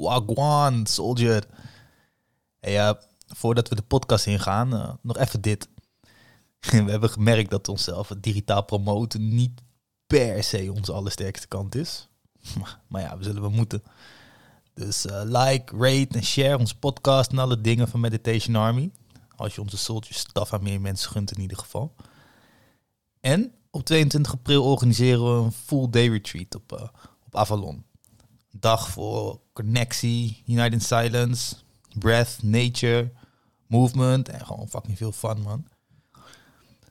Wagwan, soldier. Hey, uh, voordat we de podcast ingaan, uh, nog even dit. we hebben gemerkt dat onszelf het digitaal promoten niet per se onze allersterkste kant is. maar ja, we zullen we moeten. Dus uh, like, rate en share onze podcast en alle dingen van Meditation Army. Als je onze soldier staf aan meer mensen gunt in ieder geval. En op 22 april organiseren we een full day retreat op, uh, op Avalon. Dag voor connectie, United Silence, breath, nature, movement en gewoon fucking veel fun, man.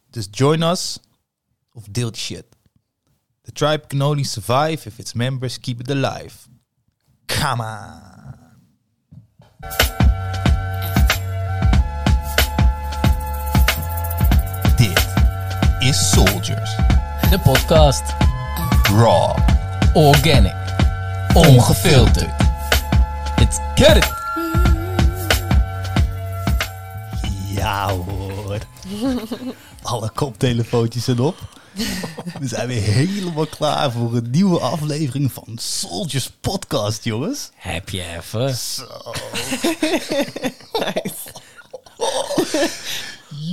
Dus join us of deel die shit. The tribe can only survive if its members keep it alive. Come on. Dit is Soldiers. De podcast. Raw. Organic. Ongefilterd. Let's get it. Ja hoor. Alle koptelefoontjes zijn op. We zijn weer helemaal klaar voor een nieuwe aflevering van Soldiers Podcast, jongens. Heb je even? Zo.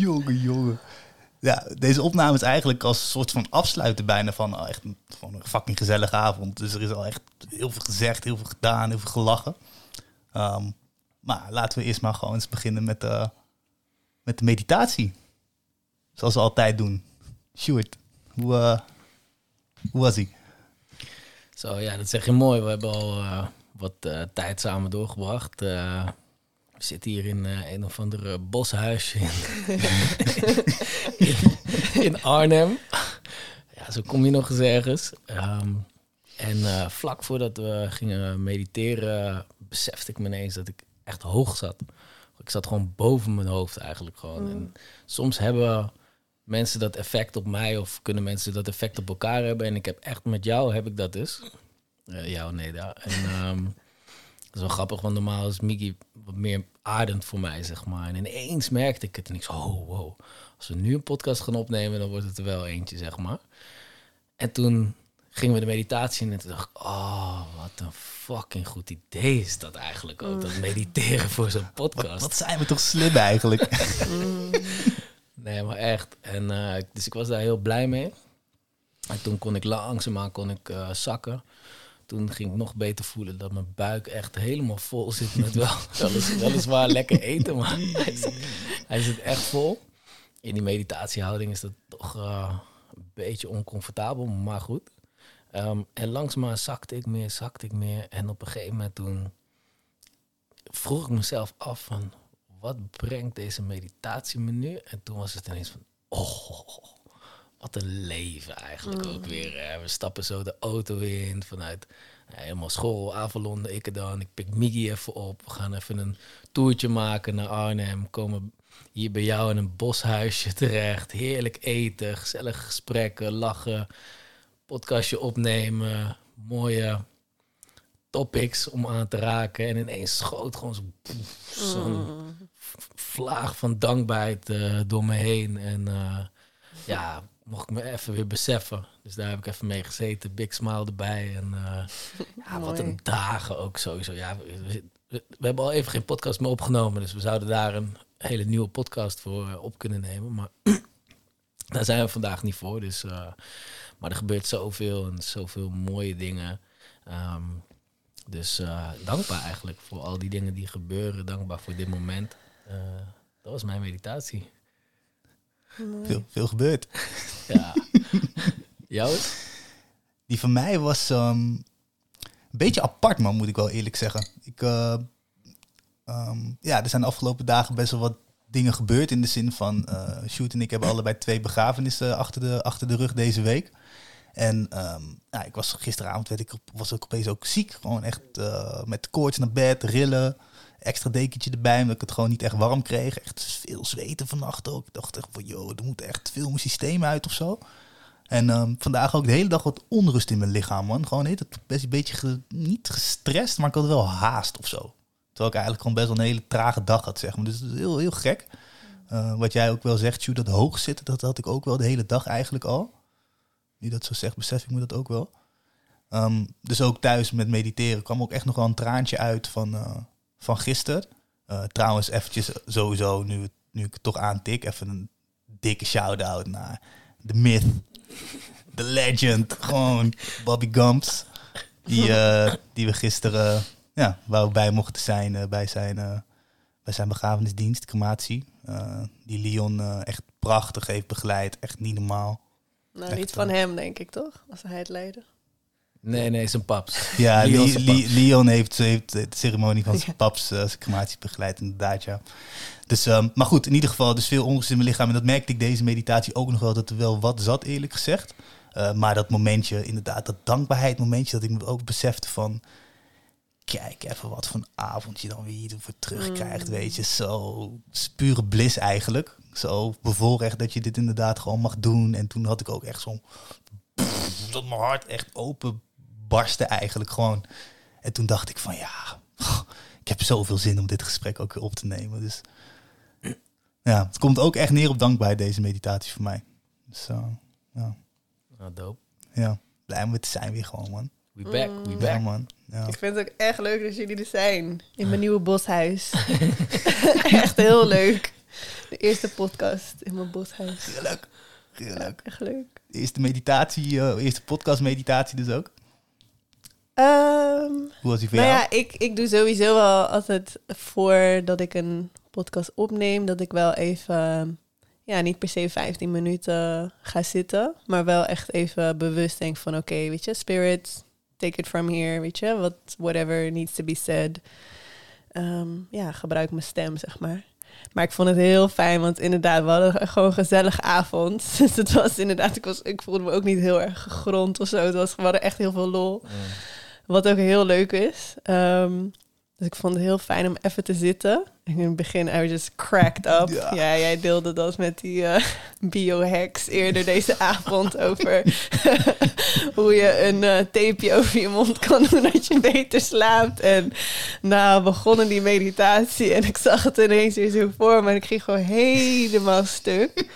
jongen, jongen. Ja, deze opname is eigenlijk als een soort van afsluiten bijna van oh, echt een, van een fucking gezellige avond. Dus er is al echt heel veel gezegd, heel veel gedaan, heel veel gelachen. Um, maar laten we eerst maar gewoon eens beginnen met, uh, met de meditatie. Zoals we altijd doen. Sjoerd, hoe, uh, hoe was hij? Zo, ja, dat zeg je mooi. We hebben al uh, wat tijd samen doorgebracht. We zitten hier in een of andere boshuisje in, in, in, Arnhem. Ja, zo kom je nog eens ergens. Um, en vlak voordat we gingen mediteren, besefte ik me ineens dat ik echt hoog zat. Ik zat gewoon boven mijn hoofd eigenlijk gewoon. Mm. En soms hebben mensen dat effect op mij of kunnen mensen dat effect op elkaar hebben. En ik heb echt met jou heb ik dat dus. Uh, jou, Neda. En um, dat is wel grappig, want normaal is Miki wat meer aardend voor mij, zeg maar. En ineens merkte ik het en ik zo, oh, wow. Als we nu een podcast gaan opnemen, dan wordt het er wel eentje, zeg maar. En toen gingen we de meditatie in en toen dacht ik, oh, wat een fucking goed idee is dat eigenlijk ook. Dat mediteren voor zo'n podcast. Wat, wat, zijn we toch slim eigenlijk. Nee, maar echt. En, uh, dus ik was daar heel blij mee. En toen kon ik langzaamaan kon ik, uh, zakken. Toen ging ik nog beter voelen dat mijn buik echt helemaal vol zit met wel, weliswaar lekker eten, maar hij zit, hij zit, echt vol. In die meditatiehouding is dat toch uh, een beetje oncomfortabel, maar goed. Um, en langzaamaan zakte ik meer, zakte ik meer. En op een gegeven moment toen vroeg ik mezelf af van wat brengt deze meditatiemenu? En toen was het ineens van, oh, wat een leven eigenlijk ook mm. weer. Hè. We stappen zo de auto in vanuit helemaal school, Avalon, ik dan. Ik pik Miggy even op. We gaan even een toertje maken naar Arnhem. Komen hier bij jou in een boshuisje terecht. Heerlijk eten, gezellige gesprekken, lachen, podcastje opnemen. Mooie topics om aan te raken. En ineens schoot gewoon zo'n mm. vlaag van dankbaarheid uh, door me heen. En uh, ja, mocht ik me even weer beseffen. Dus daar heb ik even mee gezeten. Big smile erbij. En uh, ja, wat een dagen ook sowieso. Ja, we, we, we, hebben al even geen podcast meer opgenomen. Dus we zouden daar een hele nieuwe podcast voor op kunnen nemen. Maar daar zijn we vandaag niet voor. Dus, maar er gebeurt zoveel en zoveel mooie dingen. Um, dus dankbaar eigenlijk voor al die dingen die gebeuren. Dankbaar voor dit moment. Dat was mijn meditatie. Veel, veel gebeurd. ja. Jouw? Die van mij was um, een beetje apart, man, moet ik wel eerlijk zeggen. Ik, uh, um, ja, er zijn de afgelopen dagen best wel wat dingen gebeurd. In de zin van, Shoot en ik hebben allebei twee begrafenissen achter de, achter de rug deze week. En um, ja, ik was gisteravond werd ik, was ik opeens ook ziek. Gewoon echt uh, met koorts naar bed, rillen. Extra dekentje erbij, omdat ik het gewoon niet echt warm kreeg. Echt veel zweten vannacht ook. Ik dacht echt van, joh, er moet echt veel mijn systeem uit of zo. En um, vandaag ook de hele dag wat onrust in mijn lichaam, man. Gewoon heet het best een beetje, niet gestrest, maar ik had wel haast of zo. Terwijl ik eigenlijk gewoon best wel een hele trage dag had, zeg maar. Dus het is heel, heel gek. Uh, wat jij ook wel zegt, Sjoe, dat hoog zitten, dat had ik ook wel de hele dag eigenlijk al. Nu dat zo zegt, besef ik me dat ook wel. Ehm, dus ook thuis met mediteren kwam ook echt nog wel een traantje uit van, eh, van gisteren. Eh, trouwens, eventjes sowieso, nu, nu ik het toch aantik, even een dikke shout-out naar de myth, de legend, gewoon Bobby Gumps. Die, eh, die we gisteren, ja, waar we bij mochten zijn eh, bij, zijn, bij zijn begrafenisdienst, crematie. Die Leon echt prachtig heeft begeleid, echt niet normaal. Nou, Echt niet van hem, denk ik, toch? Als hij het leidde. Nee, nee, zijn paps. Ja, Leon paps. Heeft, heeft de ceremonie van zijn paps, zijn crematie begeleid, inderdaad, ja. Dus, ehm, maar goed, in ieder geval, dus veel onrust in mijn lichaam. En dat merkte ik deze meditatie ook nog wel, dat er wel wat zat, eerlijk gezegd. Eh, maar dat momentje, inderdaad, dat dankbaarheid momentje, dat ik me ook besefte van... Kijk even wat voor een avond je dan weer voor terugkrijgt, Mm. weet je. Zo, pure bliss eigenlijk. Zo bevoorrecht dat je dit inderdaad gewoon mag doen. En toen had ik ook echt zo'n... Dat mijn hart echt open barstte eigenlijk gewoon. En toen dacht ik van ja, ik heb zoveel zin om dit gesprek ook weer op te nemen. Dus ja, het komt ook echt neer op dankbaarheid deze meditatie voor mij. Dus uh, ja, Nou, dope. ja, blij om te zijn weer gewoon man. We back, we Mm. Ja back. man. Ja. Ik vind het ook echt leuk dat jullie er zijn. In mijn nieuwe boshuis. echt heel leuk. De eerste podcast in mijn boshuis. Heerlijk, heerlijk. Echt leuk. Eerste meditatie, eh, eerste podcast meditatie dus ook. Ehm, Hoe was die voor nou jou? ja, ik, ik doe sowieso wel altijd voordat ik een podcast opneem, dat ik wel even, ja, niet per se 15 minuten ga zitten, maar wel echt even bewust denk van, oké, weet je, spirit, take it from here, weet je, what, whatever needs to be said. Ehm, ja, gebruik mijn stem, zeg maar. Maar ik vond het heel fijn, want inderdaad, we hadden gewoon een gezellige avond. Dus het was inderdaad, ik, was, ik voelde me ook niet heel erg gegrond of zo. Het was, we hadden echt heel veel lol. Mm. Wat ook heel leuk is. Ehm, dus ik vond het heel fijn om even te zitten. In het begin, I was just cracked up. Ja. Ja, jij deelde dat met die eh, biohacks eerder deze avond over hoe je een eh, tapeje over je mond kan doen dat je beter slaapt. En nou, begonnen die meditatie en ik zag het ineens weer zo voor me en ik ging gewoon helemaal stuk.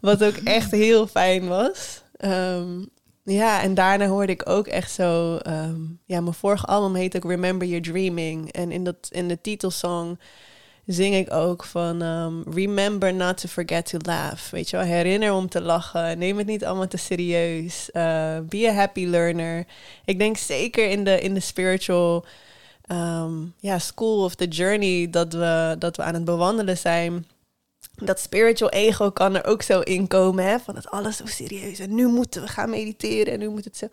Wat ook echt heel fijn was. Ehm, ja, en daarna hoorde ik ook echt zo... ehm, ja, mijn vorige album heet ook Remember Your Dreaming. En in, dat, in de titelsong zing ik ook van... ehm, Remember not to forget to laugh. Weet je wel, herinner om te lachen. Neem het niet allemaal te serieus. Eh, be a happy learner. Ik denk zeker in de, in de spiritual... ehm, ja, school of the journey dat we, dat we aan het bewandelen zijn dat spiritual ego kan er ook zo in komen, hè? Van het alles zo serieus. En nu moeten we gaan mediteren en nu moet het zo.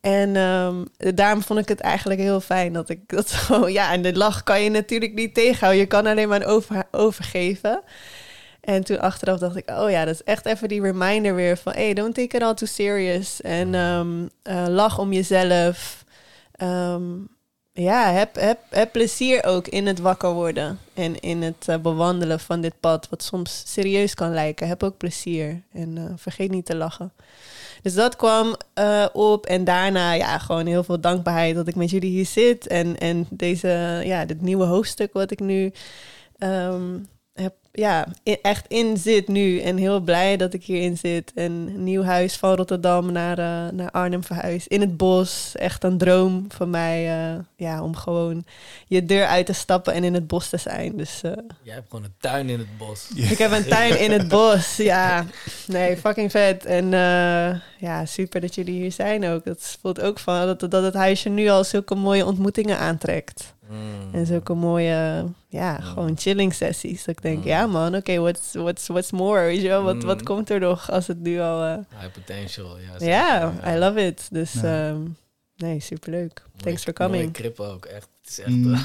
En ehm, daarom vond ik het eigenlijk heel fijn dat ik dat zo... Ja, en de lach kan je natuurlijk niet tegenhouden. Je kan alleen maar over, overgeven. En toen achteraf dacht ik, oh ja, dat is echt even die reminder weer van... Hey, don't take it all too serious. En ehm, eh, lach om jezelf. Ehm, ja, heb, heb, heb plezier ook in het wakker worden. En in het eh, bewandelen van dit pad, wat soms serieus kan lijken. Heb ook plezier. En eh, vergeet niet te lachen. Dus dat kwam eh, op. En daarna, ja, gewoon heel veel dankbaarheid dat ik met jullie hier zit. En, en deze, ja, dit nieuwe hoofdstuk wat ik nu ehm, ja, echt in zit nu. En heel blij dat ik hierin zit. En een nieuw huis van Rotterdam naar, eh, naar Arnhem verhuisd. In het bos. Echt een droom van mij. eh, ja, om gewoon je deur uit te stappen en in het bos te zijn. Dus eh, Jij hebt gewoon een tuin in het bos. ik heb een tuin in het bos. Ja, nee, fucking vet. En ja, super dat jullie hier zijn ook. Dat voelt ook van dat, dat het huisje nu al zulke mooie ontmoetingen aantrekt. Mm. En zulke mooie, ja, gewoon chilling sessies. Dat ik denk, ja man, oké, what's, what's, what's more? Weet je wel, wat, wat Mm. komt er nog als het nu al... eh, High potential, ja. Ja, I love it. Dus Ja. ehm, nee, superleuk. Mooie- Thanks for Mooie coming. krip ook, echt. Het is echt Mm. eh,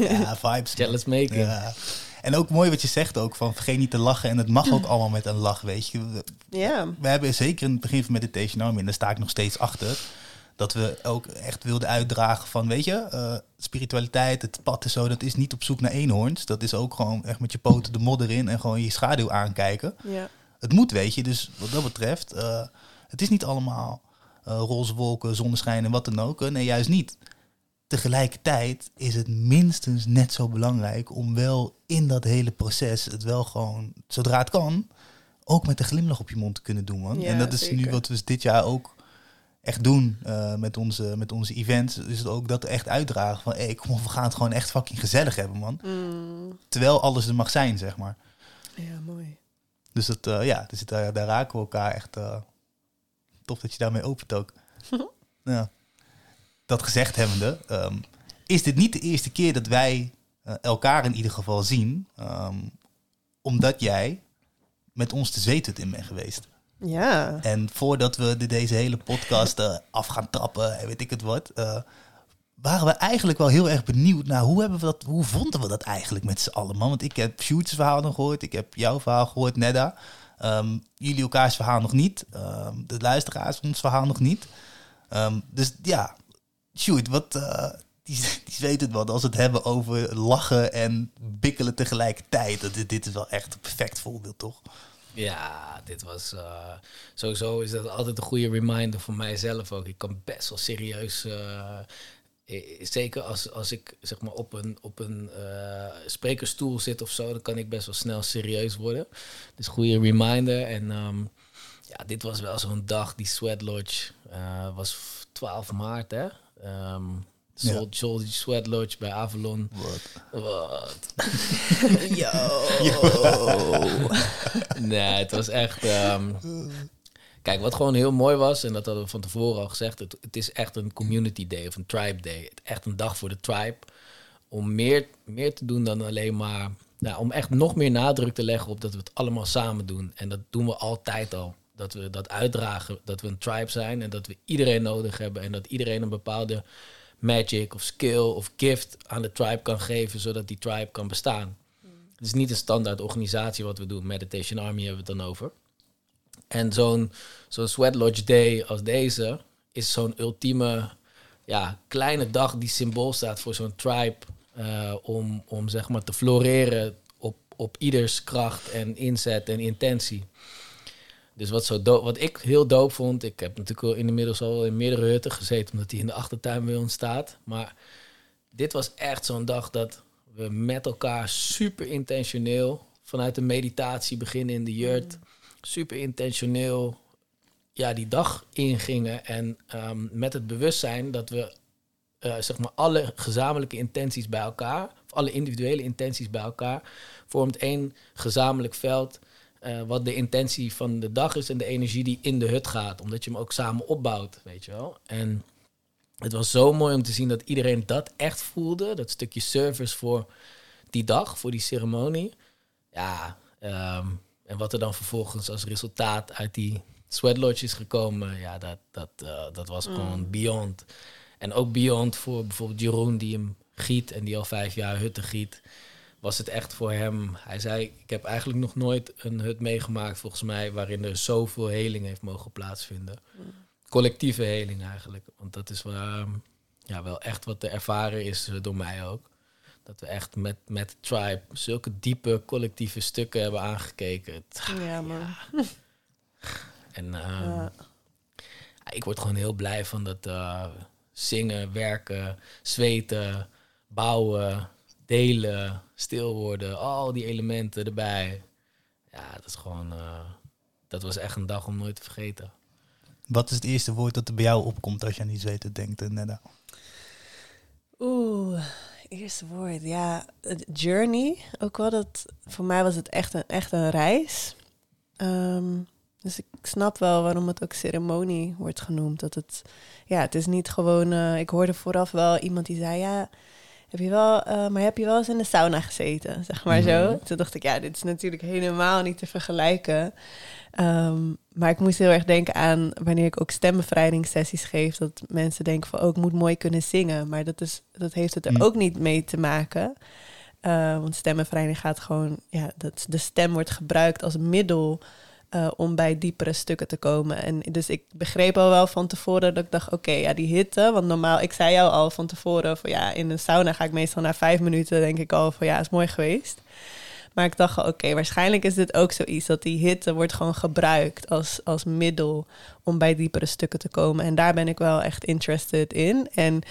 Ja, vibes. man. jealous making. Ja. En ook mooi wat je zegt ook, van vergeet niet te lachen. En het mag ook allemaal met een lach, weet je. We- Ja, We hebben zeker in het begin van Meditation Army, en daar sta ik nog steeds achter, dat we ook echt wilden uitdragen van, weet je, eh, spiritualiteit, het pad en zo, dat is niet op zoek naar eenhoorns. Dat is ook gewoon echt met je poten de modder in en gewoon je schaduw aankijken. ja. Het moet, weet je. Dus wat dat betreft, eh, het is niet allemaal eh, roze wolken, zonneschijn en wat dan ook. Nee, juist niet. Tegelijkertijd is het minstens net zo belangrijk om wel in dat hele proces het wel gewoon, zodra het kan, ook met een glimlach op je mond te kunnen doen, man. Ja, en dat is nu wat we dit jaar ook echt doen eh, met, onze, met onze events, is het ook dat we echt uitdragen van, hé, kom op, we gaan het gewoon echt fucking gezellig hebben, man. Mm. Terwijl alles er mag zijn, zeg maar. Ja, mooi. Dus dat, eh, ja, dus daar, daar raken we elkaar echt. eh, tof dat je daarmee opent ook. ja. Dat gezegd hebbende, ehm, is dit niet de eerste keer dat wij eh, elkaar in ieder geval zien, ehm, omdat jij met ons de zweethut in bent geweest. Ja. En voordat we de, deze hele podcast eh, af gaan trappen en weet ik het wat, eh, waren we eigenlijk wel heel erg benieuwd naar hoe, hebben we dat, hoe vonden we dat eigenlijk met z'n allen, man? Want ik heb Shoots verhaal nog gehoord, ik heb jouw verhaal gehoord, Nedda. Ehm, jullie elkaars verhaal nog niet, Ehm, de luisteraars ons verhaal nog niet. Ehm, dus ja, Shoot, wat, eh, die, die weet het als we het hebben over lachen en bikkelen tegelijkertijd. Dit, dit is wel echt een perfect voorbeeld, toch? Ja, dit was eh, sowieso is dat altijd een goede reminder voor mijzelf ook. Ik kan best wel serieus, eh, zeker als, als ik zeg maar op een, op een eh, sprekersstoel zit of zo, dan kan ik best wel snel serieus worden. Dus goede reminder. En ehm, ja, dit was wel zo'n dag, die Sweat Lodge was 12 maart, hè? Ehm Soldier Sweat Lodge bij Avalon. Wat? Wat? Yo. Nee, het was echt. ehm, kijk, wat gewoon heel mooi was, en dat hadden we van tevoren al gezegd, het, het is echt een community day of een tribe day. Het- Echt een dag voor de tribe. Om meer, meer te doen dan alleen maar. Nou, om echt nog meer nadruk te leggen op dat we het allemaal samen doen. En dat doen we altijd al. Dat we dat uitdragen, dat we een tribe zijn en dat we iedereen nodig hebben. En dat iedereen een bepaalde magic of skill of gift aan de tribe kan geven, zodat die tribe kan bestaan. Het is niet een standaard organisatie wat we doen. Meditation Army hebben we het dan over. En zo'n zo'n Sweat Lodge Day als deze is zo'n ultieme ja, kleine dag die symbool staat voor zo'n tribe. eh, om, om zeg maar te floreren op, op ieders kracht en inzet en intentie. Dus wat, zo doop, wat ik heel doop vond, ik heb natuurlijk inmiddels al in meerdere hutten gezeten, omdat die in de achtertuin bij ons staat. Maar dit was echt zo'n dag dat we met elkaar super intentioneel vanuit de meditatie beginnen in de jurt, super intentioneel ja, die dag ingingen. En ehm, met het bewustzijn dat we eh, zeg maar alle gezamenlijke intenties bij elkaar, of alle individuele intenties bij elkaar, vormt één gezamenlijk veld. Eh, wat de intentie van de dag is en de energie die in de hut gaat. Omdat je hem ook samen opbouwt, weet je wel. En het was zo mooi om te zien dat iedereen dat echt voelde. Dat stukje service voor die dag, voor die ceremonie. Ja, ehm, en wat er dan vervolgens als resultaat uit die sweat lodge is gekomen, ja, dat, dat, eh, dat was gewoon beyond. En ook beyond voor bijvoorbeeld Jeroen, die hem giet en die al vijf jaar hutten giet. Was het echt voor hem. Hij zei: Ik heb eigenlijk nog nooit een hut meegemaakt, volgens mij, waarin er zoveel heling heeft mogen plaatsvinden. Collectieve heling eigenlijk. Want dat is waar, ja, wel echt wat te ervaren is eh, door mij ook. Dat we echt met, met tribe zulke diepe collectieve stukken hebben aangekeken. Ja, man. En ehm, Ja. ik word gewoon heel blij van dat eh, zingen, werken, zweten, bouwen, delen, stil worden, al die elementen erbij. Ja, dat is gewoon, eh, dat was echt een dag om nooit te vergeten. Wat is het eerste woord dat er bij jou opkomt als je aan die zweethut denkt, eh, Nedda? Oeh, eerste woord. Ja, journey. Ook wel dat, voor mij was het echt een, echt een reis. Ehm, dus ik snap wel waarom het ook ceremonie wordt genoemd. Dat het, ja, het is niet gewoon, eh, ik hoorde vooraf wel iemand die zei, ja, heb je wel, eh, maar heb je wel eens in de sauna gezeten, zeg maar zo. Mhm. Toen dacht ik, ja, dit is natuurlijk helemaal niet te vergelijken. Ehm, maar ik moest heel erg denken aan wanneer ik ook stembevrijdingssessies geef, dat mensen denken van, oh, ik moet mooi kunnen zingen. Maar dat, is, dat heeft het er Mm. ook niet mee te maken. Eh, want stembevrijding gaat gewoon, ja, dat, de stem wordt gebruikt als middel eh, om bij diepere stukken te komen. En dus ik begreep al wel van tevoren dat ik dacht, oké, ja, die hitte. Want normaal, ik zei jou al van tevoren van ja, in een sauna ga ik meestal na vijf minuten denk ik al van ja, is mooi geweest. Maar ik dacht, oké, waarschijnlijk is dit ook zoiets dat die hitte wordt gewoon gebruikt als, als middel om bij diepere stukken te komen. En daar ben ik wel echt interested in. En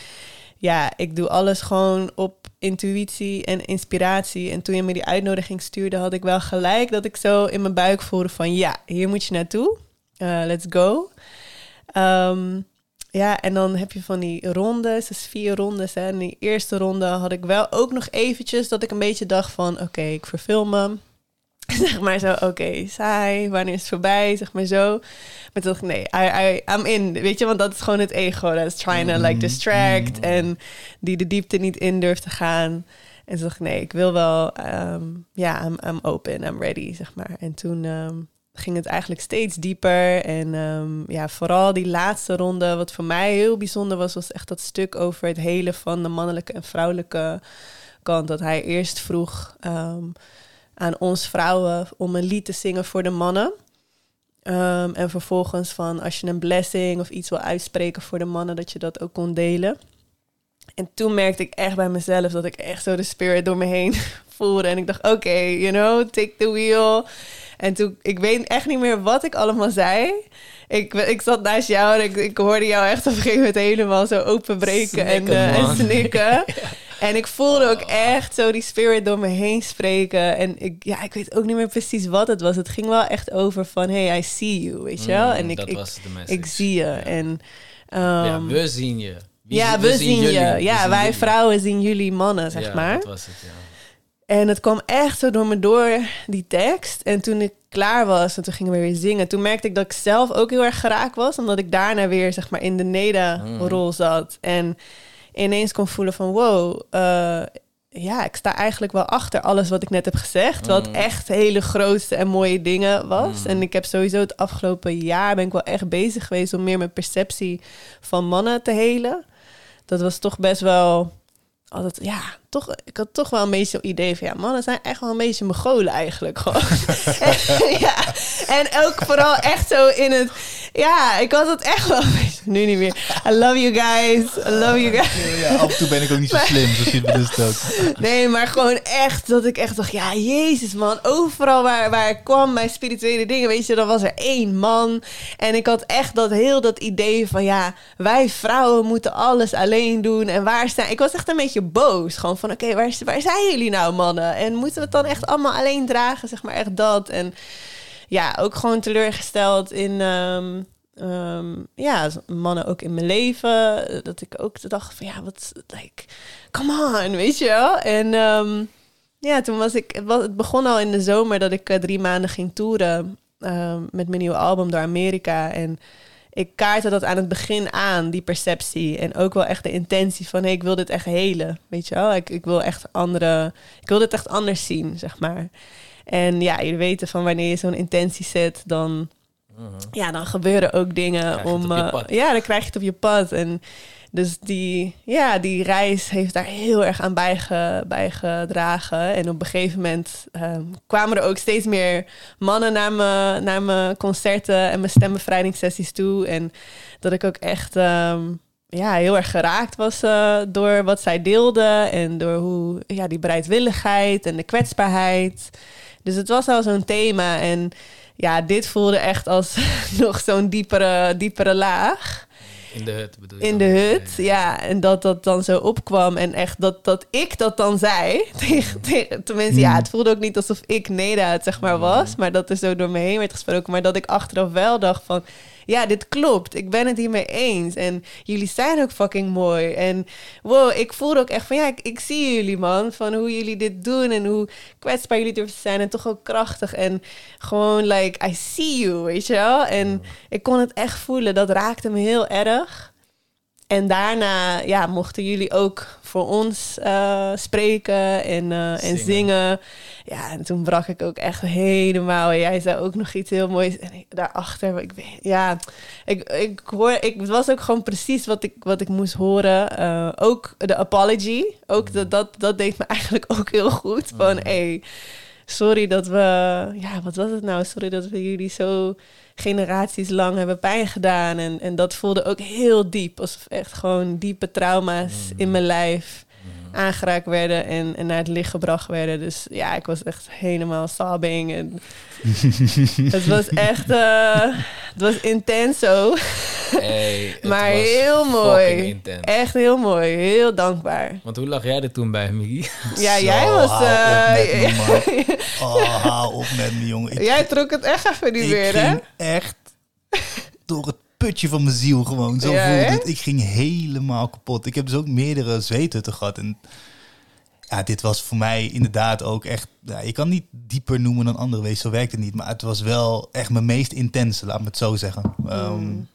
ja, ik doe alles gewoon op intuïtie en inspiratie. En toen je me die uitnodiging stuurde, had ik wel gelijk dat ik zo in mijn buik voelde van ja, hier moet je naartoe. Eh, let's go. Ehm, ja, en dan heb je van die rondes, dus vier rondes. Hè. En die eerste ronde had ik wel ook nog eventjes dat ik een beetje dacht van... oké, ik verfilm me. zeg maar zo, oké, saai, wanneer is het voorbij? Zeg maar zo. Maar toen dacht ik, nee, I, I, I'm in. Weet je, want dat is gewoon het ego. Dat is trying to like distract. En die de diepte niet in durft te gaan. En toen dacht ik, nee, ik wil wel... ehm, Ja, I'm, I'm open, I'm ready, zeg maar. En toen... ehm, ging het eigenlijk steeds dieper. En ehm, ja, vooral die laatste ronde, wat voor mij heel bijzonder was, was echt dat stuk over het hele van de mannelijke en vrouwelijke kant. Dat hij eerst vroeg aan ons vrouwen om een lied te zingen voor de mannen. Ehm, en vervolgens van als je een blessing of iets wil uitspreken voor de mannen, dat je dat ook kon delen. En toen merkte ik echt bij mezelf dat ik echt zo de spirit door me heen voelde. En ik dacht, oké, you know, take the wheel. En toen, ik weet echt niet meer wat ik allemaal zei. Ik, ik zat naast jou en ik, ik hoorde jou echt op een gegeven moment helemaal zo openbreken en, eh, en snikken. En ik voelde ook echt zo die spirit door me heen spreken. En ik, ja, ik weet ook niet meer precies wat het was. Het ging wel echt over van, hey, I see you, weet je wel? Mm, en ik, dat ik, was de message. ik zie je. En, ja, ehm, we zien je. Wie ja, we zien jullie. je. We Ja, zien wij jullie. vrouwen zien jullie mannen, zeg Ja, maar. dat was het, ja. En het kwam echt zo door me door, die tekst. En toen ik klaar was en toen gingen we weer zingen... toen merkte ik dat ik zelf ook heel erg geraakt was... omdat ik daarna weer zeg maar, in de neda-rol zat. En ineens kon voelen van... wow, eh, ja, ik sta eigenlijk wel achter alles wat ik net heb gezegd. Wat Mm. echt hele grootste en mooie dingen was. Mm. En ik heb sowieso het afgelopen jaar... ben ik wel echt bezig geweest om meer mijn perceptie van mannen te helen. Dat was toch best wel altijd, ja, toch, ik had toch wel een beetje zo'n idee van, ja, mannen zijn echt wel een beetje Mongolen eigenlijk gewoon. ja, en ook vooral echt zo in het, ja, ik had het echt wel een beetje, nu niet meer. I love you guys, I love you guys. Ja, af en toe ben ik ook niet zo Maar- slim, zoals je het bedoelt ook. Nee, maar gewoon echt dat ik echt dacht, ja, jezus man, overal waar, waar ik kwam bij spirituele dingen, weet je, dan was er één man. En ik had echt dat heel dat idee van, ja, wij vrouwen moeten alles alleen doen. En waar staan, ik was echt een beetje boos, gewoon van, oké, waar, waar zijn jullie nou mannen? En moeten we het dan echt allemaal alleen dragen, zeg maar, echt dat. En ja, ook gewoon teleurgesteld in... ehm, ehm, ja, mannen ook in mijn leven. Dat ik ook dacht van ja, wat, like, come on, weet je wel. En ehm, ja, toen was ik, het begon al in de zomer dat ik eh, drie maanden ging toeren met mijn nieuwe album door Amerika. En ik kaartte dat aan het begin aan, die perceptie. En ook wel echt de intentie van, hey, ik wil dit echt helen, weet je wel. Ik, ik wil echt andere, ik wil dit echt anders zien, zeg maar. En ja, jullie weten van wanneer je zo'n intentie zet, dan, Mhm. ja, dan gebeuren ook dingen Krijg je het om. op je eh, ja, dan krijg je het op je pad. En dus die, ja, die reis heeft daar heel erg aan bijge, bijgedragen. En op een gegeven moment ehm, kwamen er ook steeds meer mannen naar mijn, naar concerten en mijn stembevrijdingssessies toe. En dat ik ook echt ehm, ja, heel erg geraakt was eh, door wat zij deelden. En door hoe ja, die bereidwilligheid en de kwetsbaarheid. Dus het was al zo'n thema. En ja, dit voelde echt als nog zo'n diepere, diepere laag. In de hut bedoel je? In de hut, ja. En dat dat dan zo opkwam. En echt dat, dat ik dat dan zei. Tegen, tegen, tenminste, ja, het voelde ook niet alsof ik Neda het zeg maar was. Maar dat er zo door me heen werd gesproken. Maar dat ik achteraf wel dacht van... Ja, dit klopt. Ik ben het hiermee eens. En jullie zijn ook fucking mooi. En wow, ik voelde ook echt van... Ja, ik, ik zie jullie, man. Van hoe jullie dit doen. En hoe kwetsbaar jullie durven te zijn. En toch ook krachtig. En gewoon like, I see you, weet je wel. En ik kon het echt voelen. Dat raakte me heel erg. En daarna ja, mochten jullie ook voor ons eh, spreken en, eh, en Zingen. zingen. Ja, en toen brak ik ook echt helemaal. En jij zei ook nog iets heel moois. En ik, daarachter, ik weet, ja, ik, ik hoor, ik, het was ook gewoon precies wat ik, wat ik moest horen. Eh, ook de apology, ook dat, dat, dat deed me eigenlijk ook heel goed. Van, hé, hey, sorry dat we, ja, wat was het nou? Sorry dat we jullie zo generaties lang hebben pijn gedaan. En, en dat voelde ook heel diep. Alsof echt gewoon diepe trauma's in mijn lijf aangeraakt werden en, en naar het licht gebracht werden. Dus ja, ik was echt helemaal sobbing. En het was echt, eh, het was intens zo. Hey, het maar heel mooi. Echt heel mooi. Heel dankbaar. Want hoe lag jij er toen bij, Miggy? Ja, Zo, jij was... hou op eh, met me. Oh, hou op met me, jongen. Ik, jij trok het echt even niet ik meer, hè? echt door het putje van mijn ziel gewoon. Zo Ja, voelde het. Ik ging helemaal kapot. Ik heb dus ook meerdere zweethutten gehad. En ja, dit was voor mij inderdaad ook echt... Ja, je kan niet dieper noemen dan andere wees, zo werkt het niet. Maar het was wel echt mijn meest intense, laat me het zo zeggen. Ehm, Mm.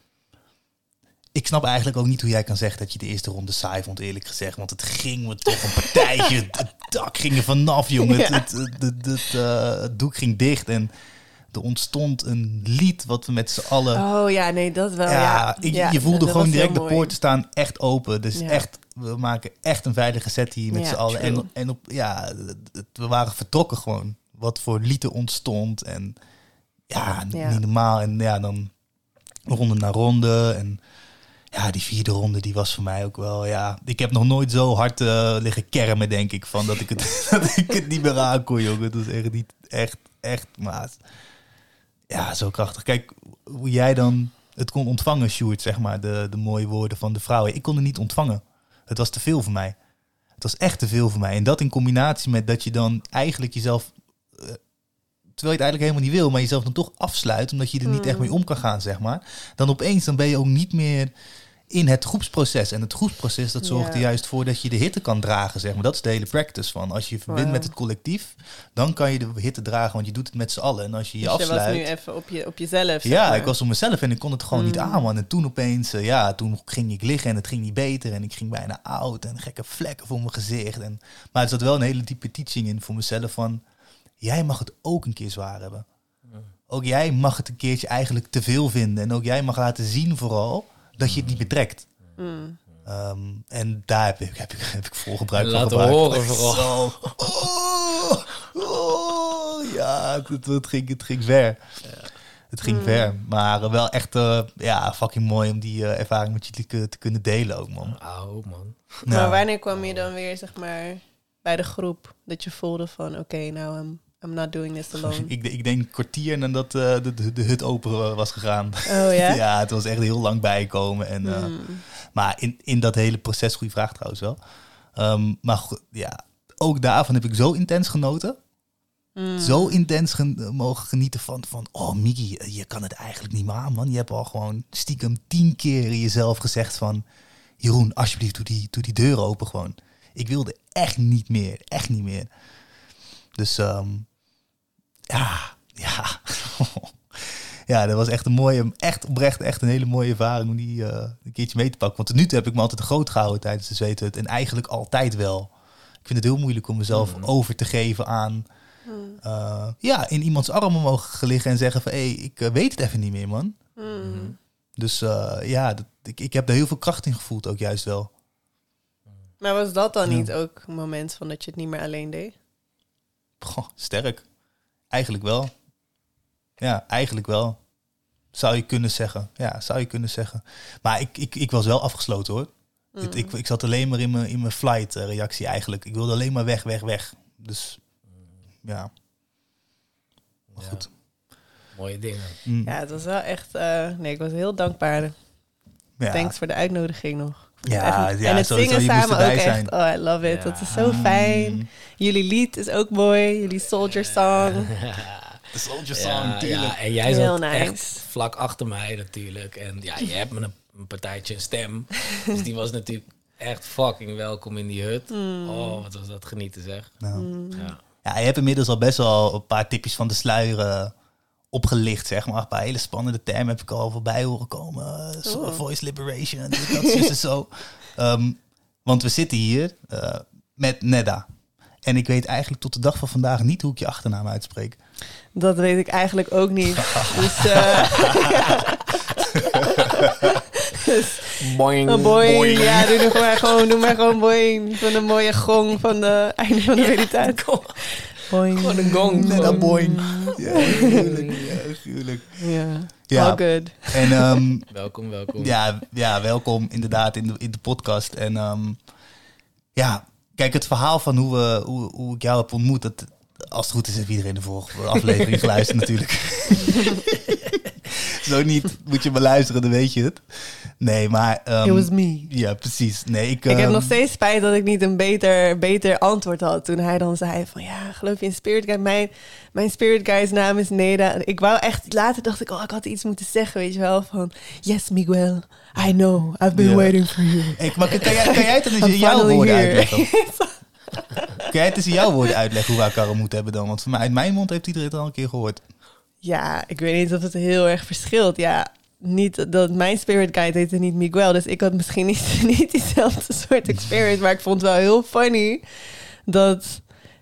Ik snap eigenlijk ook niet hoe jij kan zeggen dat je de eerste ronde saai vond, eerlijk gezegd. Want het ging me toch een partijtje. het dak ging er vanaf, jongen. Ja. het, het, het, het, eh, het doek ging dicht en er ontstond een lied wat we met z'n allen... Oh ja, nee, dat wel. ja, Ja, ik- Ja, je voelde dat gewoon direct de poorten staan echt open. Dus Ja. echt, we maken echt een veilige set hier met z'n allen. En, true. en op, ja, we waren vertrokken gewoon. Wat voor lied er ontstond. En ja, niet normaal. En ja, dan ronde na ronde. En ja, die vierde ronde, die was voor mij ook wel, ja... Ik heb nog nooit zo hard eh, liggen kermen, denk ik, van dat ik het, dat ik het niet meer aan kon, jongen. Het was echt niet, echt, echt, maar... Ja, zo krachtig. Kijk, hoe jij dan het kon ontvangen, Sjoerd, zeg maar, de, de mooie woorden van de vrouwen. Ik kon het niet ontvangen. Het was te veel voor mij. Het was echt te veel voor mij. En dat in combinatie met dat je dan eigenlijk jezelf... eh, terwijl je het eigenlijk helemaal niet wil, maar jezelf dan toch afsluit... omdat je er niet echt mee om kan gaan, zeg maar. Dan opeens dan ben je ook niet meer in het groepsproces. En het groepsproces, dat zorgt er juist voor dat je de hitte kan dragen, zeg maar. Dat is de hele practice van. Als je verbindt met het collectief, dan kan je de hitte dragen, want je doet het met z'n allen. En als je je Dus je was afsluit... nu even op, je, op jezelf. zeg Ja, maar. ik was op mezelf en ik kon het gewoon niet Mm. aan, man. En toen opeens, eh, ja, toen ging ik liggen en het ging niet beter. En ik ging bijna oud en gekke vlekken voor mijn gezicht. En, maar er zat wel een hele diepe teaching in voor mezelf van... Jij mag het ook een keer zwaar hebben. Ook jij mag het een keertje eigenlijk te veel vinden. En ook jij mag laten zien vooral dat je het niet betrekt. Mm. Ehm, en daar heb ik, heb ik, heb ik vol gebruik van laten gemaakt. horen vooral. Zo. Oh, oh, ja, het, het, ging, het ging ver. Het ging Mm. ver. Maar wel echt eh, ja, fucking mooi om die eh, ervaring met jullie te, te kunnen delen ook, man. Auw, man. Maar Ja. wanneer kwam je dan weer, zeg maar, bij de groep? Dat je voelde van, oké, nou, I'm, I'm not doing this alone. Ik, ik denk een kwartier nadat eh, de, de, de hut open was gegaan. Oh ja? ja, het was echt heel lang bijkomen. En, eh, Mm. Maar in, in dat hele proces, goede vraag trouwens wel. Ehm, maar ja, ook daarvan heb ik zo intens genoten. Mm. Zo intens gen- mogen genieten van, van... Oh, Miki, je kan het eigenlijk niet meer aan, man. Je hebt al gewoon stiekem tien keer jezelf gezegd van... Jeroen, alsjeblieft, doe die, doe die deur open gewoon. Ik wilde echt niet meer. Echt niet meer. Dus ehm, ja, ja. ja, dat was echt een mooie, echt oprecht, echt een hele mooie ervaring om die eh, een keertje mee te pakken. Want tot nu toe heb ik me altijd te groot gehouden tijdens de zweethut. En eigenlijk altijd wel. Ik vind het heel moeilijk om mezelf Mhm. over te geven aan... Mm. eh, ja, in iemands armen mogen liggen en zeggen van... hé, ik eh, weet het even niet meer, man. Mm. Dus eh, ja, dat, ik, ik heb daar heel veel kracht in gevoeld ook juist wel. Maar was dat dan Ja. niet ook een moment van dat je het niet meer alleen deed? Goh, sterk. Eigenlijk wel. Ja, eigenlijk wel. Zou je kunnen zeggen. Ja, zou je kunnen zeggen. Maar ik, ik, ik was wel afgesloten hoor. Mm. Ik, ik, ik zat alleen maar in mijn, in mijn flight eh, reactie eigenlijk. Ik wilde alleen maar weg, weg, weg. Dus ja. Maar Ja. goed. Mooie dingen. Mm. Ja, het was wel echt... eh, nee, ik was heel dankbaar. ja. Thanks voor de uitnodiging nog. Ja, ja, en het sowieso, zingen samen ook erbij echt. zijn. Oh, I love it. Ja. Dat is zo fijn. Jullie lied is ook mooi. Jullie soldier song. De Soldier Ja, ja, en jij Heel zat nice. echt vlak achter mij natuurlijk. En ja, je hebt me een, een partijtje een stem. dus die was natuurlijk echt fucking welkom in die hut. Mm. Oh, wat was dat genieten zeg. Nou. Ja. Ja, je hebt inmiddels al best wel een paar tipjes van de sluier eh, opgelicht, zeg maar. Een paar hele spannende termen heb ik al voorbij horen komen. Eh, Oh. Voice liberation, dit, dat, en zo. Ehm, want we zitten hier eh, met Nedda. En ik weet eigenlijk tot de dag van vandaag niet hoe ik je achternaam uitspreek. Dat weet ik eigenlijk ook niet. dus, eh dus Boing. boing. ja, doe nog maar gewoon, doe maar gewoon boing. Van een mooie gong van de einde van de meditatie. Boing. Gewoon een gong. Nedda Gewoon. boing. Ja, gruwelijk. Ja, gruwelijk. Ja, Ja. all good. En ehm, Welkom, welkom. Ja, ja, welkom inderdaad in de, in de podcast. En ehm, ja, kijk, het verhaal van hoe, we, hoe, hoe ik jou heb ontmoet, dat, als het goed is, heeft iedereen de vorige aflevering geluisterd natuurlijk. Zo niet, moet je me luisteren, dan weet je het. Nee, maar... ehm, It was me. Ja, precies. Nee, ik... Ik heb ehm, nog steeds spijt dat ik niet een beter, beter antwoord had toen hij dan zei van ja, geloof je in Spirit Guide? Mijn, mijn Spirit Guide's naam is Neda. Ik wou echt, later dacht ik, oh, ik had iets moeten zeggen, weet je wel, van yes Miguel, I know, I've been waiting for you. Ik, maar kan, jij, kan jij het in jouw woorden uitleggen? Kan jij het in jouw woorden uitleggen hoe wij elkaar moeten hebben dan? Want voor mij, uit mijn mond heeft iedereen het al een keer gehoord. Ja, ik weet niet of het heel erg verschilt. Ja, niet dat mijn spirit guide heette niet Miguel, dus ik had misschien niet, niet diezelfde soort experience, maar ik vond het wel heel funny dat,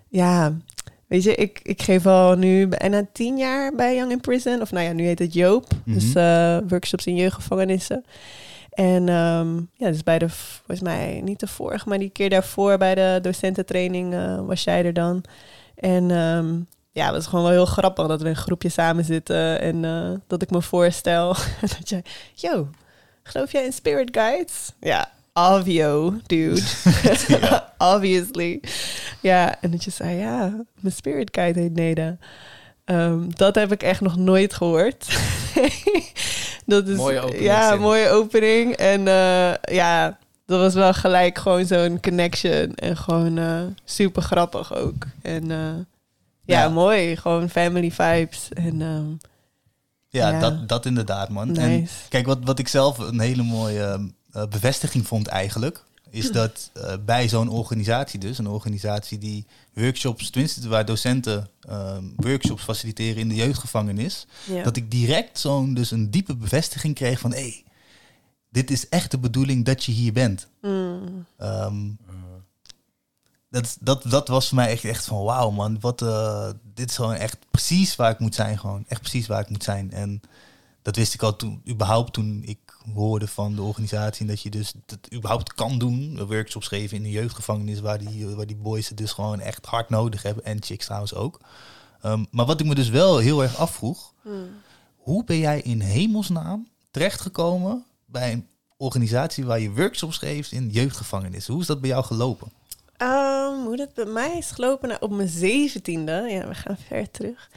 ja, weet je, ik, ik geef al nu bijna tien jaar bij Young in Prison, of nou ja, nu heet het Joop, dus Mhm. eh, workshops in jeugdgevangenissen. En ehm, ja, dus bij de, volgens mij niet de vorige, maar die keer daarvoor bij de docententraining eh, was jij er dan. En ehm, ja, het is gewoon wel heel grappig dat we in een groepje samen zitten en eh, dat ik me voorstel. dat jij, yo, geloof jij in spirit guides? Ja, obvio, dude. Obviously. Ja, en dat je zei, ja, mijn spirit guide heet Neda. Ehm, dat heb ik echt nog nooit gehoord. dat is, Mooie opening, Ja, zin. mooie opening. En eh, ja, dat was wel gelijk gewoon zo'n connection. En gewoon eh, super grappig ook. En ja, Ja. mooi. Gewoon family vibes. En ehm, Ja, Ja. Dat, dat inderdaad, man. En kijk, wat, wat ik zelf een hele mooie ehm, eh, bevestiging vond eigenlijk... is dat eh, bij zo'n organisatie dus, een organisatie die workshops... tenminste waar docenten ehm, workshops faciliteren in de jeugdgevangenis... ja. dat ik direct zo'n dus een diepe bevestiging kreeg van... hé, hey, dit is echt de bedoeling dat je hier bent. Mm, dat, dat, dat was voor mij echt, echt van wauw man, wat, eh, dit is gewoon echt precies waar ik moet zijn gewoon. Echt precies waar ik moet zijn. En dat wist ik al toen, überhaupt toen ik hoorde van de organisatie en dat je dus dat überhaupt kan doen. Workshops geven in de jeugdgevangenis waar die, waar die boys het dus gewoon echt hard nodig hebben. En chicks trouwens ook. Ehm, maar wat ik me dus wel heel erg afvroeg, mm. hoe ben jij in hemelsnaam terechtgekomen bij een organisatie waar je workshops geeft in jeugdgevangenis? Hoe is dat bij jou gelopen? Ehm, hoe dat bij mij is gelopen nou, op mijn zeventiende. Ja, we gaan ver terug.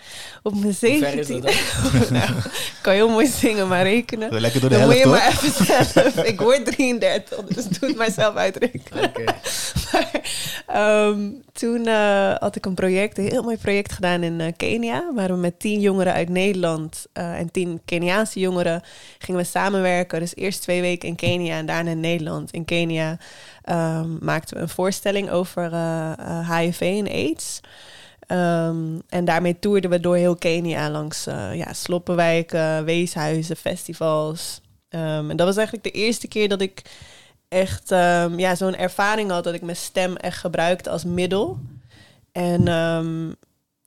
Op mijn zeventiende. dan? nou, ik kan heel mooi zingen, maar rekenen. Lekker door de Dan moet helft je hoor. maar even zelf. Ik word 33, dus doe het maar zelf uitrekenen. Oké. Maar, ehm, toen eh, had ik een project, een heel mooi project gedaan in eh, Kenia. Waar we met tien jongeren uit Nederland eh, en tien Keniaanse jongeren gingen we samenwerken. Dus eerst twee weken in Kenia en daarna in Nederland. In Kenia ehm, maakten we een voorstelling over eh, eh, HIV en AIDS. Ehm, en daarmee toerden we door heel Kenia langs eh, ja, sloppenwijken, weeshuizen, festivals. Ehm, en dat was eigenlijk de eerste keer dat ik echt ja, zo'n ervaring had dat ik mijn stem echt gebruikte als middel. En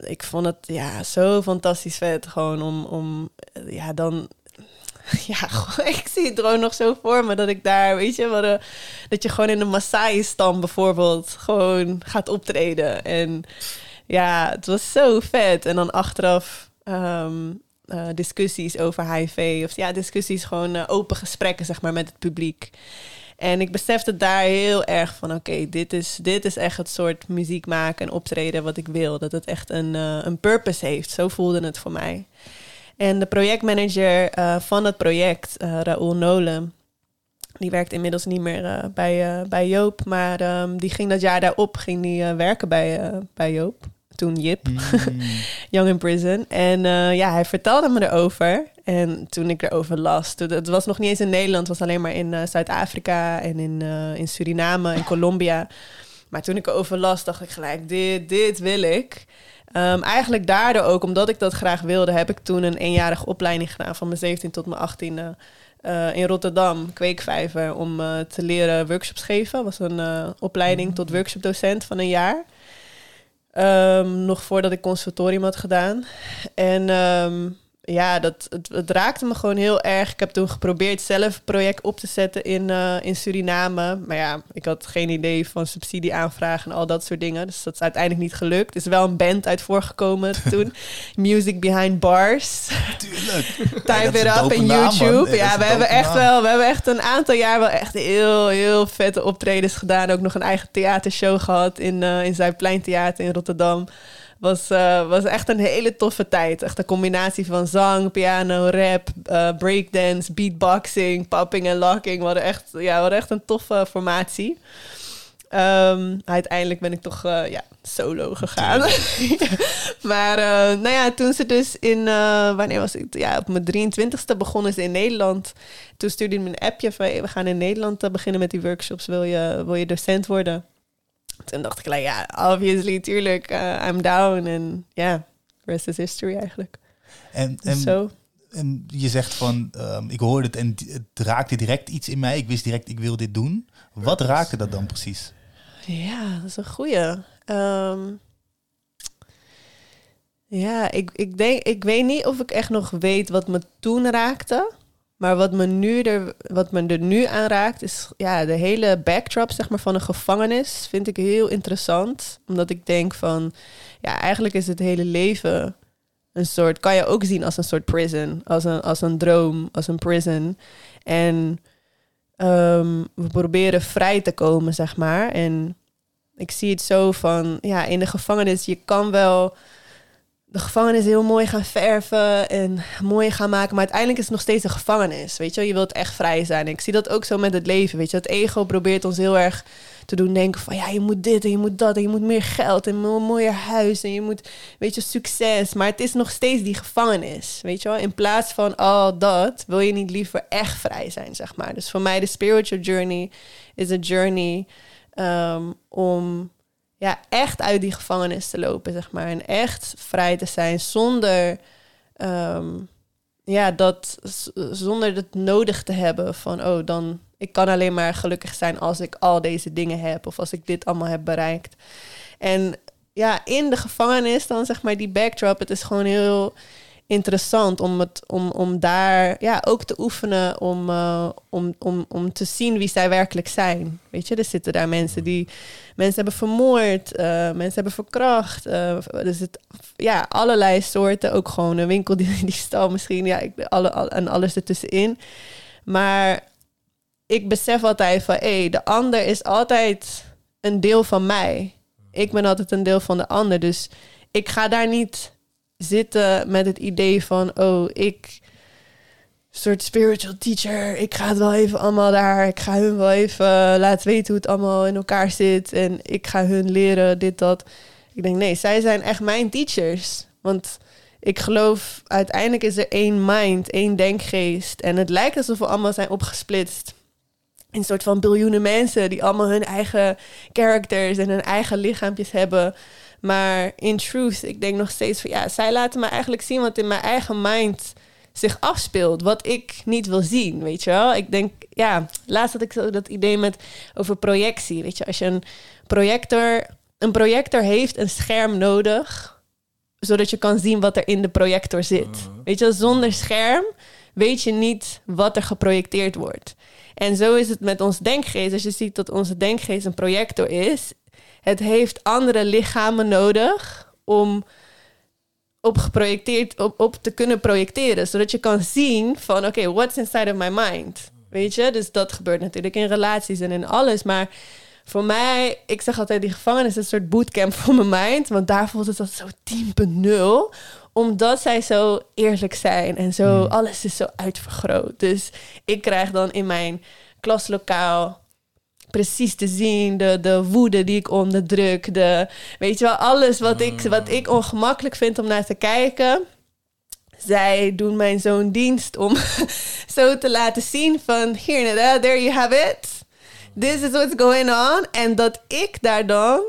ik vond het ja, zo fantastisch vet gewoon om, om eh, ja, dan... Ja, ik zie het gewoon nog zo voor me dat ik daar, weet je, wat, dat je gewoon in de Maasai-stam bijvoorbeeld gewoon gaat optreden. En ja, het was zo vet. En dan achteraf ehm, eh, discussies over HIV. Of ja, discussies, gewoon eh, open gesprekken, zeg maar, met het publiek. En ik besefte daar heel erg van, oké, dit, is, dit is echt het soort muziek maken en optreden wat ik wil. Dat het echt een, eh, een purpose heeft. Zo voelde het voor mij. En de projectmanager eh, van het project, eh Raoul Nolen, die werkt inmiddels niet meer eh, bij, bij Joop. Maar ehm, die ging dat jaar daarop ging die, werken bij, bij Joop. Toen Jip. Mm. Young in Prison. En ja, hij vertelde me erover. En toen ik erover las, toen, het was nog niet eens in Nederland, het was alleen maar in Zuid-Afrika en in, in Suriname en Colombia. Maar toen ik erover las, dacht ik gelijk, dit, dit wil ik. Ehm, eigenlijk daardoor ook, omdat ik dat graag wilde, heb ik toen een eenjarige opleiding gedaan van mijn 17 tot mijn 18e. eh, in Rotterdam, kweekvijver, om eh, te leren workshops geven. was een eh, opleiding tot workshopdocent van een jaar. Ehm, nog voordat ik conservatorium had gedaan. En ehm, ja, dat, het, het raakte me gewoon heel erg. Ik heb toen geprobeerd zelf een project op te zetten in, eh, in Suriname. Maar ja, ik had geen idee van subsidieaanvragen en al dat soort dingen. Dus dat is uiteindelijk niet gelukt. Er is wel een band uit voorgekomen toen. Music Behind Bars. Tuurlijk. Is it up man. YouTube. Nee, ja, we hebben echt naam. wel, we hebben echt een aantal jaar wel echt heel, heel vette optredens gedaan. Ook nog een eigen theatershow gehad in, eh in Zuidplein Theater in Rotterdam. Was, eh, was echt een hele toffe tijd. Echt een combinatie van zang, piano, rap, eh, breakdance, beatboxing, popping en locking. We hadden echt, ja, we hadden echt een toffe formatie. Ehm, uiteindelijk ben ik toch eh, ja, solo gegaan. maar nou ja, toen ze dus in, wanneer was ik? Ja, op mijn 23ste begonnen ze in Nederland. Toen stuurde hij me een appje van, hey, we gaan in Nederland beginnen met die workshops. Wil je, wil je docent worden? Toen dacht ik, like, ja, obviously, tuurlijk, I'm down. En ja, rest is history eigenlijk. En, en, Zo. en je zegt van, ehm, ik hoorde het en het raakte direct iets in mij. Ik wist direct, ik wil dit doen. Wat raakte dat dan precies? Ja, dat is een goeie. Ehm, ja, ik, ik, denk, ik weet niet of ik echt nog weet wat me toen raakte. Maar wat me, nu er, wat me er nu aan raakt, is ja, de hele backdrop zeg maar, van een gevangenis. Vind ik heel interessant. Omdat ik denk van, ja, eigenlijk is het hele leven een soort, kan je ook zien als een soort prison. Als een, als een droom, als een prison. En ehm, we proberen vrij te komen, zeg maar. En ik zie het zo van, ja, in de gevangenis, je kan wel de gevangenis heel mooi gaan verven en mooi gaan maken. Maar uiteindelijk is het nog steeds een gevangenis. Weet je, je wilt echt vrij zijn. ik zie dat ook zo met het leven. Weet je, het ego probeert ons heel erg te doen denken van ja, je moet dit en je moet dat en je moet meer geld en een mooier huis en je moet, weet je, succes. Maar het is nog steeds die gevangenis. Weet je wel, in plaats van al dat wil je niet liever echt vrij zijn, zeg maar. Dus voor mij de spiritual journey is een journey um, om ja, echt uit die gevangenis te lopen, zeg maar. En echt vrij te zijn zonder, um, ja, dat, zonder het nodig te hebben van, oh, dan, ik kan alleen maar gelukkig zijn als ik al deze dingen heb of als ik dit allemaal heb bereikt. En ja, in de gevangenis dan zeg maar die backdrop, het is gewoon heel interessant om, het, om, om daar ja, ook te oefenen om, uh, om, om, om te zien wie zij werkelijk zijn. Weet je, er zitten daar mensen die mensen hebben vermoord, uh, mensen hebben verkracht. Uh, er zit ja, allerlei soorten, ook gewoon een winkel die, die stal misschien, ja, ik, alle, al, en alles ertussenin. Maar ik besef altijd van, hé, de ander is altijd een deel van mij. Ik ben altijd een deel van de ander, dus ik ga daar niet zitten met het idee van, oh, ik soort spiritual teacher. Ik ga het wel even allemaal daar. Ik ga hun wel even laten weten hoe het allemaal in elkaar zit. En ik ga hun leren dit, dat. Ik denk, nee, zij zijn echt mijn teachers. Want ik geloof, uiteindelijk is er één mind, één denkgeest. En het lijkt alsof we allemaal zijn opgesplitst. In een soort van biljoenen mensen die allemaal hun eigen characters en hun eigen lichaampjes hebben. Maar in truth, ik denk nog steeds van ja, zij laten me eigenlijk zien wat in mijn eigen mind zich afspeelt. Wat ik niet wil zien, weet je wel. Ik denk, ja, laatst had ik zo dat idee met over projectie. Weet je, als je een projector... Een projector heeft een scherm nodig zodat je kan zien wat er in de projector zit. Mhm. Weet je, zonder scherm weet je niet wat er geprojecteerd wordt. En zo is het met ons denkgeest. Als je ziet dat onze denkgeest een projector is, het heeft andere lichamen nodig om op geprojecteerd op, op te kunnen projecteren, zodat je kan zien van oké, what's inside of my mind, weet je? Dus dat gebeurt natuurlijk in relaties en in alles, maar voor mij, ik zeg altijd, die gevangenis is een soort bootcamp voor mijn mind, want daar voelt het dat zo 10.0 omdat zij zo eerlijk zijn en zo, hmm. alles is zo uitvergroot. Dus ik krijg dan in mijn klaslokaal precies te zien. De, de woede die ik onderdruk. De, weet je wel, alles wat ik, wat ik ongemakkelijk vind om naar te kijken. Zij doen mijn zoon dienst om zo te laten zien van... Here, there you have it. This is what's going on. En dat ik daar dan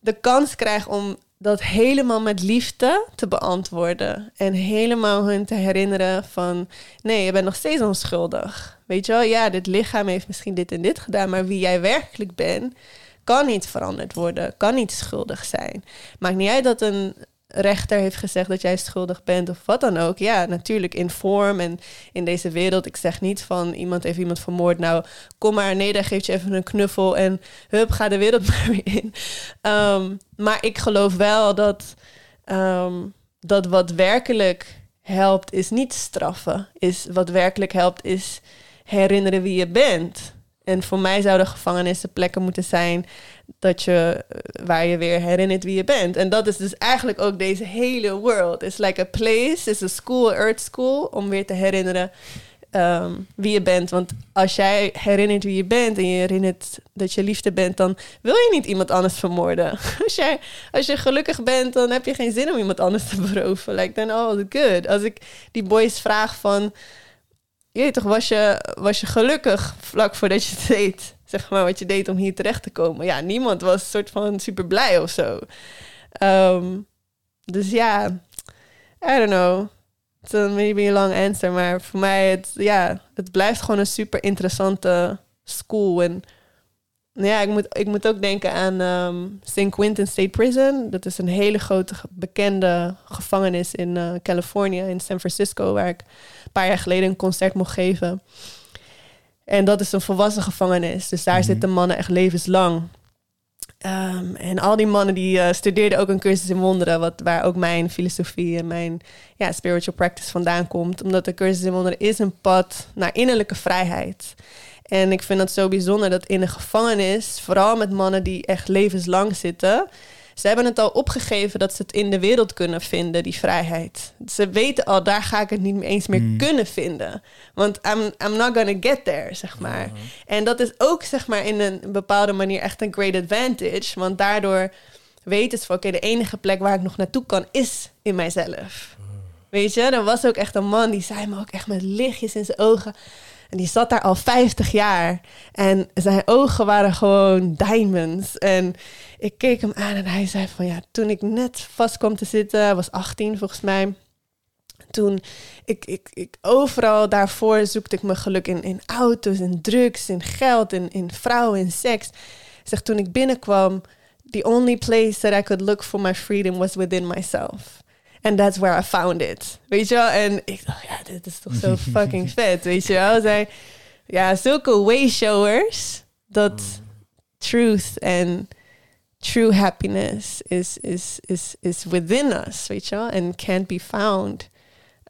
de kans krijg om dat helemaal met liefde te beantwoorden. En helemaal hun te herinneren van... nee, je bent nog steeds onschuldig. Weet je wel, ja, dit lichaam heeft misschien dit en dit gedaan... maar wie jij werkelijk bent, kan niet veranderd worden. Kan niet schuldig zijn. Maakt niet uit dat een rechter heeft gezegd dat jij schuldig bent of wat dan ook. Ja, natuurlijk in vorm en in deze wereld. Ik zeg niet van iemand heeft iemand vermoord. Nou, kom maar, nee, dan geef je even een knuffel en hup, ga de wereld maar weer in. Ehm, maar ik geloof wel dat, ehm, dat wat werkelijk helpt, is niet straffen. Is wat werkelijk helpt, is herinneren wie je bent. En voor mij zouden gevangenissen plekken moeten zijn dat je, eh, waar je weer herinnert wie je bent. En dat is dus eigenlijk ook deze hele world. It's like a place, it's a school, earth school, om weer te herinneren ehm, wie je bent. Want als jij herinnert wie je bent en je herinnert dat je liefde bent, dan wil je niet iemand anders vermoorden. Als, jij, als je gelukkig bent, dan heb je geen zin om iemand anders te beroven. Like, then all good. Als ik die boys vraag van toch, was je, was je gelukkig vlak voordat je het deed? Zeg maar wat je deed om hier terecht te komen. Ja, niemand was soort van super blij of zo. Ehm, dus ja, I don't know. It's maybe a long answer, maar voor mij, het, ja, het blijft gewoon een super interessante school. En ja, ik moet, ik moet ook denken aan um, St. Quentin State Prison. Dat is een hele grote bekende gevangenis in uh, Californië, in San Francisco, waar ik een paar jaar geleden een concert mocht geven. En dat is een volwassen gevangenis. Dus daar mm zitten mannen echt levenslang. Um, en al die mannen die uh, studeerden ook een cursus in wonderen, wat, waar ook mijn filosofie en mijn ja, spiritual practice vandaan komt. Omdat de cursus in wonderen is een pad naar innerlijke vrijheid. En ik vind het zo bijzonder dat in de gevangenis, vooral met mannen die echt levenslang zitten, ze hebben het al opgegeven dat ze het in de wereld kunnen vinden, die vrijheid. Ze weten al, daar ga ik het niet eens meer hmm. kunnen vinden. Want I'm, I'm not gonna get there, zeg maar. En dat is ook, zeg maar, in een bepaalde manier echt een great advantage. Want daardoor weten ze van, oké, de enige plek waar ik nog naartoe kan, is in mijzelf. Mhm. Weet je, er was ook echt een man die zei me ook echt met lichtjes in zijn ogen. En die zat daar al 50 jaar. En zijn ogen waren gewoon diamonds. En ik keek hem aan en hij zei van ja, toen ik net vast kwam te zitten, was 18 volgens mij. Toen ik, ik, ik overal daarvoor zoekte ik mijn geluk in, in auto's, in drugs, in geld, in, in vrouwen, in seks. Zeg, toen ik binnenkwam, the only place that I could look for my freedom was within myself. And that's where I found it. Weet je wel? En ik dacht, ja, dit is toch zo fucking vet. Weet je wel? Zij, ja, zulke wayshowers. Dat mm. truth en true happiness is, is, is, is within us. Weet je wel? And can't be found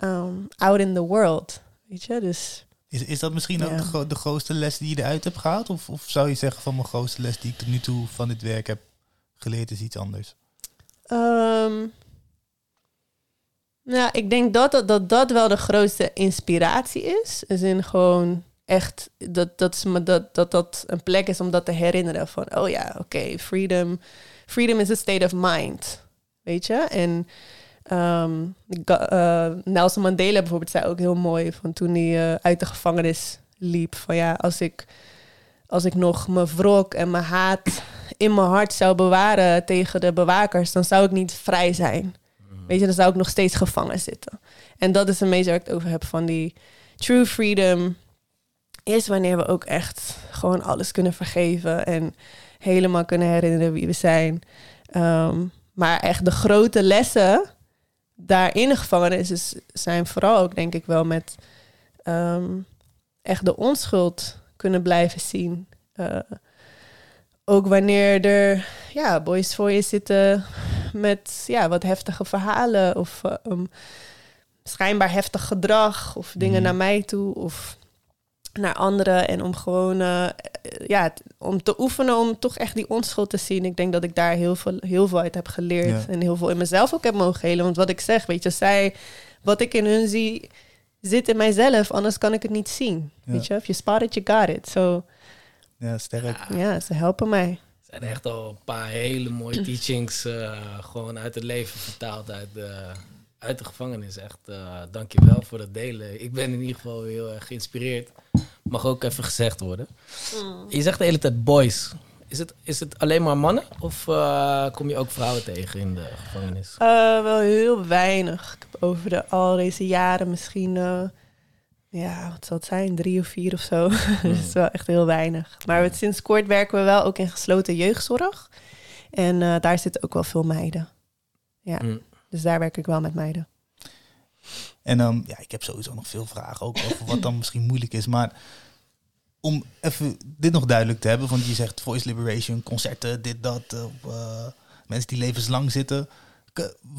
um, out in the world. Weet je? Dus... Is, is dat misschien ook de, de, grootste les die je eruit hebt gehaald? Of, of zou je zeggen van mijn grootste les die ik tot nu toe van dit werk heb geleerd is iets anders? Um, nou, ik denk dat dat, dat dat wel de grootste inspiratie is. Dus in gewoon echt dat dat, dat, dat dat een plek is om dat te herinneren. Van, oh ja, oké, freedom. Freedom is a state of mind. Weet je? En um, uh, Nelson Mandela bijvoorbeeld zei ook heel mooi van toen hij uh, uit de gevangenis liep. Van ja, als ik, als ik nog mijn wrok en mijn haat in mijn hart zou bewaren tegen de bewakers, dan zou ik niet vrij zijn. Weet je, dan zou ik nog steeds gevangen zitten. En dat is een meest waar ik het over heb van die true freedom. Is wanneer we ook echt gewoon alles kunnen vergeven en helemaal kunnen herinneren wie we zijn. Ehm, maar echt de grote lessen daarin de gevangenis is, zijn vooral ook denk ik wel met ehm, echt de onschuld kunnen blijven zien. Uh, ook wanneer er ja, boys voor je zitten met ja, wat heftige verhalen of uh, schijnbaar heftig gedrag of dingen mhm. naar mij toe of naar anderen. En om gewoon uh, ja, om te oefenen om toch echt die onschuld te zien. Ik denk dat ik daar heel veel, heel veel uit heb geleerd en heel veel in mezelf ook heb mogen helen. Want wat ik zeg, weet je, zij, wat ik in hun zie, zit in mijzelf, anders kan ik het niet zien. Weet je, if you spot it, you got it. So, ja, sterk. Ja, ze helpen mij. Er zijn echt al een paar hele mooie teachings uh, gewoon uit het leven vertaald uit de, uit de gevangenis. Echt, uh, dankjewel voor het delen. Ik ben in ieder geval heel erg geïnspireerd. Mag ook even gezegd worden. Mm. Je zegt de hele tijd boys. Is het, is het alleen maar mannen of uh, kom je ook vrouwen tegen in de gevangenis? wel heel weinig. Ik heb over de, al deze jaren misschien ja, wat zal het zijn? Drie of vier of zo. dat is wel echt heel weinig. Maar sinds kort werken we wel ook in gesloten jeugdzorg. En uh, daar zitten ook wel veel meiden. Ja, mm. Dus daar werk ik wel met meiden. En um, ja, ik heb sowieso nog veel vragen ook over wat dan misschien moeilijk is. Maar om even dit nog duidelijk te hebben, want je zegt voice liberation, concerten, dit, dat, uh, mensen die levenslang zitten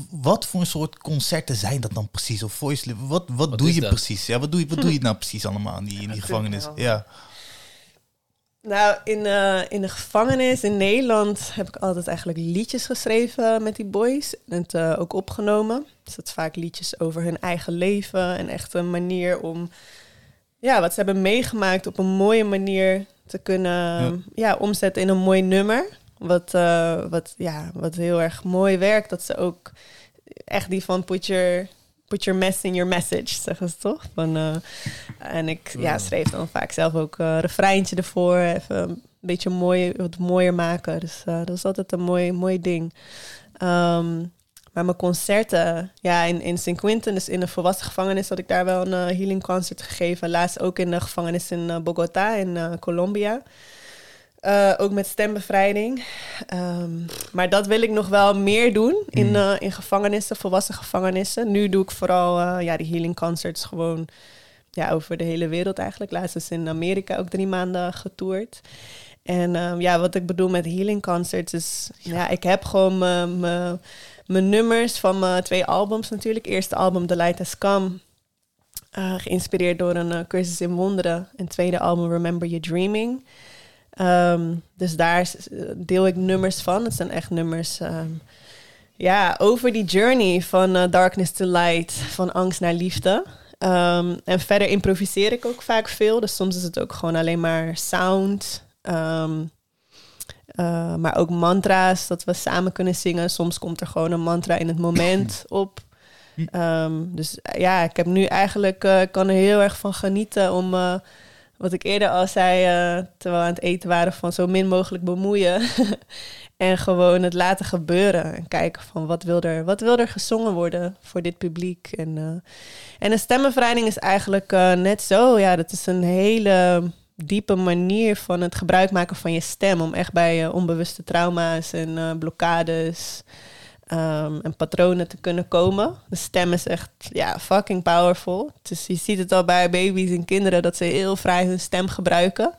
wat voor een soort concerten zijn dat dan precies? Of voice wat, wat, doe je precies? Ja, wat doe je, wat doe je nou precies allemaal in die, in die gevangenis? Ja. Nou, in, eh, in de gevangenis in Nederland heb ik altijd eigenlijk liedjes geschreven met die boys. En het eh, ook opgenomen. Dus dat is vaak liedjes over hun eigen leven. En echt een manier om ja, wat ze hebben meegemaakt op een mooie manier te kunnen ja. omzetten in een mooi nummer. Wat, eh, wat, ja, wat heel erg mooi werkt. Dat ze ook echt die van put your, put your mess in your message, zeggen ze toch? Van, uh, en ik ja, schreef dan vaak zelf ook een uh, refreintje ervoor. Even een beetje mooi, wat mooier maken. Dus uh, dat is altijd een mooi, mooi ding. Um, maar mijn concerten, ja, in, in St. Quentin, dus in de volwassen gevangenis, had ik daar wel een healing concert gegeven. Laatst ook in de gevangenis in Bogota, in uh, Colombia. ook met stembevrijding. Um, maar dat wil ik nog wel meer doen in, in gevangenissen, volwassen gevangenissen. Nu doe ik vooral ja, die healing concerts gewoon ja, over de hele wereld eigenlijk. Laatst is in Amerika ook drie maanden getoerd. En um, ja, wat ik bedoel met healing concerts is... Ja, ik heb gewoon mijn mijn nummers van mijn twee albums natuurlijk. Eerste album The Light Has Come. Geïnspireerd door een cursus in wonderen. En tweede album Remember Your Dreaming. Um, dus daar deel ik nummers van. Het zijn echt nummers... Um, ja, over die journey van uh, darkness to light. Van angst naar liefde. Um, en verder improviseer ik ook vaak veel. Dus soms is het ook gewoon alleen maar sound... Uh, maar ook mantra's, dat we samen kunnen zingen. Soms komt er gewoon een mantra in het moment op. Dus ja, ik heb nu eigenlijk, uh, kan er heel erg van genieten om, wat ik eerder al zei, terwijl we aan het eten waren, van zo min mogelijk bemoeien. en gewoon het laten gebeuren. En kijken van wat wil er, wat wil er gezongen worden voor dit publiek. En, en een stemmenvrijding is eigenlijk net zo. Ja, dat is een hele diepe manier van het gebruik maken van je stem. Om echt bij onbewuste trauma's en blokkades um, en patronen te kunnen komen. De stem is echt ja, fucking powerful. Dus je ziet het al bij baby's en kinderen dat ze heel vrij hun stem gebruiken.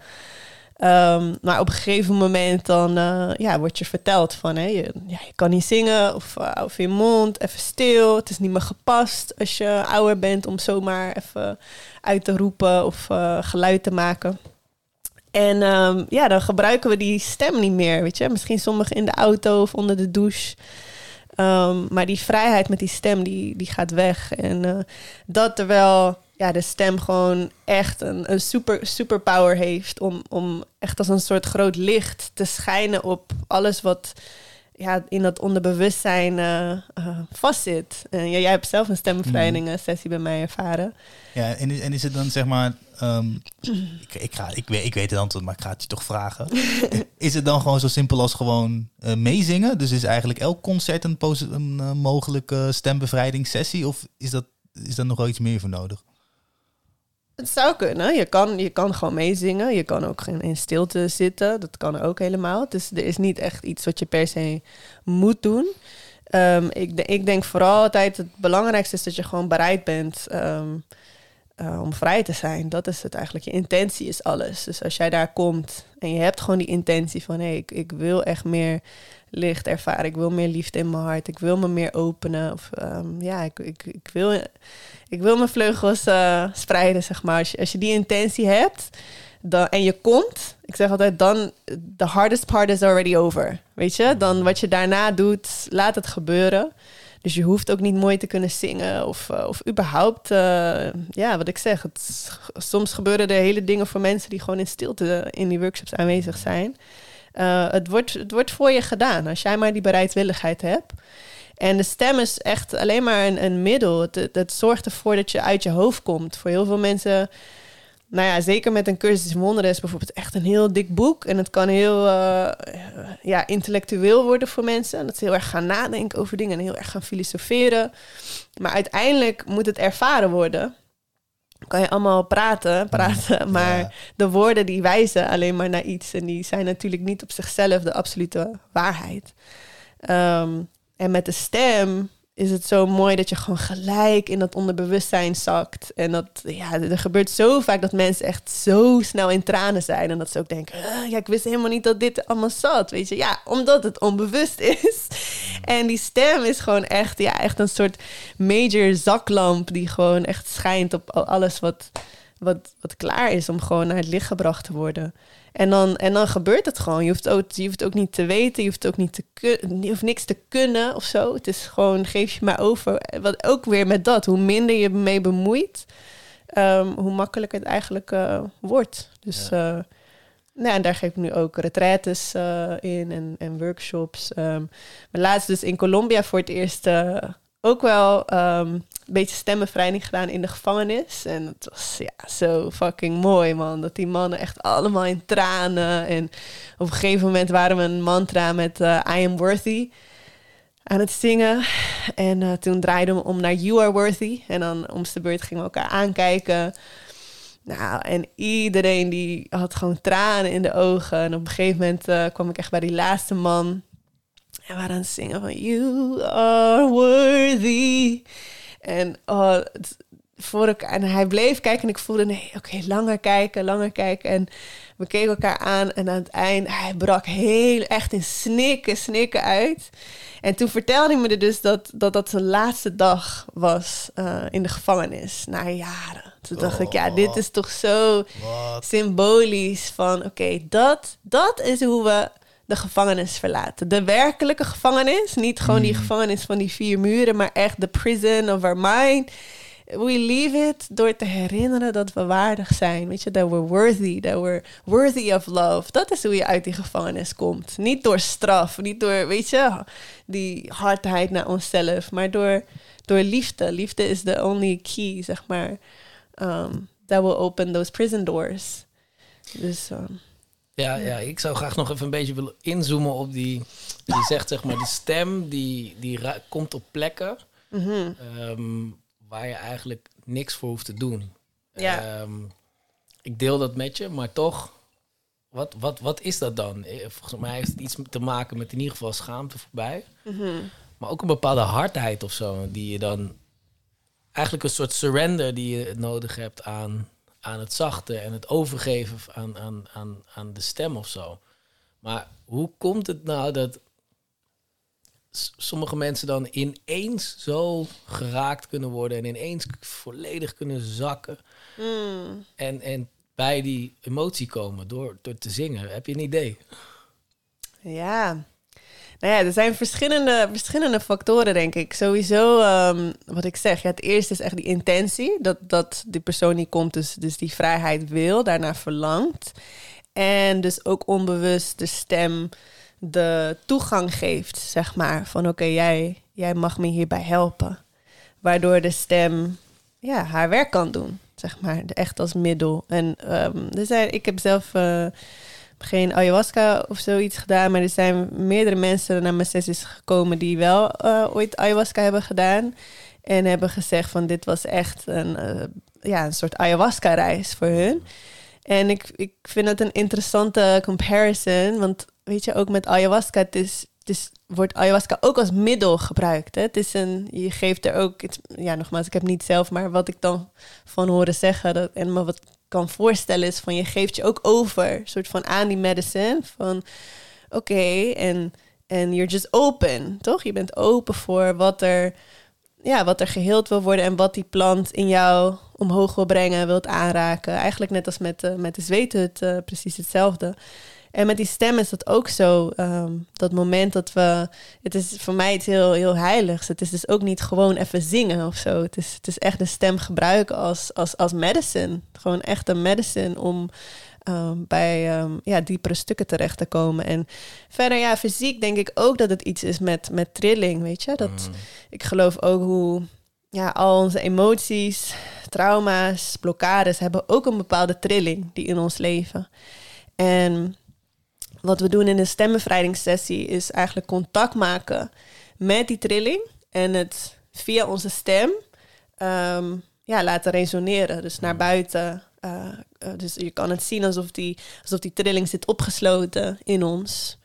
Um, maar op een gegeven moment dan uh, ja, wordt je verteld van hè, je, ja, je kan niet zingen of, uh, je mond, even stil. Het is niet meer gepast als je ouder bent om zomaar even uit te roepen of uh, geluid te maken. En um, ja, dan gebruiken we die stem niet meer, weet je. Misschien sommigen in de auto of onder de douche. Um, maar die vrijheid met die stem, die, die gaat weg. En uh, dat terwijl ja, de stem gewoon echt een, een super, superpower heeft... Om, om echt als een soort groot licht te schijnen op alles wat ja, in dat onderbewustzijn uh, uh, vastzit. En ja, jij hebt zelf een stembevrijding mm. sessie bij mij ervaren. Ja, en, en is het dan zeg maar... Um, ik, ik, ga, ik, weet, ik weet het antwoord, maar ik ga het je toch vragen. is het dan gewoon zo simpel als gewoon uh, meezingen? Dus is eigenlijk elk concert een, een mogelijke stembevrijdingssessie? Of is, dat, is daar nog wel iets meer voor nodig? Het zou kunnen. Je kan, je kan gewoon meezingen. Je kan ook in stilte zitten. Dat kan ook helemaal. Dus er is niet echt iets wat je per se moet doen. Um, ik, ik, denk vooral altijd het belangrijkste is dat je gewoon bereid bent um, uh, om vrij te zijn. Dat is het eigenlijk. Je intentie is alles. Dus als jij daar komt en je hebt gewoon die intentie van... hé, ik, ik wil echt meer licht ervaren. Ik wil meer liefde in mijn hart. Ik wil me meer openen. Of um, ja, ik, ik, ik wil ik wil mijn vleugels uh, spreiden, zeg maar. Als je, als je die intentie hebt dan, en je komt, ik zeg altijd, dan the hardest part is already over. Weet je, dan wat je daarna doet, laat het gebeuren. Dus je hoeft ook niet mooi te kunnen zingen of, uh, of überhaupt, uh, ja, wat ik zeg. Het, soms gebeuren er hele dingen voor mensen die gewoon in stilte in die workshops aanwezig zijn. Het, wordt, het wordt voor je gedaan als jij maar die bereidwilligheid hebt. En de stem is echt alleen maar een, een middel. Het, het, zorgt ervoor dat je uit je hoofd komt. Voor heel veel mensen, nou ja, zeker met een cursus wonderen is bijvoorbeeld echt een heel dik boek. En het kan heel uh, ja, intellectueel worden voor mensen. Dat ze heel erg gaan nadenken over dingen en heel erg gaan filosoferen. Maar uiteindelijk moet het ervaren worden. Kan je allemaal praten, praten, maar ja. de woorden die wijzen alleen maar naar iets. En die zijn natuurlijk niet op zichzelf de absolute waarheid. Um, en met de stem is het zo mooi dat je gewoon gelijk in dat onderbewustzijn zakt. En dat, ja, er gebeurt zo vaak dat mensen echt zo snel in tranen zijn. En dat ze ook denken, ja, ik wist helemaal niet dat dit allemaal zat. Weet je, ja, omdat het onbewust is. En die stem is gewoon echt, ja, echt een soort major zaklamp die gewoon echt schijnt op alles wat, wat, wat klaar is om gewoon naar het licht gebracht te worden. En dan, en dan gebeurt het gewoon. Je hoeft, ook, je hoeft ook niet te weten, je hoeft ook niet te kun, je hoeft niks te kunnen of zo. Het is gewoon, geef je maar over. Wat ook weer met dat, hoe minder je mee bemoeit, ehm, hoe makkelijker het eigenlijk eh, wordt. Dus ja. nou, en daar geef ik nu ook retraites uh, in en, en workshops. Um, maar laatst dus in Colombia voor het eerst ook wel um, een beetje stemmenvrijding gedaan in de gevangenis. En het was ja, zo fucking mooi, man. Dat die mannen echt allemaal in tranen. En op een gegeven moment waren we een mantra met uh, I am worthy aan het zingen. En uh, toen draaiden we om naar You are worthy. En dan om de beurt gingen we elkaar aankijken. Nou, en iedereen die had gewoon tranen in de ogen. En op een gegeven moment uh, kwam ik echt bij die laatste man. En we waren aan het zingen van You are worthy. En oh, het, voor elkaar. En hij bleef kijken en ik voelde, nee, oké, okay, langer kijken, langer kijken. En we keken elkaar aan en aan het eind, hij brak heel echt in snikken, snikken uit. En toen vertelde hij me dus dat dat, dat zijn laatste dag was uh, in de gevangenis, na jaren. Toen dacht oh, ik, ja, dit is toch zo what? symbolisch van, oké, okay, dat, dat is hoe we de gevangenis verlaten. De werkelijke gevangenis, niet gewoon die gevangenis van die vier muren, maar echt de prison of our mind we leave it door te herinneren dat we waardig zijn. Weet je, that we're worthy, that we're worthy of love. Dat is hoe je uit die gevangenis komt. Niet door straf, niet door, weet je, die hardheid naar onszelf, maar door, door liefde. Liefde is the only key, zeg maar, um, that will open those prison doors. Dus. Um, ja, ja, ik zou graag nog even een beetje willen inzoomen op die. Je zegt zeg maar, die stem die, die komt op plekken. Mm -hmm. um, waar je eigenlijk niks voor hoeft te doen. Ja. Um, ik deel dat met je, maar toch, wat, wat, wat is dat dan? Eh, volgens mij heeft het iets te maken met in ieder geval schaamte voorbij. Mm -hmm. Maar ook een bepaalde hardheid of zo, die je dan eigenlijk een soort surrender die je nodig hebt aan, aan het zachte en het overgeven aan, aan, aan, aan de stem of zo. Maar hoe komt het nou dat sommige mensen dan ineens zo geraakt kunnen worden en ineens volledig kunnen zakken. Mm. En, en bij die emotie komen door, door te zingen. Heb je een idee? Ja. Nou ja, er zijn verschillende, verschillende factoren, denk ik. Sowieso, um, wat ik zeg, ja, het eerste is echt die intentie. Dat, dat die persoon die komt, dus, dus die vrijheid wil, daarna verlangt. En dus ook onbewust de stem de toegang geeft, zeg maar. Van oké, jij, jij mag me hierbij helpen. Waardoor de stem ja, haar werk kan doen, zeg maar. Echt als middel. En um, zijn, ik heb zelf uh, geen ayahuasca of zoiets gedaan, maar er zijn meerdere mensen naar mijn sessies gekomen die wel uh, ooit ayahuasca hebben gedaan. En hebben gezegd van dit was echt een, uh, ja, een soort ayahuasca-reis voor hun. En ik, ik vind het een interessante comparison, want weet je, ook met ayahuasca, het is, het is, wordt ayahuasca ook als middel gebruikt. Hè? Het is een, je geeft er ook, ja, nogmaals, ik heb niet zelf, maar wat ik dan van horen zeggen dat, en me wat kan voorstellen is van je geeft je ook over, soort van aan die medicine, van oké, en en you're just open, toch? Je bent open voor wat er, ja, wat er geheeld wil worden en wat die plant in jou omhoog wil brengen, wilt aanraken. Eigenlijk net als met, uh, met de zweethut, uh, precies hetzelfde. En met die stem is dat ook zo. Um, dat moment dat we. Het is voor mij iets heel, heel heiligs. Het is dus ook niet gewoon even zingen of zo. Het is, het is echt de stem gebruiken als, als, als medicine. Gewoon echt een medicine om um, bij um, ja, diepere stukken terecht te komen. En verder, ja, fysiek denk ik ook dat het iets is met, met trilling. Weet je, dat Mm. ik geloof ook hoe. Ja, al onze emoties, trauma's, blokkades hebben ook een bepaalde trilling die in ons leven. En wat we doen in een stembevrijdingssessie is eigenlijk contact maken met die trilling en het via onze stem um, ja, laten resoneren. Dus naar buiten. Uh, uh, dus je kan het zien alsof die, alsof die trilling zit opgesloten in ons.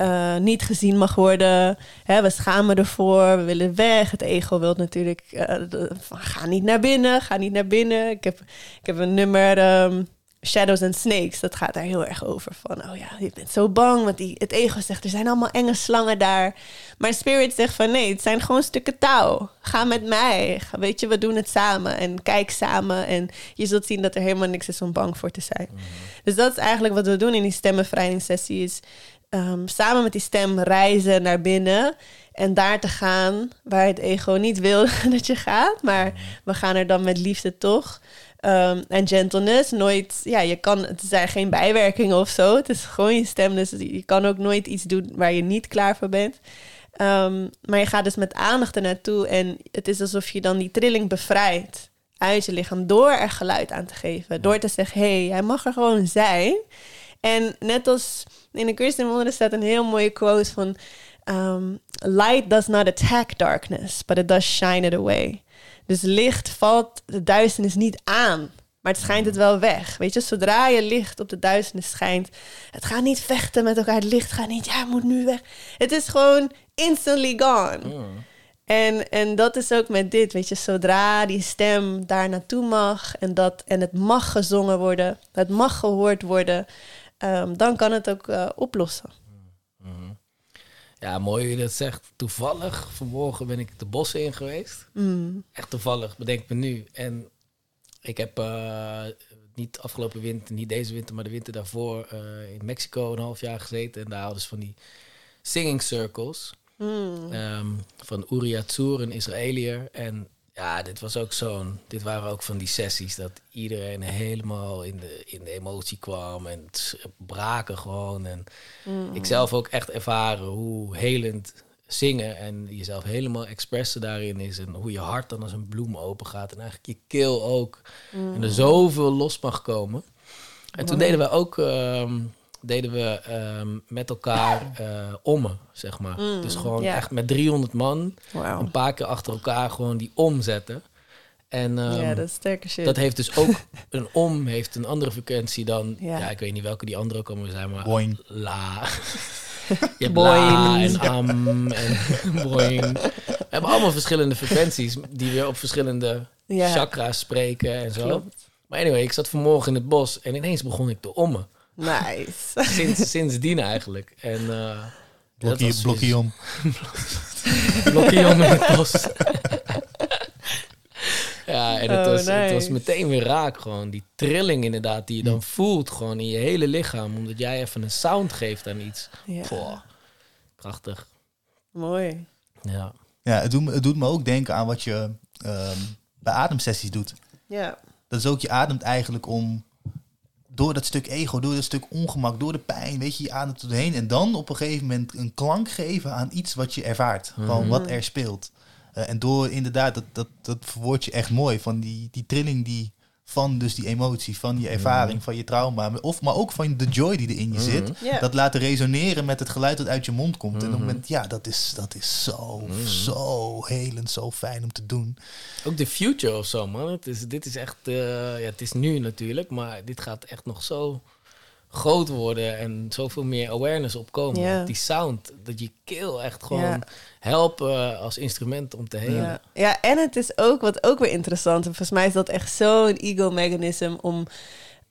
Uh, niet gezien mag worden. Hè, we schamen ervoor, we willen weg. Het ego wil natuurlijk, uh, de, van, ga niet naar binnen, ga niet naar binnen. Ik heb, ik heb een nummer, um, Shadows and Snakes, dat gaat daar heel erg over. Van, oh ja, je bent zo bang. Want die, het ego zegt, er zijn allemaal enge slangen daar. Maar Spirit zegt van, nee, het zijn gewoon stukken touw. Ga met mij. Ga, weet je, we doen het samen. En kijk samen. En je zult zien dat er helemaal niks is om bang voor te zijn. Dus dat is eigenlijk wat we doen in die stemmenbevrijdingssessie. Is ehm, samen met die stem reizen naar binnen. En daar te gaan waar het ego niet wil dat je gaat. Maar we gaan er dan met liefde toch. Um, en gentleness, nooit, ja, je kan, het zijn geen bijwerkingen of zo. Het is gewoon je stem, dus je kan ook nooit iets doen waar je niet klaar voor bent. Um, maar je gaat dus met aandacht er naartoe en het is alsof je dan die trilling bevrijdt uit je lichaam door er geluid aan te geven. Door te zeggen, hé, hey, hij mag er gewoon zijn. En net als in de Christen staat een heel mooie quote van... Um, Light does not attack darkness, but it does shine it away. Dus licht valt de duisternis niet aan, maar het schijnt het wel weg. Weet je, zodra je licht op de duisternis schijnt, het gaat niet vechten met elkaar. Het licht gaat niet, ja, moet nu weg. Het is gewoon instantly gone. Mm. En, en dat is ook met dit, weet je, zodra die stem daar naartoe mag en, dat, en het mag gezongen worden, het mag gehoord worden, um, dan kan het ook uh, oplossen. Ja, mooi hoe je dat zegt. Toevallig, vanmorgen ben ik de bossen in geweest. Mm. Echt toevallig, bedenk me nu. En ik heb uh, niet afgelopen winter, niet deze winter, maar de winter daarvoor uh, in Mexico een half jaar gezeten. En daar hadden ze van die singing circles. Mm. Um, van Uri Atsur, een Israëliër. En ja, dit was ook zo'n. Dit waren ook van die sessies dat iedereen helemaal in de, in de emotie kwam en het braken gewoon. En Mm. ik zelf ook echt ervaren hoe helend zingen en jezelf helemaal expressen daarin is. En hoe je hart dan als een bloem open gaat. En eigenlijk je keel ook. Mm. En er zoveel los mag komen. En toen deden we ook. Um, deden we um, met elkaar uh, ommen, zeg maar. Mm, dus gewoon echt met 300 man een paar keer achter elkaar gewoon die omzetten. En um, ja, dat is sterke shit. dat heeft dus ook een om, heeft een andere frequentie dan. Ja. Ja, ik weet niet welke die andere komen zijn, maar Boing. la. Je hebt Boing. la en am en boing. We hebben allemaal verschillende frequenties die weer op verschillende ja, chakra's spreken en zo. klopt. Maar anyway, ik zat vanmorgen in het bos en ineens begon ik te ommen. Nice. Sinds, sindsdien eigenlijk. En uh, Blokkie, blokkie om. blokkie om in het bos. ja, en het, Oh, was, het was meteen weer raak gewoon. Die trilling inderdaad, die je dan voelt gewoon in je hele lichaam. Omdat jij even een sound geeft aan iets. Ja, prachtig. mooi. Ja. Ja, het doet, me, het doet me ook denken aan wat je ehm, bij ademsessies doet. Ja, Dat is ook, je ademt eigenlijk om door dat stuk ego, door dat stuk ongemak, door de pijn, weet je, je ademt er doorheen. En dan op een gegeven moment een klank geven aan iets wat je ervaart. Gewoon Mhm. wat er speelt. Eh, en door inderdaad, dat, dat, dat verwoord je echt mooi, van die, die trilling die van dus die emotie, van je ervaring, van je trauma, of, maar ook van de joy die er in je Mhm. zit. Dat laten resoneren met het geluid dat uit je mond komt. En op Mhm. het moment, ja, dat is, dat is zo, Mhm. zo helend, zo fijn om te doen. Ook de future of zo, man. Het is, dit is echt... eh, ja, het is nu natuurlijk, maar dit gaat echt nog zo groot worden en zoveel meer awareness opkomen. Die sound, dat je keel echt gewoon Ja. helpen als instrument om te helen. Ja. ja, en het is ook, wat ook weer interessant, en volgens mij is dat echt zo'n ego-mechanism om,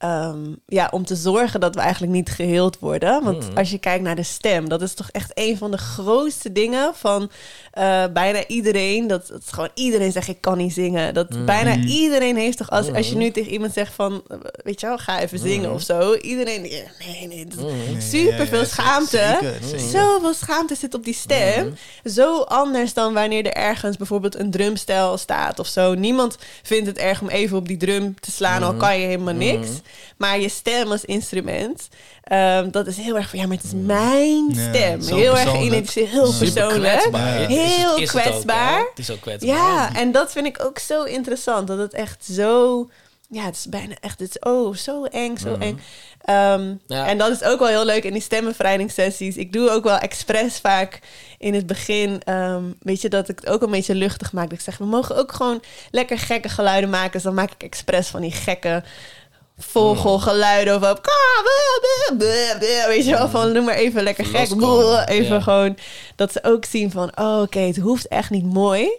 ehm, ja, om te zorgen dat we eigenlijk niet geheeld worden. Want Mhm. als je kijkt naar de stem, dat is toch echt een van de grootste dingen van eh, bijna iedereen. Dat, dat gewoon iedereen zegt, ik kan niet zingen. Dat Mhm. bijna iedereen heeft toch, als, als je Mhm. nu tegen iemand zegt van, weet je wel, ga even zingen of zo. Iedereen, nee, nee, Super veel ja, ja, schaamte. Zoveel schaamte zit op die stem. Zo anders dan wanneer er ergens bijvoorbeeld een drumstel staat of zo. Niemand vindt het erg om even op die drum te slaan, al kan je helemaal niks. Maar je stem als instrument, ehm, dat is heel erg van ja, maar het is mijn stem. heel erg geïdentificeerd, heel Super persoonlijk. kwetsbaar. Ja. Is het- Heel het ook, kwetsbaar. Het is ook kwetsbaar. Ja, en dat vind ik ook zo interessant. Dat het echt zo. Ja, het is bijna echt. Het is oh, zo eng, zo Mhm. eng. Ehm, Ja. En dat is ook wel heel leuk in die stembevrijdingssessies. Ik doe ook wel expres vaak in het begin. ehm, weet je, dat ik het ook een beetje luchtig maak. Dat ik zeg, we mogen ook gewoon lekker gekke geluiden maken. Dus dan maak ik expres van die gekke vogelgeluiden. Of op, weet je wel, van noem maar even lekker gek. Even gewoon dat ze ook zien van, oh, oké, het hoeft echt niet mooi.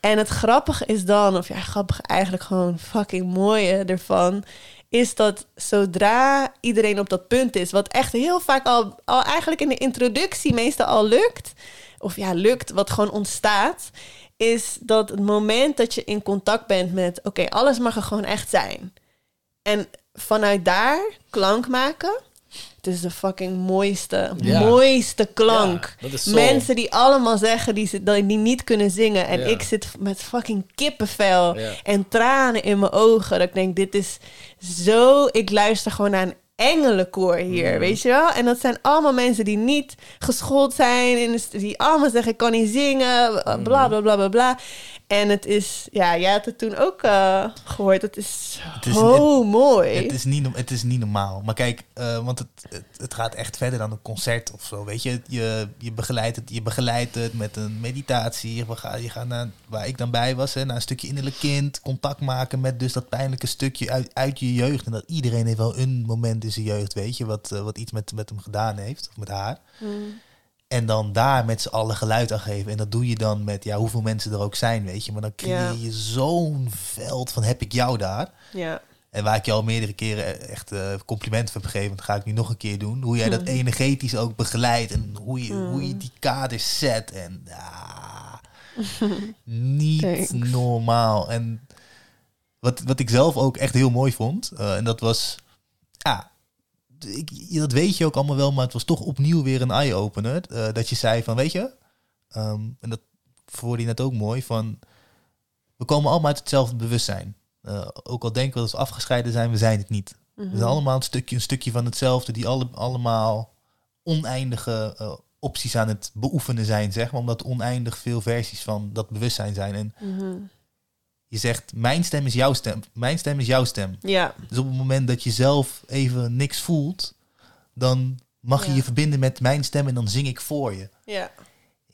En het grappige is dan, of ja, grappig eigenlijk gewoon fucking mooie ervan, is dat zodra iedereen op dat punt is, wat echt heel vaak al, al eigenlijk in de introductie meestal al lukt, of ja, lukt, wat gewoon ontstaat, is dat het moment dat je in contact bent met, oké, alles mag er gewoon echt zijn. En vanuit daar klank maken. Het is de fucking mooiste, Ja. mooiste klank. Ja. Mensen die allemaal zeggen die, ze- dat die niet kunnen zingen. En Ja. ik zit met fucking kippenvel en tranen in mijn ogen. Dat ik denk, dit is zo... Ik luister gewoon naar een engelenkoor hier, Mhm. weet je wel? En dat zijn allemaal mensen die niet geschoold zijn. In de st- die allemaal zeggen, ik kan niet zingen. Mhm. Bla, bla, bla, bla, bla. En het is... Ja, jij had het toen ook eh, gehoord. Het is is zo mooi. Het is, niet, het is niet normaal. Maar kijk, eh, want het, het, het gaat echt verder dan een concert of zo. Weet je, je, je, begeleidt, het, je begeleidt het met een meditatie. We gaan, je gaat naar, waar ik dan bij was, hè, naar een stukje innerlijk kind. Contact maken met dus dat pijnlijke stukje uit, uit je jeugd. En dat iedereen heeft wel een moment in zijn jeugd, weet je, wat, eh, wat iets met, met hem gedaan heeft. Of met haar. Mm. En dan daar met z'n allen geluid aan geven. En dat doe je dan met ja, hoeveel mensen er ook zijn, weet je. Maar dan creëer Ja. je zo'n veld van heb ik jou daar. Ja. En waar ik je al meerdere keren echt eh, complimenten voor heb gegeven, dat ga ik nu nog een keer doen. Hoe jij dat Mhm. energetisch ook begeleidt en hoe je, hoe je die kaders zet. En ah, niet Thanks. normaal. En wat, wat ik zelf ook echt heel mooi vond, eh, en dat was, ja, ik, dat weet je ook allemaal wel, maar het was toch opnieuw weer een eye-opener. eh, dat je zei van, weet je, ehm, en dat voorde je net ook mooi, van we komen allemaal uit hetzelfde bewustzijn. Eh, ook al denken we dat we afgescheiden zijn, we zijn het niet. Mhm. We zijn allemaal een stukje, een stukje van hetzelfde, die alle, allemaal oneindige eh, opties aan het beoefenen zijn, zeg maar. Omdat oneindig veel versies van dat bewustzijn zijn. En Mhm. Je zegt, mijn stem is jouw stem. Mijn stem is jouw stem. Ja. Dus op het moment dat je zelf even niks voelt, dan mag je Ja. je verbinden met mijn stem en dan zing ik voor je. Ja.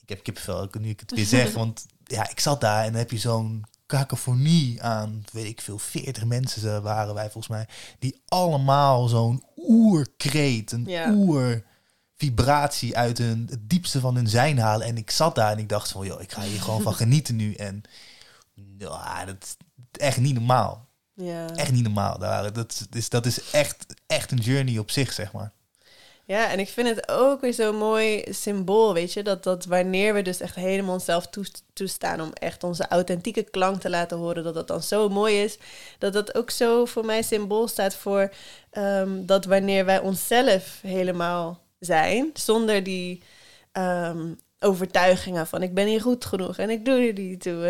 Ik heb kippenvel, nu ik het weer zeg. Want ja, ik zat daar en dan heb je zo'n kakofonie aan, weet ik veel, 40 mensen waren wij volgens mij. Die allemaal zo'n oerkreet, een Ja. oer vibratie uit hun, het diepste van hun zijn halen. En ik zat daar en ik dacht van, joh, ik ga hier gewoon van genieten nu. En ja, dat is echt niet normaal. Ja. Echt niet normaal. Dat, is, dat is echt, echt een journey op zich, zeg maar. Ja, en ik vind het ook weer zo'n mooi symbool, weet je, dat, dat wanneer we dus echt helemaal onszelf toest- toestaan om echt onze authentieke klank te laten horen, dat dat dan zo mooi is, dat dat ook zo voor mij symbool staat voor ehm, dat wanneer wij onszelf helemaal zijn, zonder die ehm, overtuigingen van ik ben hier goed genoeg en ik doe er niet toe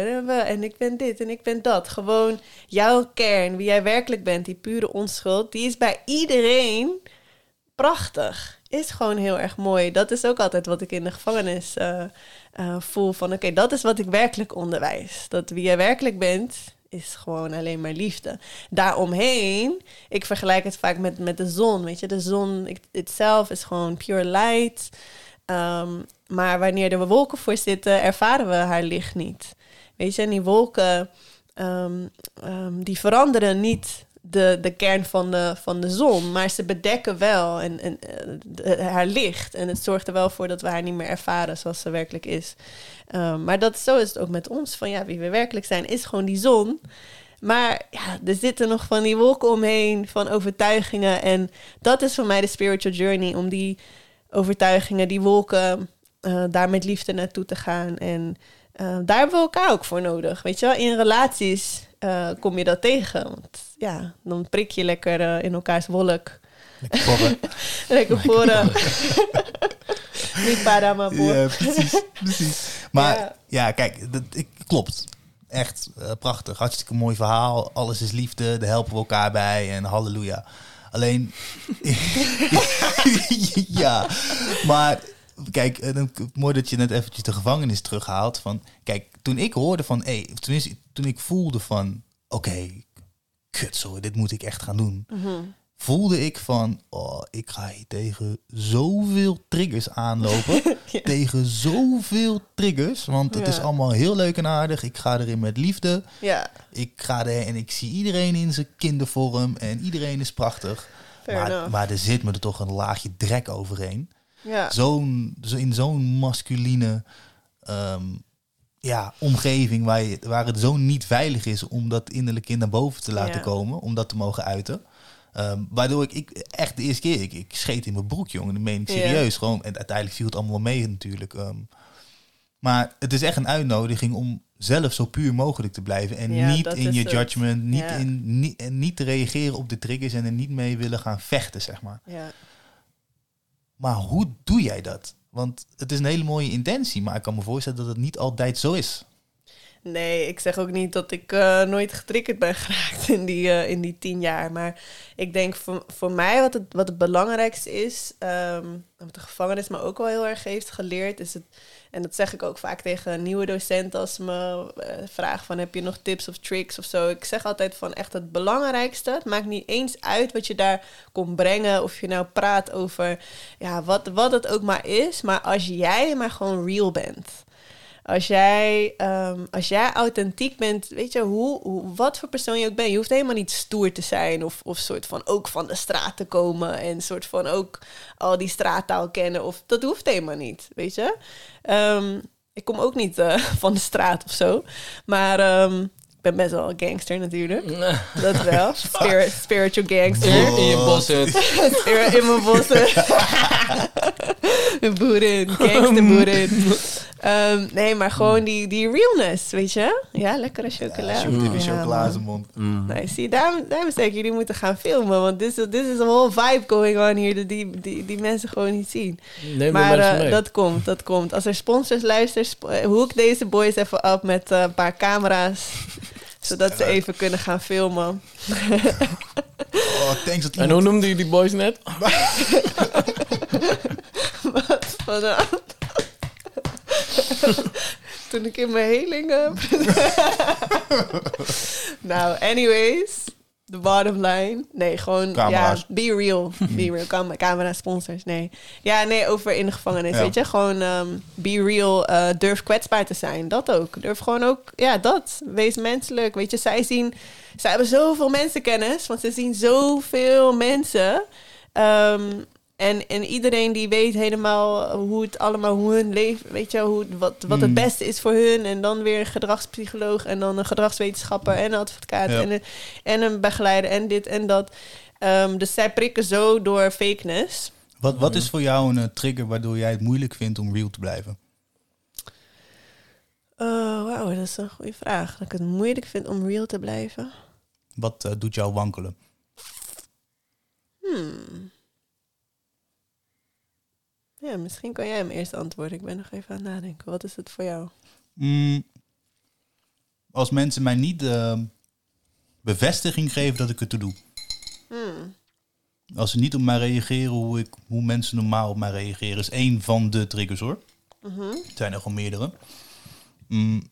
en, ik ben dit en ik ben dat. Gewoon jouw kern, wie jij werkelijk bent, die pure onschuld, die is bij iedereen prachtig. Is gewoon heel erg mooi. Dat is ook altijd wat ik in de gevangenis eh, eh, voel. Van oké, dat is wat ik werkelijk onderwijs. Dat wie jij werkelijk bent, is gewoon alleen maar liefde. Daaromheen, ik vergelijk het vaak met, met de zon. Weet je, de zon itself is gewoon pure light. Ehm, maar wanneer er wolken voor zitten, ervaren we haar licht niet. Weet je, en die wolken, ehm, ehm, die veranderen niet de, de kern van de, van de zon, maar ze bedekken wel en, eh, haar licht. En het zorgt er wel voor dat we haar niet meer ervaren zoals ze werkelijk is. Maar dat, zo is het ook met ons. Van ja, wie we werkelijk zijn, is gewoon die zon. Maar ja, er zitten nog van die wolken omheen van overtuigingen. En dat is voor mij de spiritual journey. Om die overtuigingen, die wolken, eh, daar met liefde naartoe te gaan. En eh, daar hebben we elkaar ook voor nodig. Weet je wel, in relaties eh, kom je dat tegen. Want ja, dan prik je lekker in elkaars wolk. Lekker porren. Lekker voor. eh, Niet para, maar voor. Ja, precies, precies. Maar ja, Ja. kijk, dat ik, klopt. Echt prachtig. Hartstikke mooi verhaal. Alles is liefde. Daar helpen we elkaar bij. En halleluja. Alleen, ja, maar kijk, eh, mooi dat je net eventjes de gevangenis terughaalt. Van, kijk, toen ik hoorde van, hey, tenminste, toen ik voelde van, oké, zo, dit moet ik echt gaan doen. Mhm. Voelde ik van, oh, ik ga hier tegen zoveel triggers aanlopen. Ja. Tegen zoveel triggers. Want het Ja. is allemaal heel leuk en aardig. Ik ga erin met liefde. Ja, Ik ga er en ik zie iedereen in zijn kindervorm. En iedereen is prachtig. Maar, maar er zit me er toch een laagje drek overheen. ja. Zo'n, zo in zo'n masculine ehm, ja, omgeving waar, je, waar het zo niet veilig is om dat innerlijk kind naar boven te laten Ja. komen. Om dat te mogen uiten. Ehm, waardoor ik, ik echt de eerste keer, ik, ik scheet in mijn broek, jongen. Dat meen ik Ja. serieus. Gewoon, en uiteindelijk viel het allemaal wel mee natuurlijk. Ehm, maar het is echt een uitnodiging om zelf zo puur mogelijk te blijven. En Ja, niet in je het. judgment, niet, Ja. in, niet, en niet te reageren op de triggers en er niet mee willen gaan vechten, zeg maar. Ja. Maar hoe doe jij dat? Want het is een hele mooie intentie, maar ik kan me voorstellen dat het niet altijd zo is. Nee, ik zeg ook niet dat ik eh, nooit getriggerd ben geraakt in die, eh, in die tien jaar. Maar ik denk voor, voor mij wat het, wat het belangrijkste is, ehm, wat de gevangenis me ook wel heel erg heeft geleerd, is het, en dat zeg ik ook vaak tegen nieuwe docenten als ze me eh, vragen van heb je nog tips of tricks of zo. Ik zeg altijd van echt het belangrijkste, het maakt niet eens uit wat je daar kon brengen, of je nou praat over ja, wat, wat het ook maar is, maar als jij maar gewoon real bent. Als jij, ehm, als jij authentiek bent, weet je, hoe, hoe, wat voor persoon je ook bent. Je hoeft helemaal niet stoer te zijn of, of soort van ook van de straat te komen en soort van ook al die straattaal kennen. Of, dat hoeft helemaal niet, weet je. Ehm, ik kom ook niet eh, van de straat of zo, maar ehm, ben best wel een gangster natuurlijk. Dat wel, Spirit, spiritual gangster. In, in je. Spirit in mijn bossen. Een boerin, gangster boerin. Ehm, nee, maar gewoon die, die realness, weet je? Ja, lekkere chocola. Ja, je chocola in zijn mond. Mm. Nee, zie, daarom, daarom zeg ik, jullie moeten gaan filmen. Want dit is, this is a whole vibe going on hier die, die, die, die mensen gewoon niet zien. Neem maar eh, mee. dat komt, dat komt. Als er sponsors luisteren, sp eh, hoek deze boys even op met eh, een paar camera's. Zodat ze even kunnen gaan filmen. Oh, thanks dat En hoe noemde je die boys net? Wat van een- Toen ik in mijn heling heb. nou, anyways. The bottom line. Nee, gewoon Camera's. ja, be real. Be real. Cam camera sponsors, nee. Ja, nee, over in de gevangenis, Ja. weet je. Gewoon ehm, be real. eh, durf kwetsbaar te zijn. Dat ook. Durf gewoon ook, ja, dat. Wees menselijk. Weet je, zij zien... Zij hebben zoveel mensenkennis, want ze zien zoveel mensen. Ehm, en, en iedereen die weet helemaal hoe het allemaal, hoe hun leven, weet je, hoe, wat, wat het Mm. beste is voor hun. En dan weer een gedragspsycholoog en dan een gedragswetenschapper en een advocaat Ja. en, een, en een begeleider en dit en dat. Ehm, dus zij prikken zo door fakeness. Wat, wat is voor jou een eh, trigger waardoor jij het moeilijk vindt om real te blijven? Oh, wauw, dat is een goede vraag. Dat ik het moeilijk vind om real te blijven. Wat eh, doet jou wankelen? Hmm. Ja, misschien kan jij hem eerst antwoorden. Ik ben nog even aan het nadenken. Wat is het voor jou? Mm, als mensen mij niet de bevestiging geven dat ik het te doe. Hmm. Als ze niet op mij reageren hoe, ik, hoe mensen normaal op mij reageren, is één van de triggers hoor. Mhm. Het zijn er gewoon meerdere. Mm.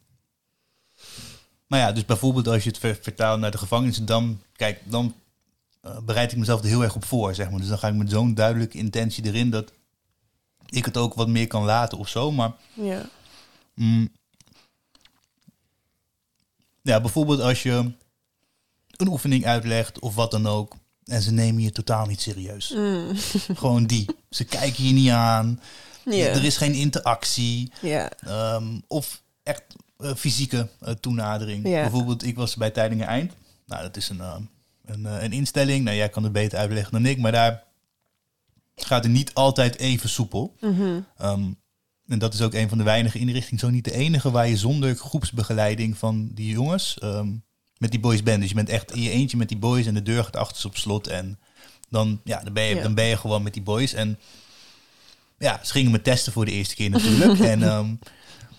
Maar ja, dus bijvoorbeeld als je het ver- vertaalt naar de gevangenis, dan, kijk, dan eh, bereid ik mezelf er heel erg op voor, zeg maar. Dus dan ga ik met zo'n duidelijke intentie erin dat ik het ook wat meer kan laten of zo. Maar Ja. mm, ja, bijvoorbeeld als je een oefening uitlegt of wat dan ook, en ze nemen je totaal niet serieus. Mm. Gewoon die. Ze kijken je niet aan. Er is geen interactie. Ehm, of echt eh, fysieke eh, toenadering. Bijvoorbeeld, ik was bij Tijdingen Eind. Nou, dat is een, eh, een, eh, een instelling. Nou, jij kan het beter uitleggen dan ik. Maar daar gaat het niet altijd even soepel. Mhm. Ehm, en dat is ook een van de weinige inrichtingen. Zo niet de enige waar je zonder groepsbegeleiding van die jongens... ehm, met die boys bent. Dus je bent echt in je eentje met die boys... en de deur gaat achter op slot. En dan, ja, dan, ben je, Ja. dan ben je gewoon met die boys. En ja, ze gingen me testen voor de eerste keer natuurlijk. en ehm, op een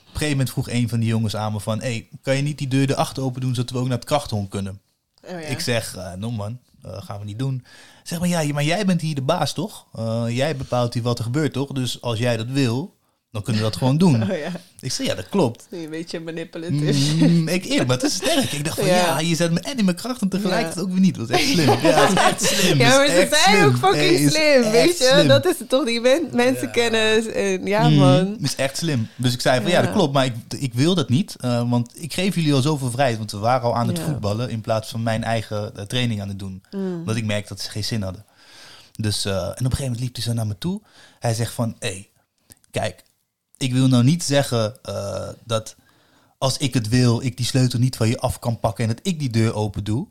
gegeven moment vroeg een van die jongens aan me van... Hey, kan je niet die deur erachter open doen... zodat we ook naar het krachthond kunnen? Oh, ja. Ik zeg, no man, eh, gaan we niet doen. Zeg maar, ja, maar jij bent hier de baas, toch? Eh, jij bepaalt hier wat er gebeurt, toch? Dus als jij dat wil, dan kunnen we dat gewoon doen. Oh ja, Ik zeg, ja, dat klopt. een beetje manipulatief. Mm, ik eerlijk, maar het is sterk. Ik dacht van, ja, Ja. je zet me en in mijn kracht en tegelijkertijd Ja. ook weer niet. Dat was echt slim. Ja, dat is echt slim. Ja, maar is ze echt zijn ook fucking is slim, weet je? slim. Dat is het toch, die men mensenkennis. En ja, Mm, man. is echt slim. Dus ik zei van, ja, dat klopt, maar ik, ik wil dat niet. eh, want ik geef jullie al zoveel vrijheid. Want we waren al aan het voetballen in plaats van mijn eigen eh, training aan het doen. Mm. Omdat ik merkte dat ze geen zin hadden. Dus, eh, en op een gegeven moment liep hij zo naar me toe. Hij zegt van, hé, hey, kijk, ik wil nou niet zeggen eh, dat als ik het wil, ik die sleutel niet van je af kan pakken en dat ik die deur open doe.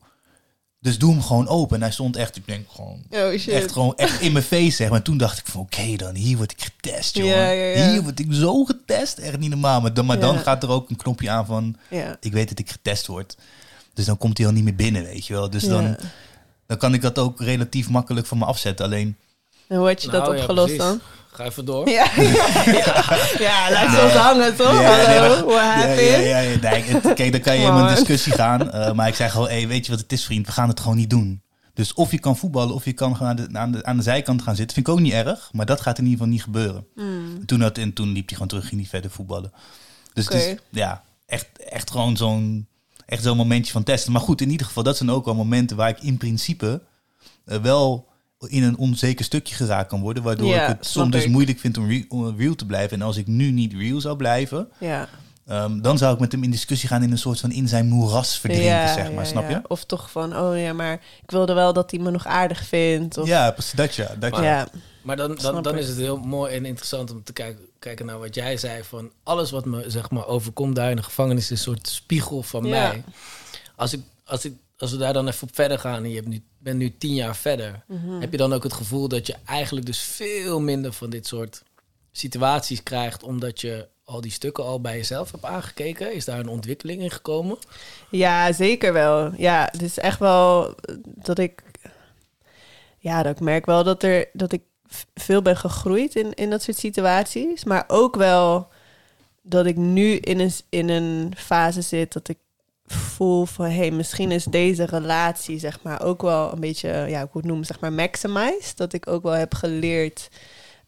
Dus doe hem gewoon open. En hij stond echt, ik denk gewoon, Oh shit. echt gewoon echt in mijn face, zeg maar. En toen dacht ik van, oké dan, hier word ik getest, jongen. Ja, ja, ja. Hier word ik zo getest, echt niet normaal. Maar dan, maar dan gaat er ook een knopje aan van, Ja. ik weet dat ik getest word. Dus dan komt hij al niet meer binnen, weet je wel. Dus Ja. dan, dan kan ik dat ook relatief makkelijk van me afzetten. Alleen, En hoe had je dat Nou, opgelost dan? Ga even door. Ja, ja, ja laat ze ons hangen toch? Hallo, what Ja, happened? ja, ja, ja, nee, het- kijk, dan kan je in on. discussie gaan. eh, maar ik zei gewoon, hey, weet je wat het is, vriend? We gaan het gewoon niet doen. Dus of je kan voetballen, of je kan gewoon aan de, aan de, aan de zijkant gaan zitten. Vind ik ook niet erg, maar dat gaat in ieder geval niet gebeuren. Hmm. En Toen, had, en toen liep hij gewoon terug, ging niet verder voetballen. Dus het is, ja, echt, echt gewoon zo'n echt zo'n momentje van testen. Maar goed, in ieder geval, dat zijn ook wel momenten waar ik in principe eh, wel in een onzeker stukje geraakt kan worden. Waardoor Ja, ik het soms dus moeilijk vind om, re- om real te blijven. En als ik nu niet real zou blijven, Ja. Ehm, dan zou ik met hem in discussie gaan in een soort van in zijn moeras verdrinken, ja, zeg maar. ja, snap ja. je? Of toch van, oh ja, maar ik wilde wel dat hij me nog aardig vindt. Of, Ja, precies dat ja. Dat ja. ja. Maar dan, dan, dan is het heel mooi en interessant om te kijken, kijken naar wat jij zei. Van alles wat me zeg maar, overkomt daar in de gevangenis is een soort spiegel van Ja. mij. Als, ik, als, ik, als we daar dan even op verder gaan en je hebt nu, bent nu tien jaar verder, Mhm. heb je dan ook het gevoel dat je eigenlijk dus veel minder van dit soort situaties krijgt, omdat je al die stukken al bij jezelf hebt aangekeken? Is daar een ontwikkeling in gekomen? Ja, zeker wel. Ja, het is echt wel dat ik... Ja, dat ik merk wel dat, er, dat ik veel ben gegroeid in, in dat soort situaties. Maar ook wel dat ik nu in een, in een fase zit dat ik voel van... hey, misschien is deze relatie zeg maar ook wel een beetje... ja, ik het noemen, zeg maar maximized. Dat ik ook wel heb geleerd...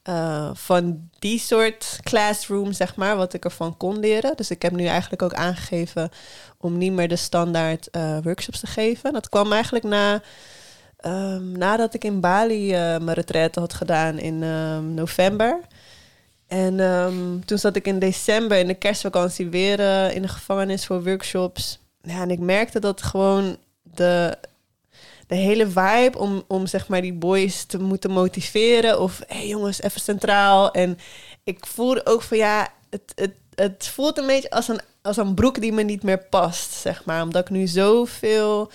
eh, van die soort classroom, zeg maar, wat ik ervan kon leren. Dus ik heb nu eigenlijk ook aangegeven om niet meer de standaard eh, workshops te geven. Dat kwam eigenlijk na, ehm, nadat ik in Bali eh, mijn retraite had gedaan in ehm, november. En ehm, toen zat ik in december in de kerstvakantie weer in de gevangenis voor workshops. Ja, en ik merkte dat gewoon de, de hele vibe om, om zeg maar die boys te moeten motiveren. Of hé hey jongens, even centraal. En ik voelde ook van ja, het, het, het voelt een beetje als een, als een broek die me niet meer past, zeg maar. Omdat ik nu zoveel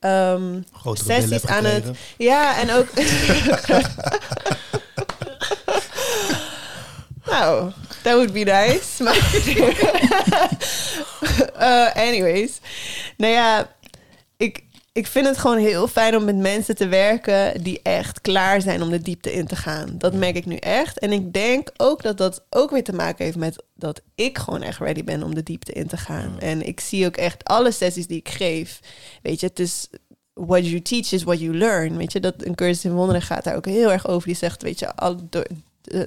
billen sessies aan het... Ja, en ook... nou, that would be nice. Maar Eh, anyways. Nou ja, ik, ik vind het gewoon heel fijn om met mensen te werken die echt klaar zijn om de diepte in te gaan. Dat merk ik nu echt. En ik denk ook dat dat ook weer te maken heeft met dat ik gewoon echt ready ben om de diepte in te gaan. En ik zie ook echt alle sessies die ik geef. Weet je, het is what you teach is what you learn. Weet je, dat een cursus in wonderen gaat daar ook heel erg over. Die zegt, weet je, al eh,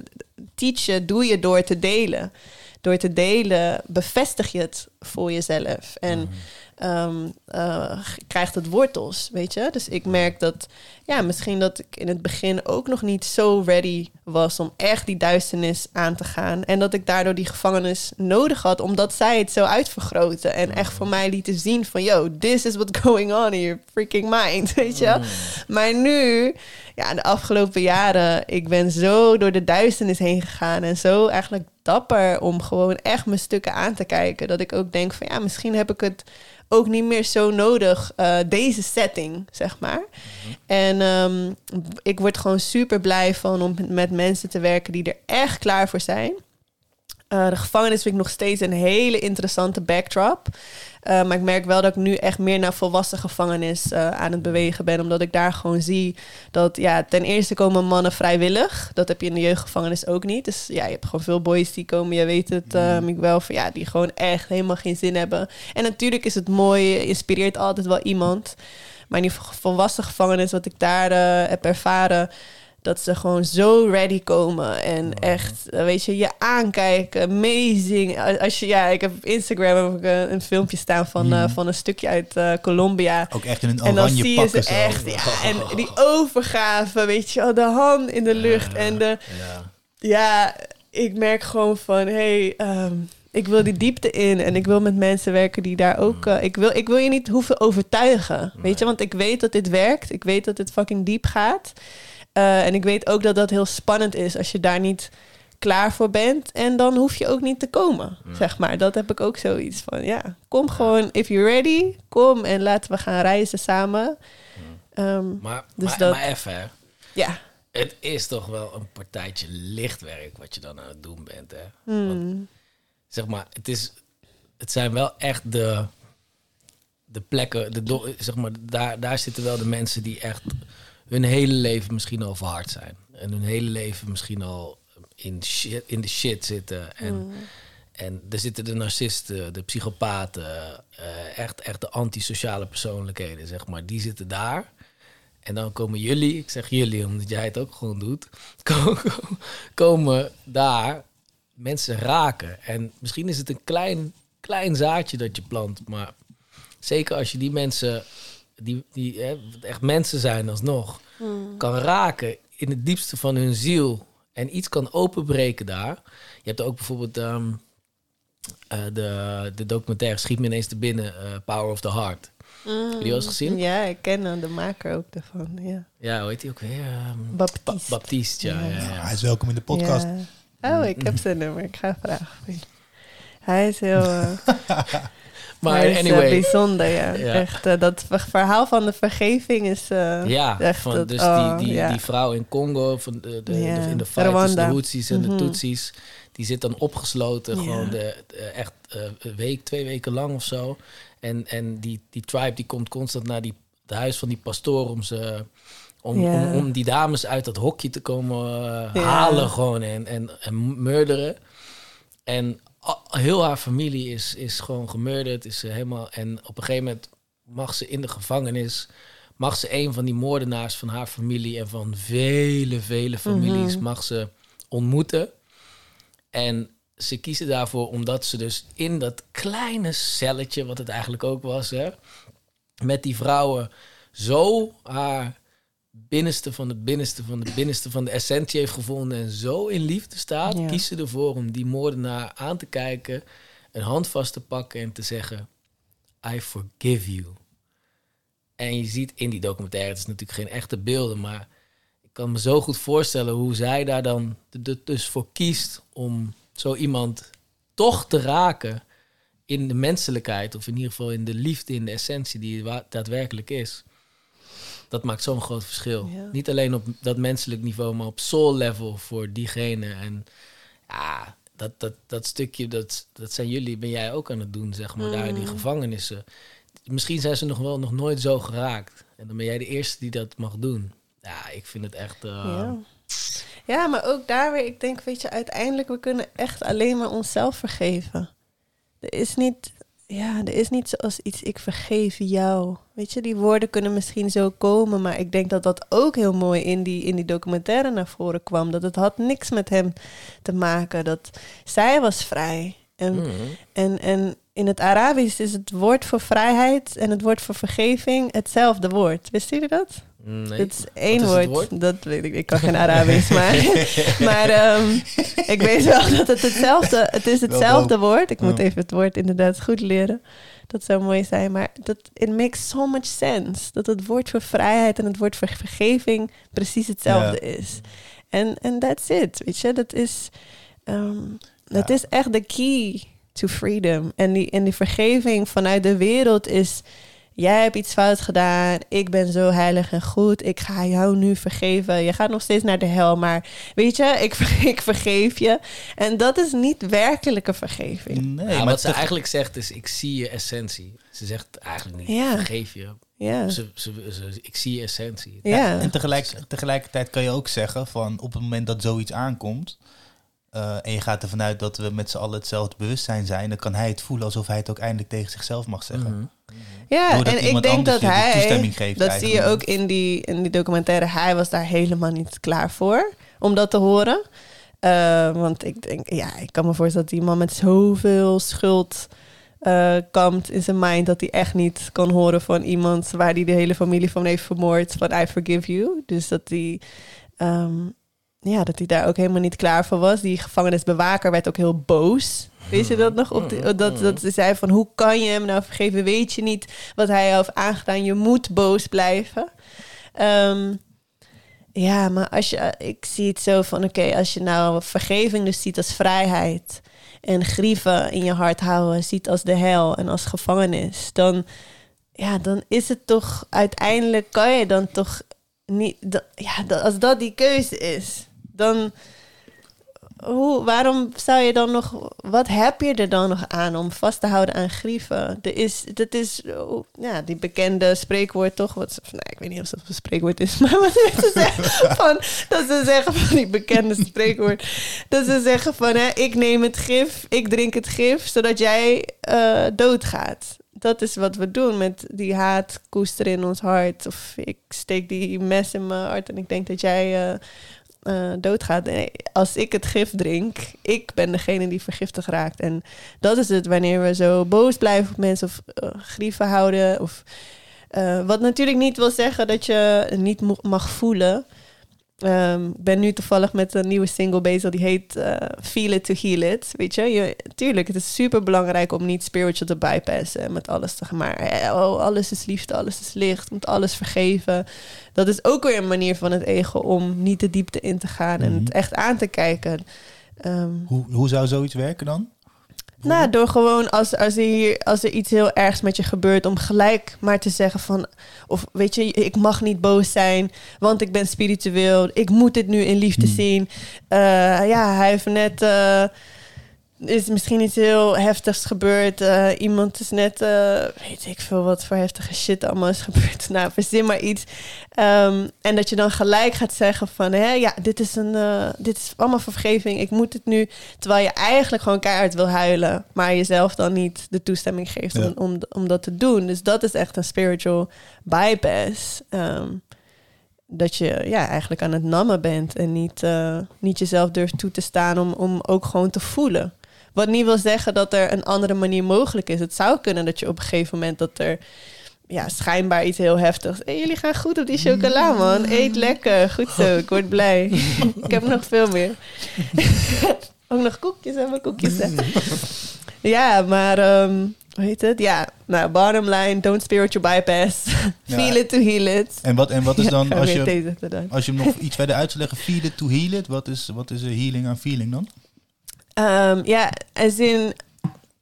teachen doe je door te delen. Door te delen bevestig je het voor jezelf. En ehm, eh, krijgt het wortels, weet je. Dus ik merk dat, ja, misschien dat ik in het begin ook nog niet zo ready was om echt die duisternis aan te gaan. En dat ik daardoor die gevangenis nodig had, omdat zij het zo uitvergroten. En echt voor mij lieten zien van, yo, this is what's going on in your freaking mind, weet je. Maar nu, ja, de afgelopen jaren, ik ben zo door de duisternis heen gegaan en zo eigenlijk dapper om gewoon echt mijn stukken aan te kijken. Dat ik ook denk van, ja, misschien heb ik het ook niet meer zo nodig, eh, deze setting, zeg maar. En ehm, ik word gewoon super blij van om met mensen te werken die er echt klaar voor zijn. Eh, de gevangenis vind ik nog steeds een hele interessante backdrop. Eh, maar ik merk wel dat ik nu echt meer naar volwassen gevangenis eh, aan het bewegen ben. Omdat ik daar gewoon zie dat ja, ten eerste komen mannen vrijwillig. Dat heb je in de jeugdgevangenis ook niet. Dus ja, je hebt gewoon veel boys die komen, je weet het, eh, ik wel, van ja, die gewoon echt helemaal geen zin hebben. En natuurlijk is het mooi, je inspireert altijd wel iemand. Maar in die volwassen gevangenis, wat ik daar heb ervaren, dat ze gewoon zo ready komen en echt, eh, weet je, je aankijken, amazing. Als- je, ja, ik heb op Instagram heb ik, eh, een filmpje staan van, eh, van een stukje uit Colombia. Ook echt in een En dan oranje zie je ze zo. echt, ja, en die overgave, weet je, de hand in de lucht en de, Ja. ja, ik merk gewoon van, hey, ehm, ik wil die diepte in en ik wil met mensen werken die daar ook. eh, ik, wil, ik wil je niet hoeven overtuigen, weet je, want ik weet dat dit werkt. Ik weet dat dit fucking diep gaat. Eh, en ik weet ook dat dat heel spannend is als je daar niet klaar voor bent. En dan hoef je ook niet te komen, zeg maar. Dat heb ik ook zoiets van, ja, kom gewoon, if you're ready, kom en laten we gaan reizen samen. Ehm, Maar, Dus maar, dat- maar even, ja. Het is toch wel een partijtje lichtwerk wat je dan aan het doen bent, hè. Hmm. zeg maar, het, is, het zijn wel echt de, de plekken, de, zeg maar, daar, daar zitten wel de mensen die echt hun hele leven misschien al verhard zijn. En hun hele leven misschien al in, shit, in de shit zitten. En, en er zitten de narcisten, de psychopaten, eh, echt, echt de antisociale persoonlijkheden, zeg maar. Die zitten daar. En dan komen jullie, ik zeg jullie omdat jij het ook gewoon doet, ko- komen daar mensen raken. En misschien is het een klein, klein zaadje dat je plant, maar zeker als je die mensen, die, die hè, echt mensen zijn alsnog, kan raken in het diepste van hun ziel en iets kan openbreken daar. Je hebt ook bijvoorbeeld ehm, eh, de, de documentaire Schiet me ineens te binnen, eh, Power of the Heart. Heb je die eens gezien? Ja, ik ken de maker ook daarvan, ja. Ja, hoe heet die ook weer? Ehm, Baptiste. Ba- Baptiste, ja. ja, ja. Hij is welkom in de podcast. Ja. Oh, ik heb zijn nummer. Ik ga vragen. Hij is heel... eh, Maar is, eh, anyway, bijzonder, ja. Ja. Echt, eh, dat ver- verhaal van de vergeving is... eh, Ja, echt van, dat- dus oh, die, die, ja. die vrouw in Congo, van de, de, Ja, de- in de fight tussen de. Houthis en Mhm. de Tutsis, die zit dan opgesloten, gewoon de, de- echt een week, twee weken lang of zo. En, en die, die tribe die komt constant naar die, het huis van die pastoor om ze... Om, om, om die dames uit dat hokje te komen halen gewoon en, en, en murderen. En heel haar familie is, is gewoon gemurderd. Is ze helemaal, en op een gegeven moment mag ze in de gevangenis... mag ze een van die moordenaars van haar familie... en van vele, vele families Mhm. mag ze ontmoeten. En ze kiezen daarvoor omdat ze dus in dat kleine celletje... wat het eigenlijk ook was, hè, met die vrouwen... zo haar binnenste van de binnenste van de binnenste van de essentie heeft gevonden en zo in liefde staat, Ja. kiest ze ervoor om die moordenaar aan te kijken, een hand vast te pakken en te zeggen: I forgive you. En je ziet in die documentaire, het is natuurlijk geen echte beelden, maar ik kan me zo goed voorstellen hoe zij daar dan dus voor kiest om zo iemand toch te raken in de menselijkheid, of in ieder geval in de liefde, in de essentie die het daadwerkelijk is. Dat maakt zo'n groot verschil. Ja. Niet alleen op dat menselijk niveau, maar op soul level voor diegene. En ja, dat, dat, dat stukje, dat, dat zijn jullie, ben jij ook aan het doen, zeg maar, daar in die gevangenissen. Misschien zijn ze nog wel nog nooit zo geraakt. En dan ben jij de eerste die dat mag doen. Ja, ik vind het echt... eh, Ja. ja, maar ook daar weer, ik denk, weet je, uiteindelijk, we kunnen echt alleen maar onszelf vergeven. Er is niet, ja, er is niet zoals iets, ik vergeef jou. Weet je, die woorden kunnen misschien zo komen, maar ik denk dat dat ook heel mooi in die, in die documentaire naar voren kwam. Dat het had niks met hem te maken, dat zij was vrij. En mhm. en, en in het Arabisch is het woord voor vrijheid en het woord voor vergeving hetzelfde woord. Wisten jullie dat? Nee. Het is één is woord. woord? Dat weet ik. Ik kan geen Arabisch, maar, maar ehm, ik weet wel dat het hetzelfde. Het is hetzelfde woord. Ik moet even het woord inderdaad goed leren. Dat zou mooi zijn, maar dat it makes so much sense dat het woord voor vrijheid en het woord voor vergeving precies hetzelfde is. En en that's it, weet je. Dat is ehm, dat Ja. is echt de key to freedom. En die en die vergeving vanuit de wereld is Jij hebt iets fout gedaan. Ik ben zo heilig en goed. Ik ga jou nu vergeven. Je gaat nog steeds naar de hel. Maar weet je, ik, ik vergeef je. En dat is niet werkelijke vergeving. Nee, Ja, maar wat ze eigenlijk zegt is, ik zie je essentie. Ze zegt eigenlijk niet, Ja. vergeef je. Ja. Ze, ze, ze- ik zie je essentie. Ja. En tegelijk, tegelijkertijd kan je ook zeggen van op het moment dat zoiets aankomt. Eh, en je gaat ervan uit dat we met z'n allen hetzelfde bewustzijn zijn, dan kan hij het voelen alsof hij het ook eindelijk tegen zichzelf mag zeggen. Mhm. Ja, Doordat en ik iemand denk anders dat je die hij, toestemming geeft dat zie je ook in die, in die documentaire, hij was daar helemaal niet klaar voor om dat te horen. Eh, want ik denk, ja, ik kan me voorstellen dat die man met zoveel schuld eh kampt in zijn mind, dat hij echt niet kan horen van iemand waar hij de hele familie van heeft vermoord, van I forgive you. Dus dat hij, ehm, ja, dat hij daar ook helemaal niet klaar voor was. Die gevangenisbewaker werd ook heel boos. Weet je dat nog? Op die, dat, dat ze zei van, hoe kan je hem nou vergeven? Weet je niet wat hij heeft aangedaan? Je moet boos blijven. Ehm, Ja, maar als je, ik zie het zo van, oké, als je nou vergeving dus ziet als vrijheid en grieven in je hart houden ziet als de hel en als gevangenis, dan, ja, dan is het toch uiteindelijk kan je dan toch niet, dat- ja, dat, als dat die keuze is, dan hoe, waarom zou je dan nog, wat heb je er dan nog aan om vast te houden aan grieven? Er is, dat is, ja, die bekende spreekwoord toch, wat, nou, ik weet niet of dat een spreekwoord is, maar wat ze zeggen van, dat ze zeggen van die bekende spreekwoord, dat ze zeggen van, hè, ik neem het gif, ik drink het gif, zodat jij eh, doodgaat. Dat is wat we doen met die haat koesteren in ons hart. Of ik steek die mes in mijn hart en ik denk dat jij eh, eh, doodgaat. Nee, als ik het gif drink, ik ben degene die vergiftigd raakt. En dat is het wanneer we zo boos blijven op mensen of eh, grieven houden. Of, eh, wat natuurlijk niet wil zeggen dat je niet mag voelen. Ehm, ik ben nu toevallig met een nieuwe single bezig die heet eh, Feel It to Heal It. Weet je, je, tuurlijk, het is super belangrijk om niet spiritual te bypassen en met alles te gaan. Maar eh, oh, alles is liefde, alles is licht, moet alles vergeven. Dat is ook weer een manier van het ego om niet de diepte in te gaan en Mhm. het echt aan te kijken. Ehm, Hoe, hoe zou zoiets werken dan? Nou, door gewoon als, als, er als er iets heel ergs met je gebeurt, om gelijk maar te zeggen van, of weet je, ik mag niet boos zijn, want ik ben spiritueel, ik moet dit nu in liefde Hmm. zien. Eh, ja, hij heeft net, eh, is misschien iets heel heftigs gebeurd. Eh, iemand is net, eh, weet ik veel wat voor heftige shit allemaal is gebeurd. Nou, verzin maar iets. Ehm, en dat je dan gelijk gaat zeggen van, hè, ja, dit is, een, eh, dit is allemaal vergeving. Ik moet het nu, terwijl je eigenlijk gewoon keihard wil huilen, maar jezelf dan niet de toestemming geeft Ja. om, om, om dat te doen. Dus dat is echt een spiritual bypass. Ehm, dat je ja, eigenlijk aan het nammen bent en niet, niet jezelf durft toe te staan om, om ook gewoon te voelen. Wat niet wil zeggen dat er een andere manier mogelijk is. Het zou kunnen dat je op een gegeven moment dat er ja, schijnbaar iets heel heftigs. Hey, jullie gaan goed op die chocola, man. Eet lekker. Goed zo, ik word blij. ik heb nog veel meer. ook nog koekjes en mijn koekjes. hè. ja, maar ehm, hoe heet het? Ja, nou, bottom line, don't spiritual bypass. Ja. Feel it to heal it. En wat, en wat is dan, Ja, als je, als je hem nog iets verder uit zou leggen, feel it to heal it, wat is, wat is healing aan feeling dan? Ehm, ja, als in,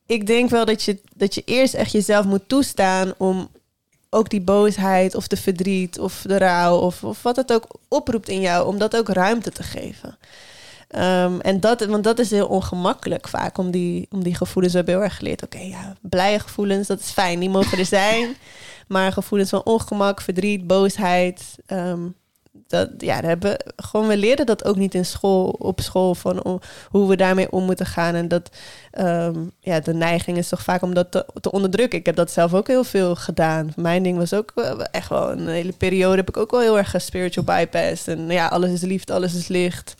ik denk wel dat je, dat je eerst echt jezelf moet toestaan om ook die boosheid of de verdriet of de rouw of, of wat het ook oproept in jou, om dat ook ruimte te geven. Ehm, en dat, want dat is heel ongemakkelijk vaak om die, om die gevoelens. We hebben heel erg geleerd. Oké, ja, blije gevoelens, dat is fijn, die mogen er zijn. Maar gevoelens van ongemak, verdriet, boosheid, ehm, dat, ja, hebben gewoon, we leren dat ook niet in school, op school, van hoe we daarmee om moeten gaan. En dat, ehm, ja, de neiging is toch vaak om dat te, te onderdrukken. Ik heb dat zelf ook heel veel gedaan. Mijn ding was ook eh, echt wel een hele periode, heb ik ook wel heel erg spiritual bypass. En ja, alles is liefde, alles is licht.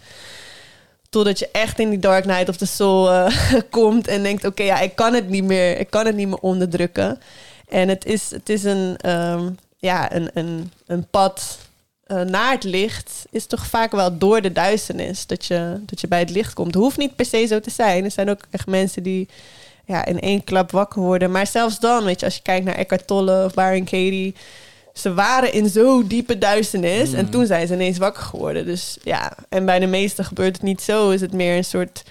Totdat je echt in die dark night of the soul eh, komt en denkt: oké, ja, ik kan het niet meer, ik kan het niet meer onderdrukken. En het is, het is een, ehm, ja, een, een, een pad eh, naar het licht. Is toch vaak wel door de duisternis dat je, dat je bij het licht komt. Het hoeft niet per se zo te zijn. Er zijn ook echt mensen die ja, in één klap wakker worden. Maar zelfs dan, weet je, als je kijkt naar Eckhart Tolle of Byron Katie. Ze waren in zo diepe duisternis en toen zijn ze ineens wakker geworden. Dus ja, en bij de meesten gebeurt het niet zo. Is het meer een soort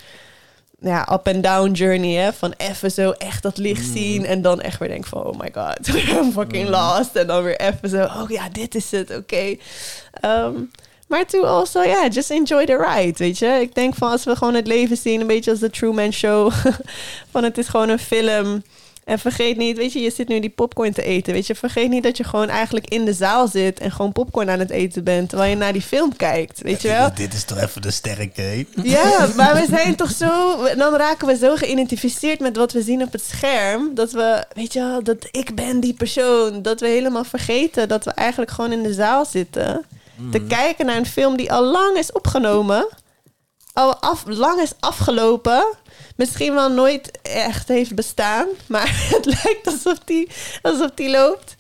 ja, up-and-down journey, hè? Van even zo echt dat licht zien en dan echt weer denken van, oh my god, I'm fucking lost. En dan weer even zo, oh ja, dit is het, oké. Ehm, maar to also, ja, yeah, just enjoy the ride, weet je. Ik denk van als we gewoon het leven zien, een beetje als de Truman Show, van het is gewoon een film. En vergeet niet, weet je, je zit nu die popcorn te eten, weet je. Vergeet niet dat je gewoon eigenlijk in de zaal zit en gewoon popcorn aan het eten bent, terwijl je naar die film kijkt, weet je wel. Dit is toch even de sterke. Ja, maar we zijn toch zo. Dan raken we zo geïdentificeerd met wat we zien op het scherm. Dat we, weet je wel, dat ik ben die persoon. Dat we helemaal vergeten dat we eigenlijk gewoon in de zaal zitten. Te kijken naar een film die al lang is opgenomen. Af, lang is afgelopen. Misschien wel nooit echt heeft bestaan. Maar het lijkt alsof die, alsof die loopt.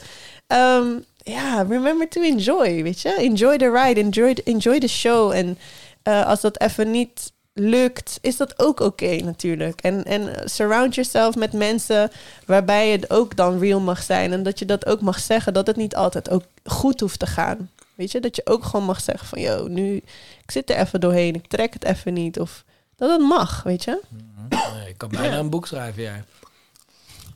Ehm, ja, remember to enjoy, weet je. Enjoy the ride, enjoy, enjoy the show. En eh, als dat even niet lukt, is dat ook oké natuurlijk. En, en surround yourself met mensen waarbij het ook dan real mag zijn. En dat je dat ook mag zeggen, dat het niet altijd ook goed hoeft te gaan. Weet je, dat je ook gewoon mag zeggen van, yo, nu, ik zit er even doorheen, ik trek het even niet. Of dat het mag, weet je. Nee, ik kan bijna een boek schrijven, jij.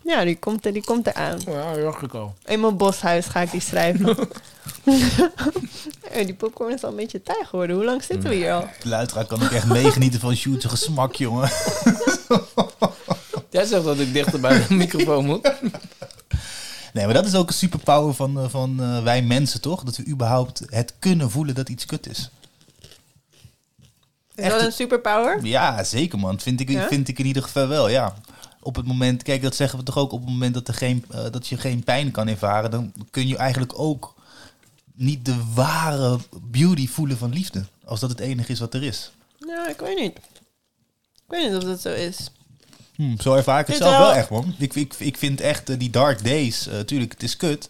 Ja, die komt, er, die komt eraan. Ja, dacht ik al. In mijn boshuis ga ik die schrijven. Die popcorn is al een beetje taai geworden. Hoe lang zitten we hier al? De luisteraar kan ook echt meegenieten van Sjoerd's gesmak, jongen. Jij zegt dat ik dichter bij de microfoon moet. Nee, maar dat is ook een superpower van, eh, van eh, wij mensen, toch? Dat we überhaupt het kunnen voelen dat iets kut is. Is Echt dat een- superpower? Ja, zeker man. Vind ik, Ja? vind ik in ieder geval wel, ja. Op het moment, kijk, dat zeggen we toch ook op het moment dat, er geen, eh, dat je geen pijn kan ervaren, dan kun je eigenlijk ook niet de ware beauty voelen van liefde. Als dat het enige is wat er is. Nou, ik weet niet. Ik weet niet of dat zo is. Hm, zo ervaar ik het zelf wel- echt, man. Ik, ik, ik vind echt eh, die dark days, eh tuurlijk, het is kut.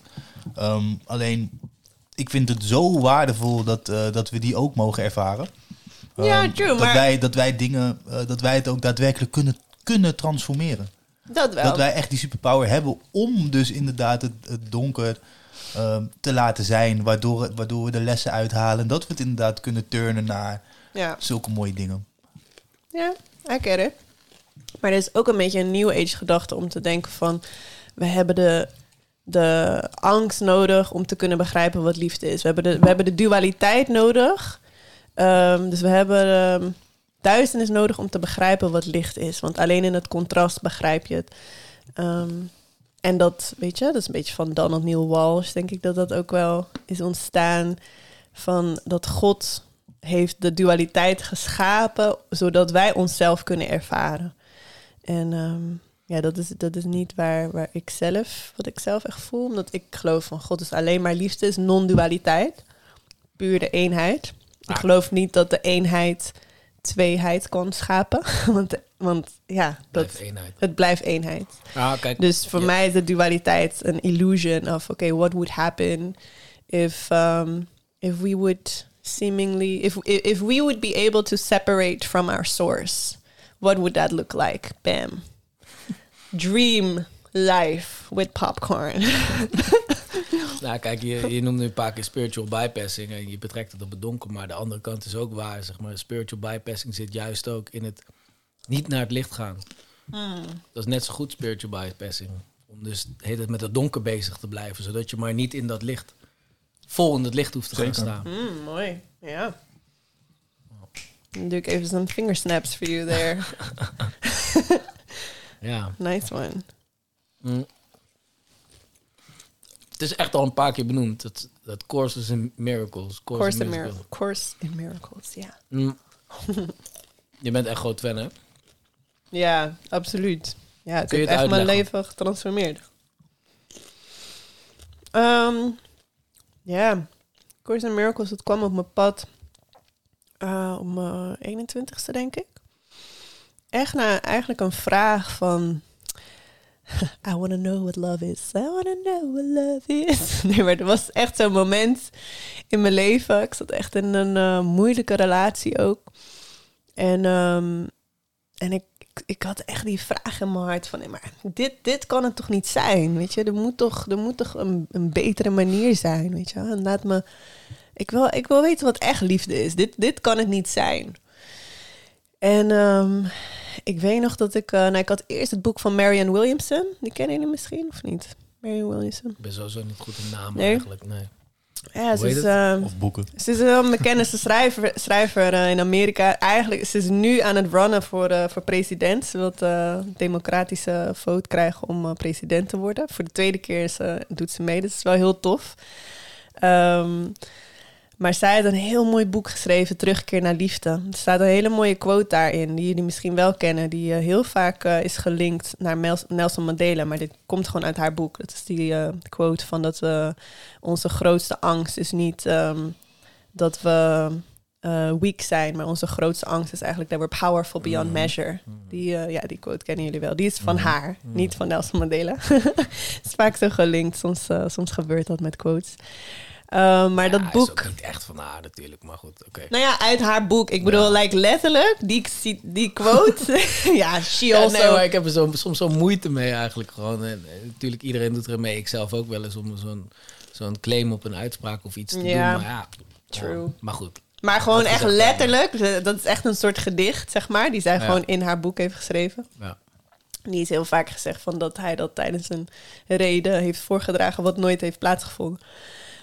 Ehm, alleen, ik vind het zo waardevol dat, eh, dat we die ook mogen ervaren. Ja, Ehm, true, dat maar- Wij, dat wij dingen, dat wij het ook daadwerkelijk kunnen, kunnen transformeren. Dat wel. Dat wij echt die superpower hebben om dus inderdaad het, het donker ehm, te laten zijn. Waardoor, waardoor we de lessen uithalen. En dat we het inderdaad kunnen turnen naar Ja. zulke mooie dingen. Ja, I get it. Maar er is ook een beetje een new age gedachte om te denken van... we hebben de, de angst nodig om te kunnen begrijpen wat liefde is. We hebben de, we hebben de dualiteit nodig. Ehm, dus we hebben ehm, duisternis nodig om te begrijpen wat licht is. Want alleen in het contrast begrijp je het. Ehm, en dat, weet je, dat is een beetje van Donald Neil Walsh, denk ik dat dat ook wel is ontstaan. Van dat God heeft de dualiteit geschapen, zodat wij onszelf kunnen ervaren. En ehm, ja, dat is, dat is niet waar, waar ik zelf, wat ik zelf echt voel. Omdat ik geloof van God is alleen maar liefde, is non-dualiteit. Puur de eenheid. Ik Ah. geloof niet dat de eenheid tweeheid kan schapen. Want, want ja, dat, eenheid. het blijft eenheid. Kijk. Dus voor Ja. mij is de dualiteit een illusion of, okay, what would happen if, um, if we would seemingly, if, if we would be able to separate from our source, what would that look like? Bam. Dream life with popcorn. Nou, kijk, je, je noemde nu een paar keer spiritual bypassing en je betrekt het op het donker, maar de andere kant is ook waar, zeg maar. Spiritual bypassing zit juist ook in het niet naar het licht gaan. Dat is net zo goed spiritual bypassing. Om dus heet het met het donker bezig te blijven, zodat je maar niet in dat licht, vol in het licht hoeft te gaan staan. Mm, mooi, ja. Dan doe ik even zo'n fingersnaps for you there. Ja. nice one. Mm. Het is echt al een paar keer benoemd, dat, dat Courses in Miracles. Course in, Miracles. Mir- Course in Miracles, ja. Mm. Je bent echt groot fan, hè? Ja, absoluut. Ja, het Kun heeft het echt mijn leven getransformeerd. Ehm, ja, Course in Miracles, het kwam op mijn pad eh, mijn 21ste, denk ik. Echt naar eigenlijk een vraag van... I want to know what love is. I want to know what love is. Nee, maar er was echt zo'n moment in mijn leven. Ik zat echt in een eh, moeilijke relatie ook. En, ehm, en ik, ik, ik had echt die vraag in mijn hart van... Nee, maar dit, dit kan het toch niet zijn, weet je? Er moet toch, er moet toch een, een betere manier zijn, weet je? En laat me... Ik wil, ik wil weten wat echt liefde is. Dit, dit kan het niet zijn. En ehm, ik weet nog dat ik... eh, nou, ik had eerst het boek van Marianne Williamson. Die kennen jullie misschien, of niet? Marianne Williamson. Ik ben sowieso niet goed in namen Nee? eigenlijk, nee. Ja, ze is, het? ehm, Of boeken. ze is een bekende schrijver, schrijver eh, in Amerika. Eigenlijk ze is nu aan het runnen voor, eh, voor president. Ze wil de democratische vote krijgen om eh, president te worden. Voor de tweede keer is, doet ze mee. Dat is wel heel tof. Ehm, maar zij heeft een heel mooi boek geschreven, Terugkeer naar Liefde. Er staat een hele mooie quote daarin, die jullie misschien wel kennen. Die eh, heel vaak eh, is gelinkt naar Nelson Mandela. Maar dit komt gewoon uit haar boek. Dat is die eh, quote van dat we onze grootste angst is niet ehm, dat we weak zijn, maar onze grootste angst is eigenlijk that we're powerful beyond Mhm. measure. Die, eh, ja, die quote kennen jullie wel. Die is van Mhm. haar, niet van Nelson Mandela. Het is vaak zo gelinkt. Soms, soms gebeurt dat met quotes. Eh, maar Ja, dat Is boek. ook niet echt van haar natuurlijk, maar goed, oké. Nou ja, uit haar boek. Ik bedoel, Ja. like letterlijk, die, die, die quote. ja, she Ja, also. nee, maar ik heb er zo, soms zo moeite mee eigenlijk gewoon. En, en natuurlijk, iedereen doet er mee. Ik zelf ook wel eens om zo'n zo'n claim op een uitspraak of iets te doen. Maar ja, true. maar goed. Maar gewoon Dat echt hebben. letterlijk, dat is echt een soort gedicht, zeg maar, die zij gewoon in haar boek heeft geschreven. Ja. Die is heel vaak gezegd van dat hij dat tijdens een reden heeft voorgedragen, wat nooit heeft plaatsgevonden.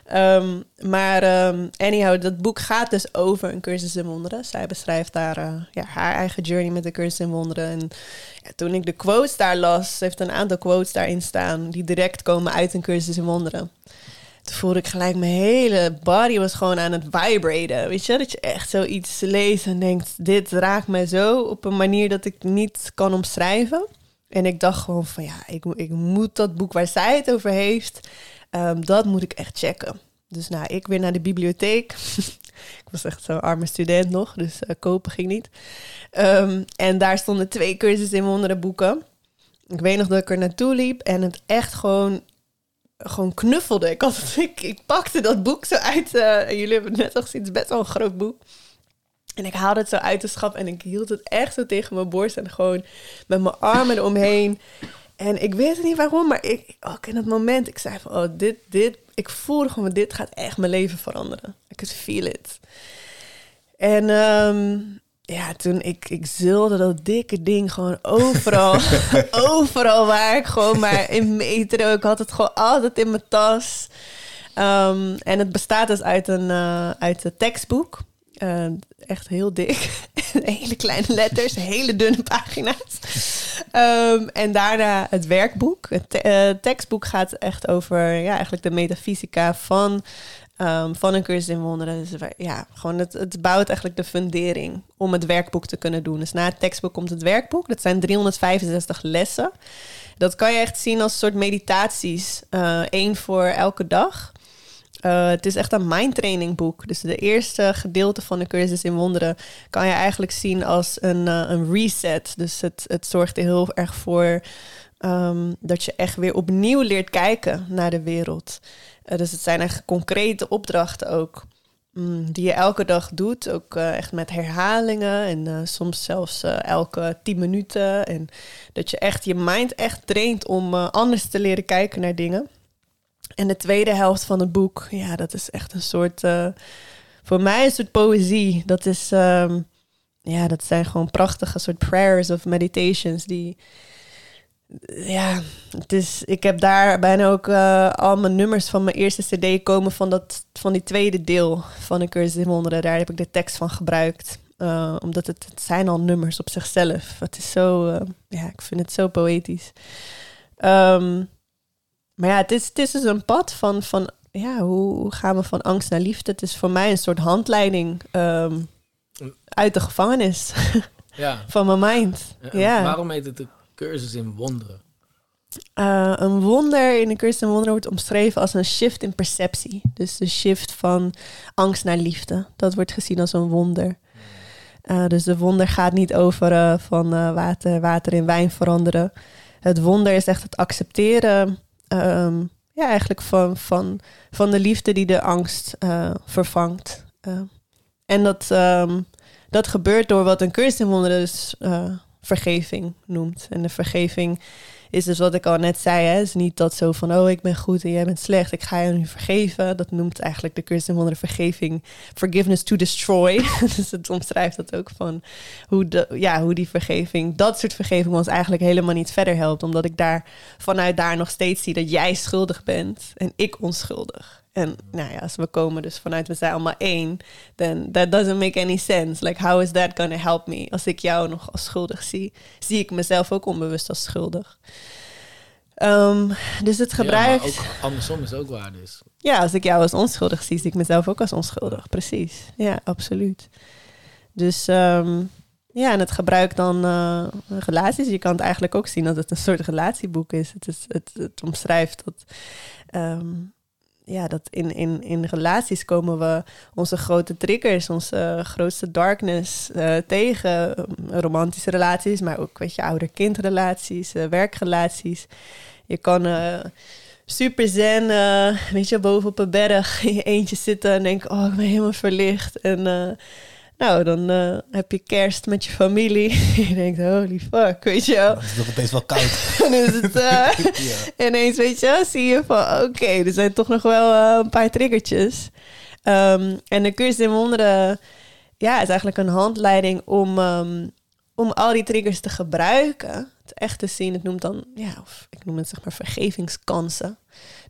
Ehm, maar ehm, anyhow, dat boek gaat dus over een cursus in wonderen. Zij beschrijft daar eh, ja, haar eigen journey met de cursus in wonderen. En toen ik de quotes daar las, heeft een aantal quotes daarin staan die direct komen uit een cursus in wonderen. Toen voelde ik gelijk, mijn hele body was gewoon aan het vibraten. Weet je, dat je echt zoiets leest en denkt, dit raakt mij zo op een manier dat ik niet kan omschrijven. En ik dacht gewoon van, ja, ik, ik moet dat boek waar zij het over heeft, ehm, dat moet ik echt checken. Dus nou, ik weer naar de bibliotheek. ik was echt zo'n arme student nog, dus eh, kopen ging niet. Ehm, en daar stonden twee cursussen in wonderen boeken. Ik weet nog dat ik er naartoe liep en het echt gewoon gewoon knuffelde. Ik, had, ik, ik pakte dat boek zo uit. eh, jullie hebben het net al gezien, het is best wel een groot boek. En ik haalde het zo uit de schap en ik hield het echt zo tegen mijn borst en gewoon met mijn armen eromheen. En ik weet niet waarom, maar ik, ook in dat moment, ik zei van, oh, dit, dit, ik voelde gewoon, dit gaat echt mijn leven veranderen. I could feel it. En ehm, ja, toen ik, ik zulde dat dikke ding gewoon overal, overal waar ik gewoon maar in metro. Ik had het gewoon altijd in mijn tas. Ehm, en het bestaat dus uit een, eh, uit een tekstboek. Eh, echt heel dik. hele kleine letters, hele dunne pagina's. Ehm, en daarna het werkboek. Het te- eh, tekstboek gaat echt over ja, eigenlijk de metafysica van, ehm, van een cursus in wonderen. Dus ja, gewoon het, het bouwt eigenlijk de fundering om het werkboek te kunnen doen. Dus na het tekstboek komt het werkboek. Dat zijn 365 lessen. Dat kan je echt zien als soort meditaties. Eén voor elke dag. Eh, het is echt een mindtraining boek. Dus de eerste gedeelte van de cursus in wonderen kan je eigenlijk zien als een, eh, een reset. Dus het, het zorgt er heel erg voor ehm, dat je echt weer opnieuw leert kijken naar de wereld. Eh, dus het zijn echt concrete opdrachten ook. mm, die je elke dag doet. Ook echt met herhalingen. En soms zelfs elke tien minuten. En dat je echt je mind echt traint om anders te leren kijken naar dingen. En de tweede helft van het boek, ja, dat is echt een soort, eh, voor mij een soort poëzie. Dat is, ehm, ja, dat zijn gewoon prachtige soort prayers of meditations die, ja, het is, ik heb daar bijna ook eh, al mijn nummers van mijn eerste cd komen van, dat, van die tweede deel van de cursus in wonderen. Daar heb ik de tekst van gebruikt. Eh, omdat het, het zijn al nummers op zichzelf. Het is zo, ja, ik vind het zo poëtisch. Ehm, maar ja, het is, het is dus een pad van, van ja, hoe, gaan we van angst naar liefde? Het is voor mij een soort handleiding ehm, uit de gevangenis Ja. van mijn mind. En Ja. Waarom heet het de cursus in wonderen? Eh, een wonder in de cursus in wonderen wordt omschreven als een shift in perceptie. Dus de shift van angst naar liefde. Dat wordt gezien als een wonder. Eh, dus de wonder gaat niet over eh, van water, water in wijn veranderen. Het wonder is echt het accepteren ehm, ja, eigenlijk van, van, van de liefde die de angst eh, vervangt. Eh, en dat, ehm, dat gebeurt door wat een cursus in wonderen dus eh, vergeving noemt. En de vergeving is dus wat ik al net zei. Is niet dat zo van, oh, ik ben goed en jij bent slecht. Ik ga je nu vergeven. Dat noemt eigenlijk de cursus in wonderen vergeving. Forgiveness to destroy. dus het omschrijft dat ook van hoe, de, ja, hoe die vergeving, dat soort vergeving ons eigenlijk helemaal niet verder helpt. Omdat ik daar vanuit daar nog steeds zie dat jij schuldig bent en ik onschuldig. En nou ja, als we komen dus vanuit we zijn allemaal één, then that doesn't make any sense. Like, how is that gonna help me? Als ik jou nog als schuldig zie, zie ik mezelf ook onbewust als schuldig. Ehm, dus het gebruik. Ja, ook andersom is ook waar dus. Ja, als ik jou als onschuldig zie, zie ik mezelf ook als onschuldig. Precies. Ja, absoluut. Dus ehm, ja, en het gebruik dan eh, relaties. Je kan het eigenlijk ook zien dat het een soort relatieboek is. Het, is, het, het omschrijft dat, ehm, ja, dat in, in, in relaties komen we onze grote triggers, onze grootste darkness eh, tegen. Romantische relaties, maar ook weet je, ouder-kindrelaties, eh, werkrelaties. Je kan eh, super zen, eh, weet je, boven op een berg in je eentje zitten en denken, oh, ik ben helemaal verlicht. En eh, Nou, dan eh, heb je kerst met je familie. je denkt, holy fuck, weet je wel. Het is toch opeens wel koud. Dan is het eh, ja. ineens, weet je wel, zie je van... Oké, er zijn toch nog wel eh, een paar triggertjes. Ehm, en de cursus in wonderen... Ja, is eigenlijk een handleiding om, ehm, om al die triggers te gebruiken. Het echt te zien. Het noemt dan, ja, of ik noem het zeg maar vergevingskansen.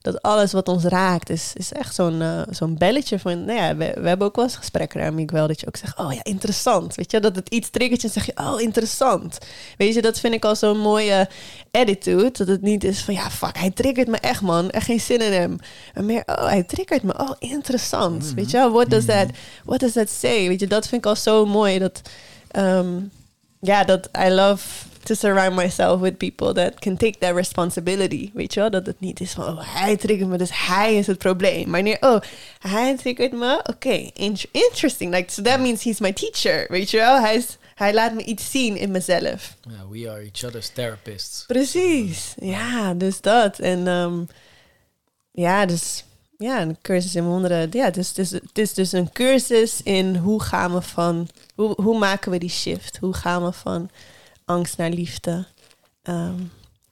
Dat alles wat ons raakt is, is echt zo'n eh, zo'n belletje van... Nou ja, we, we hebben ook wel eens gesprekken daarmee wel dat je ook zegt... Oh ja, interessant. Weet je, dat het iets triggert en zeg je... Oh, interessant. Weet je, dat vind ik al zo'n mooie attitude. Dat het niet is van... Ja, fuck, hij triggert me echt, man. Echt geen zin in hem. Maar meer, oh, hij triggert me. Oh, interessant. Weet je what does, that, what does that say? Weet je, dat vind ik al zo mooi. Dat, ehm, ja, dat I love to surround myself with people that can take that responsibility. Weet je wel? Dat het niet is van, oh, hij triggert me, dus hij is het probleem. Maar nee, oh, hij triggert me, oké, int- interesting. Like, so that means he's my teacher, weet je wel? Hij, is, hij laat me iets zien in mezelf. We are each other's therapists. Precies, ja, dus dat. En ehm, ja, dus ja, een cursus in wonderen. Ja, dus, het, is, het is dus een cursus in hoe gaan we van, hoe, hoe maken we die shift? Hoe gaan we van angst naar liefde? Ehm,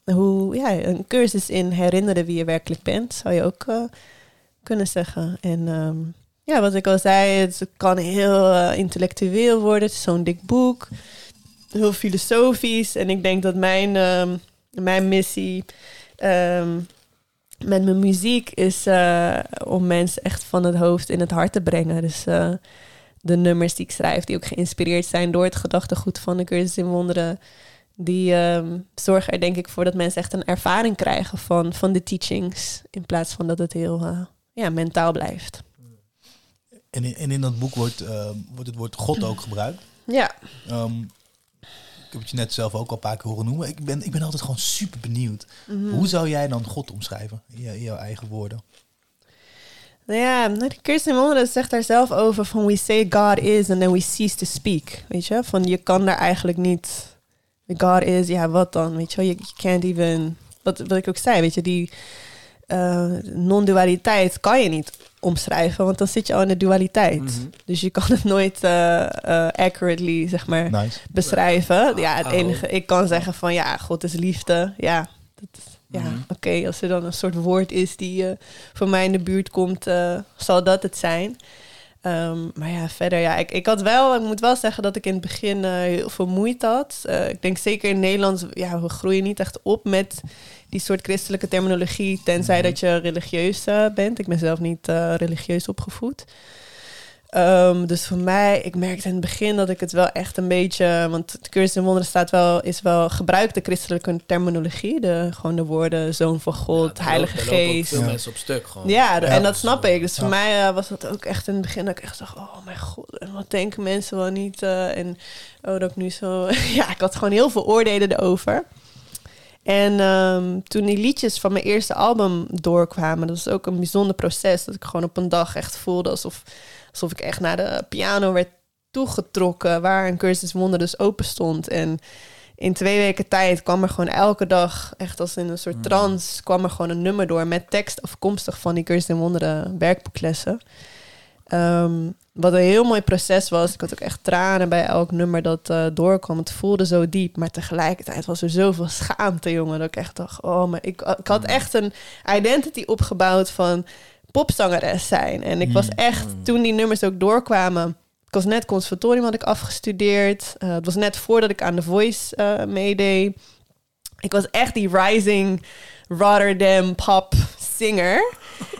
hoe, ja, een cursus in herinneren wie je werkelijk bent, zou je ook eh, kunnen zeggen. En ehm, ja, wat ik al zei, het kan heel eh, intellectueel worden. Het is zo'n dik boek, heel filosofisch. En ik denk dat mijn, ehm, mijn missie met mijn muziek is eh, om mensen echt van het hoofd in het hart te brengen. Dus de nummers die ik schrijf, die ook geïnspireerd zijn door het gedachtegoed van de cursus in wonderen, die ehm, zorgen er denk ik voor dat mensen echt een ervaring krijgen van, van de teachings, in plaats van dat het heel eh, ja, mentaal blijft. En in, en in dat boek wordt, eh, wordt het woord God ook gebruikt. Ja, Ehm, ik heb het je net zelf ook al een paar keer horen noemen. Ik ben, ik ben altijd gewoon super benieuwd. Mhm. Hoe zou jij dan God omschrijven in, je- in jouw eigen woorden? Nou ja, nou, de Kirsten Wonderen zegt daar zelf over van we say God is and then we cease to speak. Weet je, van je kan daar eigenlijk niet. God is, ja, wat dan? Weet je, wel? je, can't even. Wat, wat ik ook zei, weet je, die eh, non-dualiteit kan je niet omschrijven, want dan zit je al in de dualiteit. Mhm. Dus je kan het nooit eh, eh, accurately, zeg maar, Nice. beschrijven. Ja, het Oh. enige, ik kan zeggen van ja, God is liefde. Ja, dat is, ja, Mhm. oké, als er dan een soort woord is die eh, voor mij in de buurt komt, eh, zal dat het zijn. Ehm, maar ja, verder, ja, ik, ik had wel, ik moet wel zeggen dat ik in het begin eh, heel veel moeite had. Ik denk zeker in Nederland, ja, we groeien niet echt op met die soort christelijke terminologie, tenzij dat je religieus bent. Ik ben zelf niet religieus opgevoed. Ehm, dus voor mij, ik merkte in het begin dat ik het wel echt een beetje, want de cursus in wonderen staat wel, is wel gebruikte christelijke terminologie, de, gewoon de woorden zoon van God, Ja, Heilige Geest. veel Ja. mensen op stuk gewoon. Ja, en dat snap ik. Dus voor mij eh, was dat ook echt in het begin dat ik echt dacht, oh mijn god, en wat denken mensen wel niet? eh, en oh, dat ik nu zo... ja, ik had gewoon heel veel oordelen erover. En ehm, toen die liedjes van mijn eerste album doorkwamen, dat was ook een bijzonder proces. Dat ik gewoon op een dag echt voelde alsof, alsof ik echt naar de piano werd toegetrokken, waar een cursus wonder dus open stond. En in twee weken tijd kwam er gewoon elke dag, echt als in een soort trance, kwam er gewoon een nummer door met tekst afkomstig van die cursus in wonderen werkboeklessen. Ehm, wat een heel mooi proces was. Ik had ook echt tranen bij elk nummer dat eh, doorkwam. Het voelde zo diep, maar tegelijkertijd was er zoveel schaamte, jongen. Dat ik echt dacht, oh, maar ik, ik had echt een identity opgebouwd van popzangeres zijn. En ik was echt, toen die nummers ook doorkwamen... Ik was net conservatorium had ik afgestudeerd. Eh, het was net voordat ik aan The Voice eh, meedeed. Ik was echt die rising Rotterdam pop singer.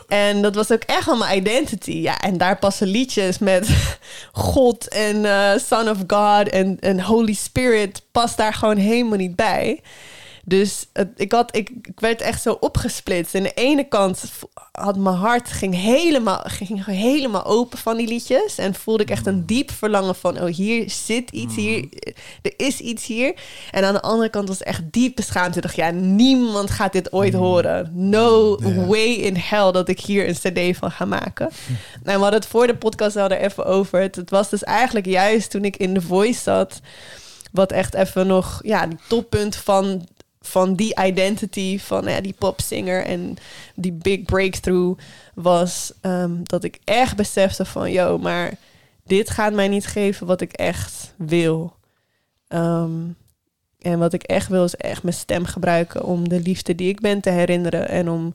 En dat was ook echt wel mijn identity. Ja, en daar passen liedjes met God en eh, Son of God en, en Holy Spirit past daar gewoon helemaal niet bij. Dus het, ik, had, ik, ik werd echt zo opgesplitst. En de ene kant had mijn hart ging helemaal, ging helemaal open van die liedjes. En voelde ik echt een diep verlangen van... oh, hier zit iets, hier, er is iets hier. En aan de andere kant was het echt diepe schaamte. Ik dacht, ja, niemand gaat dit ooit horen. No way in hell dat ik hier een cd van ga maken. Nou, we hadden het voor de podcast al er even over. Het, het was dus eigenlijk juist toen ik in The Voice zat... wat echt even nog, ja, die toppunt van van die identity van ja, die popsinger en die big breakthrough was ehm, dat ik echt besefte van yo, maar dit gaat mij niet geven wat ik echt wil. Ehm, en wat ik echt wil is echt mijn stem gebruiken om de liefde die ik ben te herinneren. En om,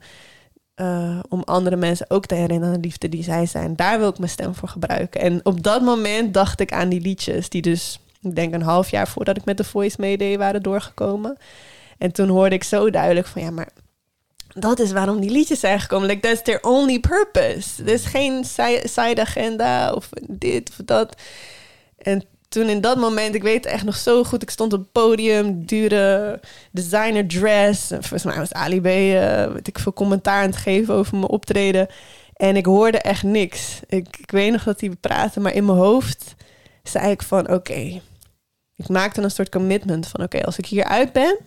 eh, om andere mensen ook te herinneren aan de liefde die zij zijn. Daar wil ik mijn stem voor gebruiken. En op dat moment dacht ik aan die liedjes die dus, ik denk een half jaar voordat ik met de Voice meedeed, waren doorgekomen. En toen hoorde ik zo duidelijk van ja, maar dat is waarom die liedjes zijn gekomen. Like, that's their only purpose. Er is geen si- side agenda of dit of dat. En toen in dat moment, ik weet echt nog zo goed. Ik stond op het podium, dure designer dress. En Volgens mij was Ali B, eh, ik veel, commentaar aan het geven over mijn optreden. En ik hoorde echt niks. Ik, ik weet nog dat hij praatte, maar in mijn hoofd zei ik van oké. Ik maakte een soort commitment van oké, als ik hier uit ben,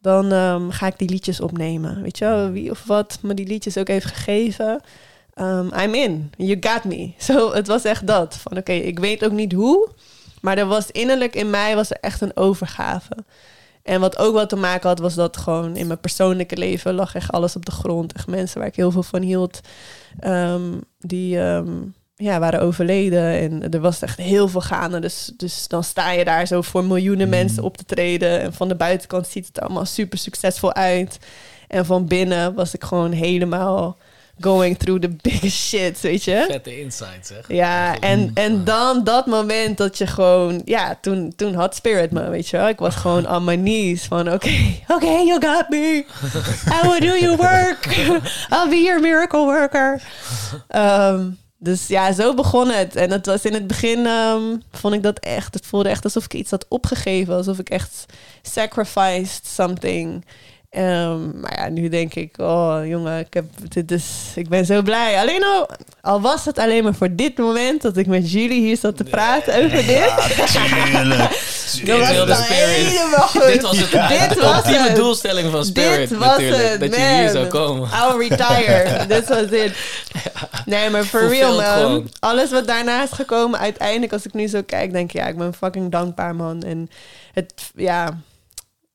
dan ehm, ga ik die liedjes opnemen. Weet je wel, wie of wat me die liedjes ook heeft gegeven. Um, I'm in. You got me. Zo, het was echt dat. Van oké, ik weet ook niet hoe. Maar er was innerlijk in mij was er echt een overgave. En wat ook wat te maken had, was dat gewoon in mijn persoonlijke leven lag echt alles op de grond. Echt mensen waar ik heel veel van hield, ehm, die ehm, ja, waren overleden. En er was echt heel veel gaande. Dus, dus dan sta je daar zo voor miljoenen mensen op te treden. En van de buitenkant ziet het allemaal super succesvol uit. En van binnen was ik gewoon helemaal going through the biggest shit, weet je? Vette insight, zeg. Ja, en, en dan dat moment dat je gewoon... Ja, toen, toen had Spirit me, weet je wel. Ik was gewoon on my knees van... Oké, oké, you got me. I will do your work. I'll be your miracle worker. Ehm, dus ja, zo begon het. En het was in het begin... ehm, vond ik dat echt... Het voelde echt alsof ik iets had opgegeven. Alsof ik echt sacrificed something... Ehm, maar ja, nu denk ik, oh jongen, ik, heb, dit is, ik ben zo blij. Alleen al, al was het alleen maar voor dit moment dat ik met jullie hier zat te praten over dit. Dat was Heel de dan spirit. helemaal goed. Dit was het, Dit de was het. doelstelling van Spirit Dit was natuurlijk. het, dat je man. hier zou komen. I'll retire. Dit was het. Nee, maar for real, man. gewoon. Alles wat daarna is gekomen, uiteindelijk als ik nu zo kijk, denk ik, ja, ik ben fucking dankbaar, man. En het, ja,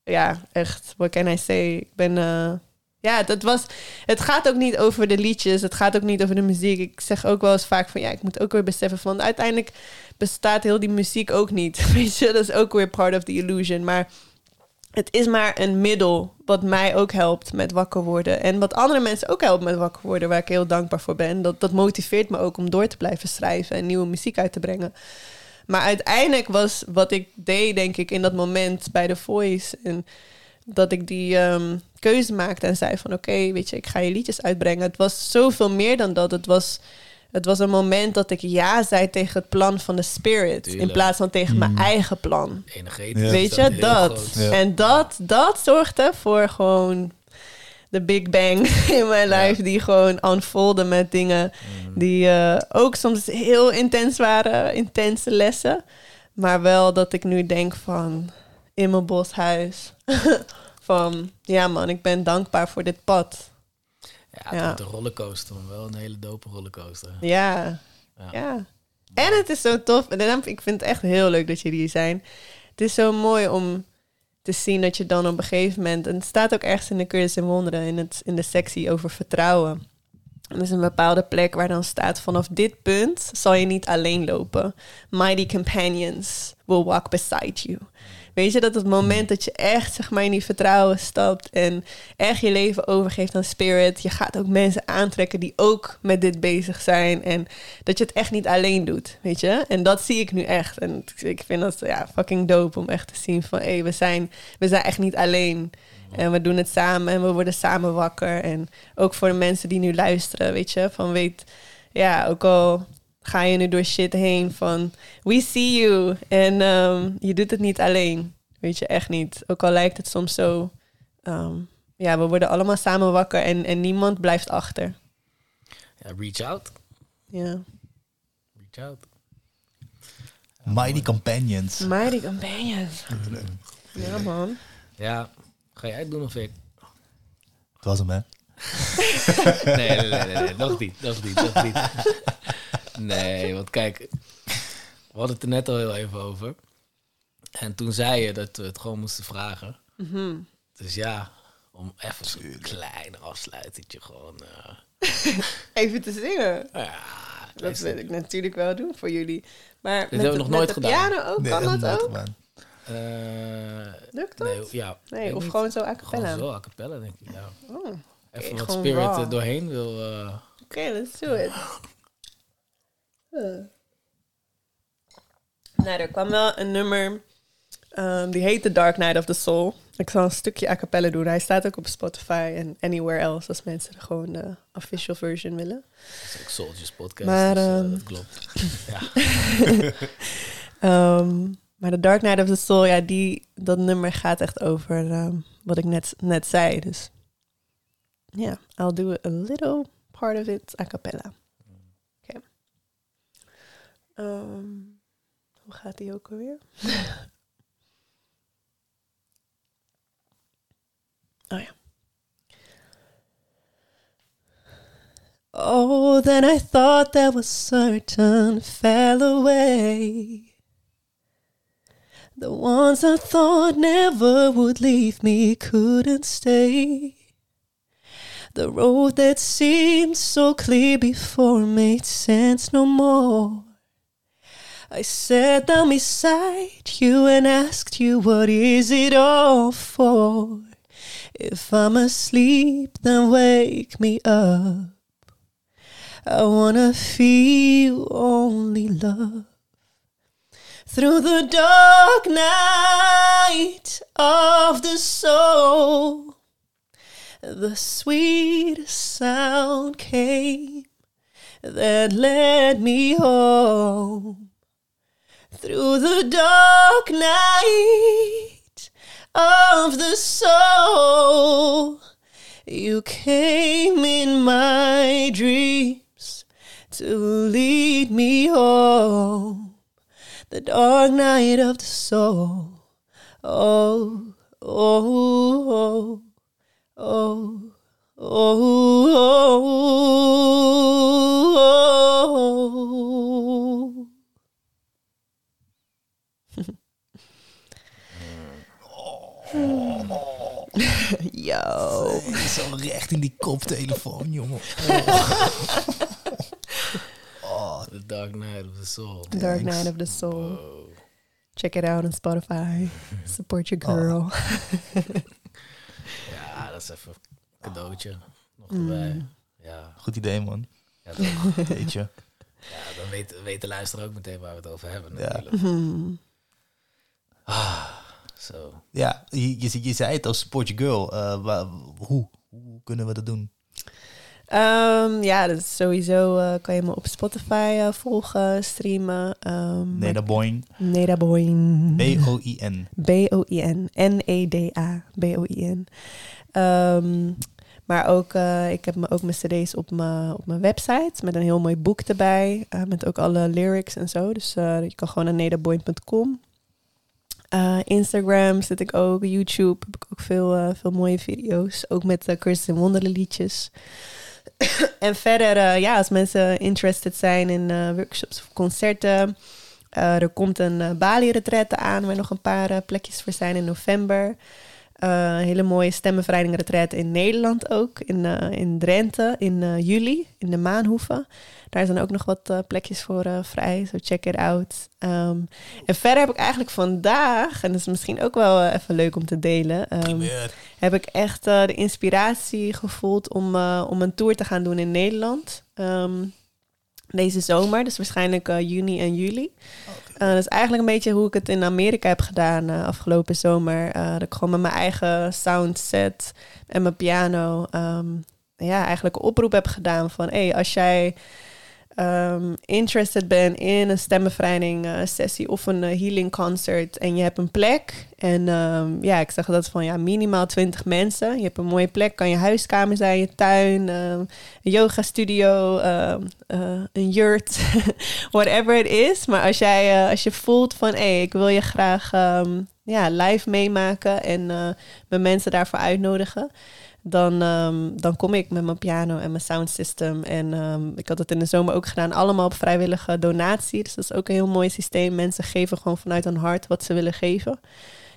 ja, echt, what can I say? Ik ben, eh, ja, dat was, het gaat ook niet over de liedjes, het gaat ook niet over de muziek. Ik zeg ook wel eens vaak van, ja, ik moet ook weer beseffen van, uiteindelijk bestaat heel die muziek ook niet. Weet je, dat is ook weer part of the illusion. Maar het is maar een middel wat mij ook helpt met wakker worden. En wat andere mensen ook helpt met wakker worden, waar ik heel dankbaar voor ben. Dat, dat motiveert me ook om door te blijven schrijven en nieuwe muziek uit te brengen. Maar uiteindelijk was wat ik deed, denk ik, in dat moment bij The Voice. En dat ik die ehm, keuze maakte en zei van oké, weet je, ik ga je liedjes uitbrengen. Het was zoveel meer dan dat. Het was, het was een moment dat ik ja zei tegen het plan van de spirit. In plaats van tegen mijn eigen plan. Energetisch. Ja. is Weet je, dat. Ja. En dat, dat zorgde voor gewoon de Big Bang in mijn life. Die gewoon unfolden met dingen die eh, ook soms heel intens waren. Intense lessen. Maar wel dat ik nu denk van in mijn boshuis. van ja man, ik ben dankbaar voor dit pad. Ja, het Ja. een rollercoaster, maar wel een hele dope rollercoaster. Ja. Ja. ja. En het is zo tof. En ik vind het echt heel leuk dat jullie hier zijn. Het is zo mooi om te zien dat je dan op een gegeven moment... En het staat ook ergens in de Cursus in Wonderen, in, het, in de sectie over vertrouwen. Er is een bepaalde plek waar dan staat... vanaf dit punt zal je niet alleen lopen. Mighty companions will walk beside you. Weet je, dat het moment dat je echt zeg maar in die vertrouwen stapt en echt je leven overgeeft aan spirit, je gaat ook mensen aantrekken die ook met dit bezig zijn en dat je het echt niet alleen doet, weet je? En dat zie ik nu echt. En ik vind dat ja, fucking dope om echt te zien van hé, we, zijn, we zijn echt niet alleen. En we doen het samen en we worden samen wakker. En ook voor de mensen die nu luisteren, weet je, van weet, ja, ook al ga je nu door shit heen van we see you en ehm, je doet het niet alleen, weet je, echt niet. Ook al lijkt het soms zo, ehm, ja, we worden allemaal samen wakker en, en niemand blijft achter. Ja, reach out. Ja. Reach out. Mighty Companions. Mighty companions. Ja, man. Ja, ga jij het doen of ik? Het was hem, hè? Nee, nee, nee, nee, nee, nog niet, nog niet, nog niet. Nee, want kijk, we hadden het er net al heel even over. En toen zei je dat we het gewoon moesten vragen. Mhm. Dus ja, om even zo'n klein afsluitingje gewoon... eh, Even te zingen. ja, dat wil ik natuurlijk wel doen voor jullie. Maar met hebben we de- nog met nooit de gedaan. piano ook, Nee, kan dat dat ook? gedaan. Eh, Lukt dat? nee, ja. Nee, of niet. gewoon zo a Gewoon cappella? zo, a cappella denk ik, ja. Oh, Oké, Even wat gewoon spirit raw. er doorheen wil... eh, let's do it. Huh. Nou, er kwam wel een nummer, ehm, die heet The Dark Night of the Soul. Ik zal een stukje a cappella doen. Hij staat ook op Spotify en anywhere else als mensen gewoon de official version willen. dat is ook Soldiers podcast, Maar, dus, eh, ehm, dat klopt. ja. Ehm, maar The Dark Night of the Soul, ja, die, dat nummer gaat echt over wat ik net, net zei. Dus ja, I'll do a little part of it a cappella. Ehm, hoe gaat die ook alweer? oh ja. Oh, then I thought that was certain fell away. The ones I thought never would leave me couldn't stay. The road that seemed so clear before made sense no more. I sat down beside you and asked you, What is it all for? If I'm asleep, then wake me up. I wanna feel only love through the dark night of the soul. The sweetest sound came that led me home through the dark night of the soul. You came in my dreams to lead me home. The dark night of the soul. Oh, oh, oh, oh, oh, Yo. Zo recht in die koptelefoon, jongen. Oh. Oh, The Dark Night of the Soul. Dark Night of the Soul. Wow. Check it out on Spotify. Support your girl. Ja, dat is even een cadeautje. Nog erbij. Ja, goed idee, man. ja, toch. Weet je. ja dan weet, weet de luisteraar ook meteen waar we het over hebben. Ja. Natuurlijk. Hmm. Zo. Ja, je, je, je zei het als your girl. Eh, hoe? Hoe kunnen we dat doen? Ehm, ja, dat is sowieso eh, kan je me op Spotify eh, volgen, streamen. Um, Neda Boing. Neda. B-O-I-N. B-O-I-N. N-E-D-A. B-O-I-N. Ehm, maar ook, eh, ik heb me ook mijn cd's op mijn, op mijn website met een heel mooi boek erbij. eh, met ook alle lyrics en zo. Dus eh, je kan gewoon naar nedaboin.com. Eh, Instagram zit ik ook. YouTube heb ik ook veel, eh, veel mooie video's. Ook met uh, Kirsten Wonderle liedjes. en verder, eh, ja, als mensen interested zijn in eh, workshops of concerten... Eh, er komt een uh, Bali-retraite aan, waar nog een paar plekjes voor zijn in november. Uh, een hele mooie stemmenverrijding retraite in Nederland ook, in, uh, in Drenthe in uh, juli, in de Maanhoeven. Daar zijn ook nog wat plekjes voor vrij, so check it out. Um, en verder heb ik eigenlijk vandaag, en dat is misschien ook wel even leuk om te delen, um, heb ik echt de inspiratie gevoeld om, om een tour te gaan doen in Nederland. Um, deze zomer, dus waarschijnlijk juni en juli. Uh, dat is eigenlijk een beetje hoe ik het in Amerika heb gedaan uh, afgelopen zomer. Uh, dat ik gewoon met mijn eigen soundset en mijn piano... Um, ja, eigenlijk een oproep heb gedaan van... hey, als jij um, interested bent in een stemmenbevrijding uh, sessie... of een uh, healing concert en je hebt een plek... en um, ja, ik zeg dat van ja, minimaal 20 mensen. Je hebt een mooie plek, kan je huiskamer zijn, je tuin... een yoga studio, uh, een yurt, whatever it is. Maar als, jij, als je voelt van, hé, ik wil je graag ja, live meemaken en mijn mensen daarvoor uitnodigen, dan, um, dan kom ik met mijn piano en mijn sound system. En um, ik had het in de zomer ook gedaan, allemaal op vrijwillige donatie. Dus dat is ook een heel mooi systeem. Mensen geven gewoon vanuit hun hart wat ze willen geven.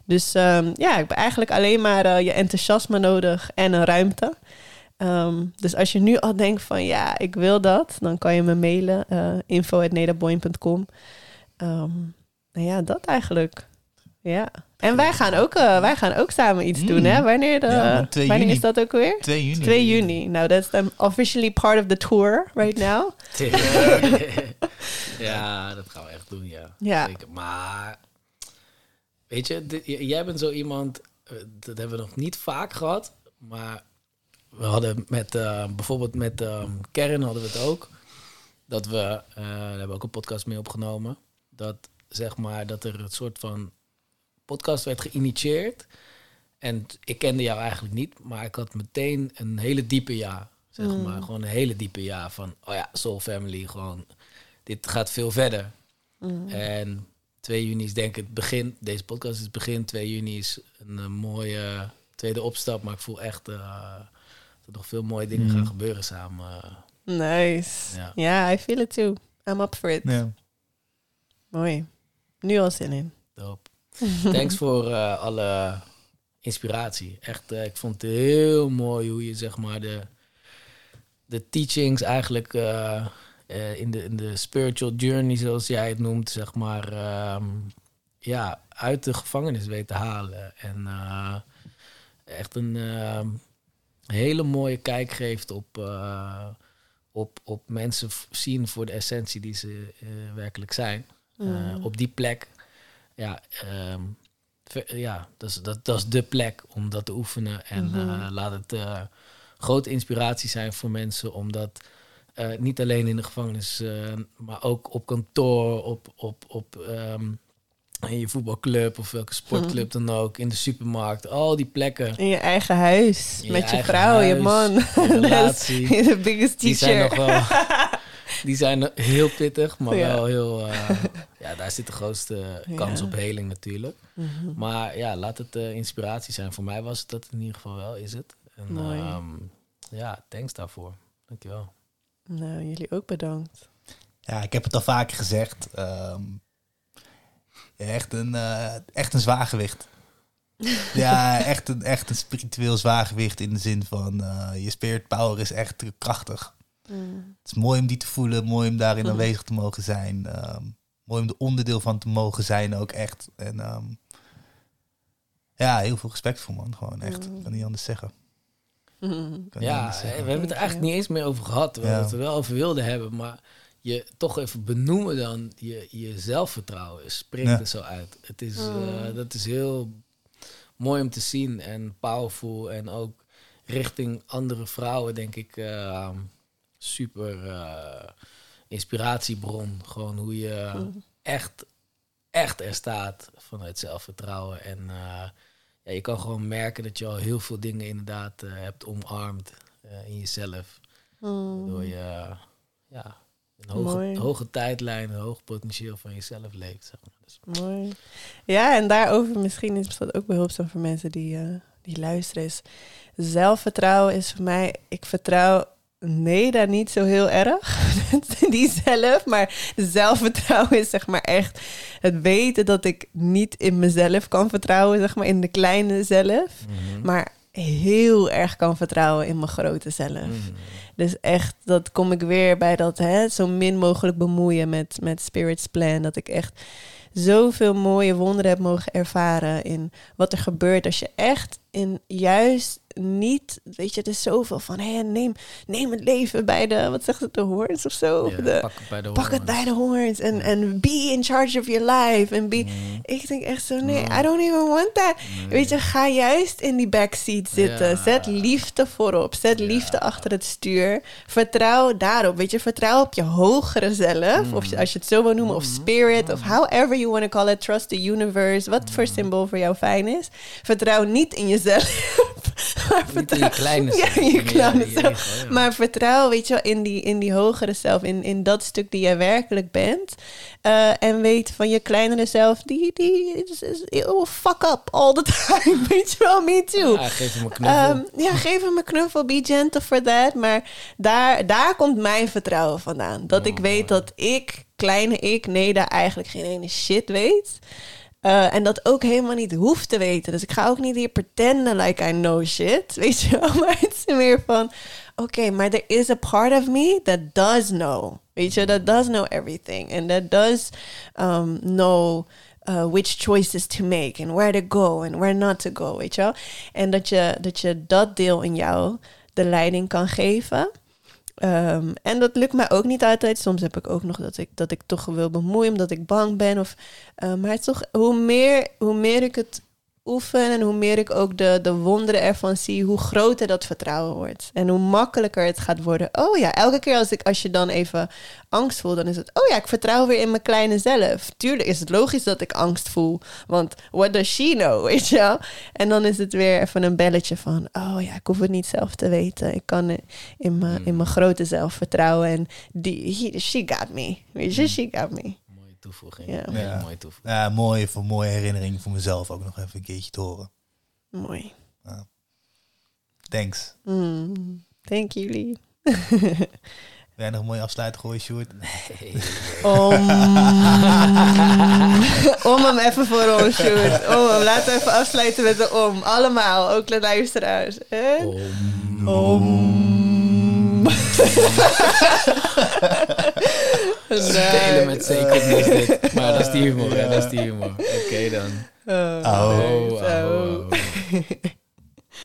Dus ja, ik heb eigenlijk alleen maar uh, je enthousiasme nodig en een ruimte. Ehm, dus als je nu al denkt van ja, ik wil dat, dan kan je me mailen. uh, info.nedaboin.com um, Nou ja, dat eigenlijk. Ja. En wij gaan ook, uh, wij gaan ook samen iets doen, hè? Wanneer, de, Ja, 2 wanneer juni. is dat ook weer? 2 juni. 2 juni. Nou, that's I'm officially part of the tour right now. ja, dat gaan we echt doen, ja. Ja. Zeker. Maar, weet je, dit- jij bent zo iemand, eh, dat hebben we nog niet vaak gehad, maar we hadden met, eh, bijvoorbeeld met ehm Karen hadden we het ook, dat we, eh, daar hebben we ook een podcast mee opgenomen, dat zeg maar, dat er een soort van podcast werd geïnitieerd. En ik kende jou eigenlijk niet, maar ik had meteen een hele diepe ja. Zeg Mm. maar, gewoon een hele diepe ja van, oh ja, Soul Family, gewoon, dit gaat veel verder. Mm. En 2 juni is denk ik het begin, deze podcast is het begin, 2 juni is een, eh, mooie tweede opstap, maar ik voel echt eh, dat er nog veel mooie dingen Mm. gaan gebeuren samen. Nice. Ja. I feel it too. I'm up for it. Ja. Mooi. Nu al zin in. Dope. Thanks voor eh, alle inspiratie. Echt, eh, ik vond het heel mooi hoe je zeg maar de, de teachings eigenlijk eh, in, de, in de spiritual journey, zoals jij het noemt, zeg maar, ehm, ja, uit de gevangenis weet te halen. En echt een ehm, hele mooie kijk geeft op, op, op mensen zien voor de essentie die ze werkelijk zijn. Mm. Op die plek. Ja, ehm, ja dat, is, dat, dat is de plek om dat te oefenen. En Mhm. eh, laat het eh, grote inspiratie zijn voor mensen. Omdat eh, niet alleen in de gevangenis, eh, maar ook op kantoor, op, op, op ehm, in je voetbalclub of welke sportclub dan ook, in de supermarkt, al die plekken. In je eigen huis. In je met je vrouw, je man. je relatie. The biggest Die zijn nog wel. Die zijn heel pittig, maar Ja. wel heel. Ja, daar zit de grootste kans Ja. op heling natuurlijk. Mhm. Maar ja, laat het eh, inspiratie zijn. Voor mij was het dat in ieder geval wel, is het. En, Mooi. ehm, ja, thanks daarvoor. Dankjewel. Nou, jullie ook bedankt. Ja, ik heb het al vaker gezegd. ehm, echt, een, eh, echt een zwaargewicht. ja, echt een, echt een spiritueel zwaargewicht in de zin van eh, je spirit power is echt krachtig. Mm. Het is mooi om die te voelen, mooi om daarin aanwezig te mogen zijn. ehm, mooi om er onderdeel van te mogen zijn ook echt. En ehm, ja, heel veel respect voor man, gewoon echt. Ik kan niet anders zeggen. Kan niet Ja, anders zeggen. we hebben het er eigenlijk niet eens meer over gehad. Terwijl Ja. we het er wel over wilden hebben. Maar je toch even benoemen dan je, je zelfvertrouwen springt Ja. er zo uit. Het is, Mm. eh, dat is heel mooi om te zien en powerful. En ook richting andere vrouwen denk ik eh, super eh, inspiratiebron. Gewoon hoe je Mhm. echt, echt er staat vanuit zelfvertrouwen. En eh, ja, je kan gewoon merken dat je al heel veel dingen inderdaad eh, hebt omarmd eh, in jezelf. Waardoor Mm. je ja, een hoge, hoge tijdlijn, een hoog potentieel van jezelf leeft. Zeg maar. dus, Mooi. Ja, en daarover misschien is dat ook behulpzaam voor mensen die, die luisteren. Is zelfvertrouwen is voor mij, ik vertrouw Neda niet zo heel erg. die zelf, maar zelfvertrouwen is zeg maar echt het weten dat ik niet in mezelf kan vertrouwen, zeg maar in de kleine zelf. Maar heel erg kan vertrouwen in mijn grote zelf. Mhm. Dus echt, dat kom ik weer bij dat hè, zo min mogelijk bemoeien met, met Spirit's Plan. Dat ik echt zoveel mooie wonderen heb mogen ervaren in wat er gebeurt als je echt in juist niet, weet je, er is zoveel van, hé, neem, neem het leven bij de, wat zegt het, de hoorns of zo? Ja, de, pak het bij de pak het bij de en, en be in charge of your life. En be, Mhm. ik denk echt zo, nee. I don't even want that. Nee. Weet je, ga juist in die backseat zitten. Ja. Zet liefde voorop. Zet Ja. liefde achter het stuur. Vertrouw daarop. Weet je, vertrouw op je hogere zelf. Of je, als je het zo wil noemen. Of spirit. Of however you want to call it. Trust the universe. Wat voor symbool voor jou fijn is. Vertrouw niet in jezelf. maar je kleine Ja, zelf, in je kleine zelf. ja. Maar vertrouw, weet je wel, in die, in die hogere zelf, in, in dat stuk die jij werkelijk bent. Eh, en weet van je kleinere zelf, die, die is, fuck up all the time. Weet je wel, me too. Ja, geef hem een knuffel. Ehm, ja, geef hem een knuffel, be gentle for that. Maar daar, daar komt mijn vertrouwen vandaan. Dat ik Oh, weet dat ik, kleine ik, nee, daar eigenlijk geen ene shit weet. Eh, en dat ook helemaal niet hoeft te weten. Dus ik ga ook niet hier pretenden like I know shit. Weet je wel? Maar het is meer van... Oké, maar there is a part of me that does know. Weet je, that does know everything. And that does um, know... Uh, which choices to make and where to go and where not to go, weet je wel? En dat je, dat je dat deel in jou de leiding kan geven. Um, en dat lukt mij ook niet altijd. Soms heb ik ook nog dat ik, dat ik toch wil bemoeien omdat ik bang ben. Of, uh, maar toch, hoe meer, hoe meer ik het oefen en hoe meer ik ook de, de wonderen ervan zie, hoe groter dat vertrouwen wordt. En hoe makkelijker het gaat worden. Oh ja, elke keer als, ik, als je dan even angst voelt, dan is het, oh ja, ik vertrouw weer in mijn kleine zelf. Tuurlijk is het logisch dat ik angst voel, want what does she know, weet je wel? En dan is het weer even een belletje van, oh ja, ik hoef het niet zelf te weten. Ik kan in mijn, in mijn grote zelf vertrouwen en die, he, she got me. Weet je, she got me toevoeging. Ja. ja. mooie toevoeging. Ja, mooi, voor mooie herinnering voor mezelf ook nog even een keertje te horen. Mooi. Ja. Thanks. Mm, thank you, Lee. Wil jij nog een mooie afsluiter gooien, Sjoerd? Nee. Om, om hem even voor ons, Sjoerd. Om hem. Laten we even afsluiten met de om. Allemaal, ook de luisteraars. Om. om. Spelen met zekerheid dit. Maar dat is die humor, ja. dat is die humor. Oké okay, dan. Oh, oh, oh, oh.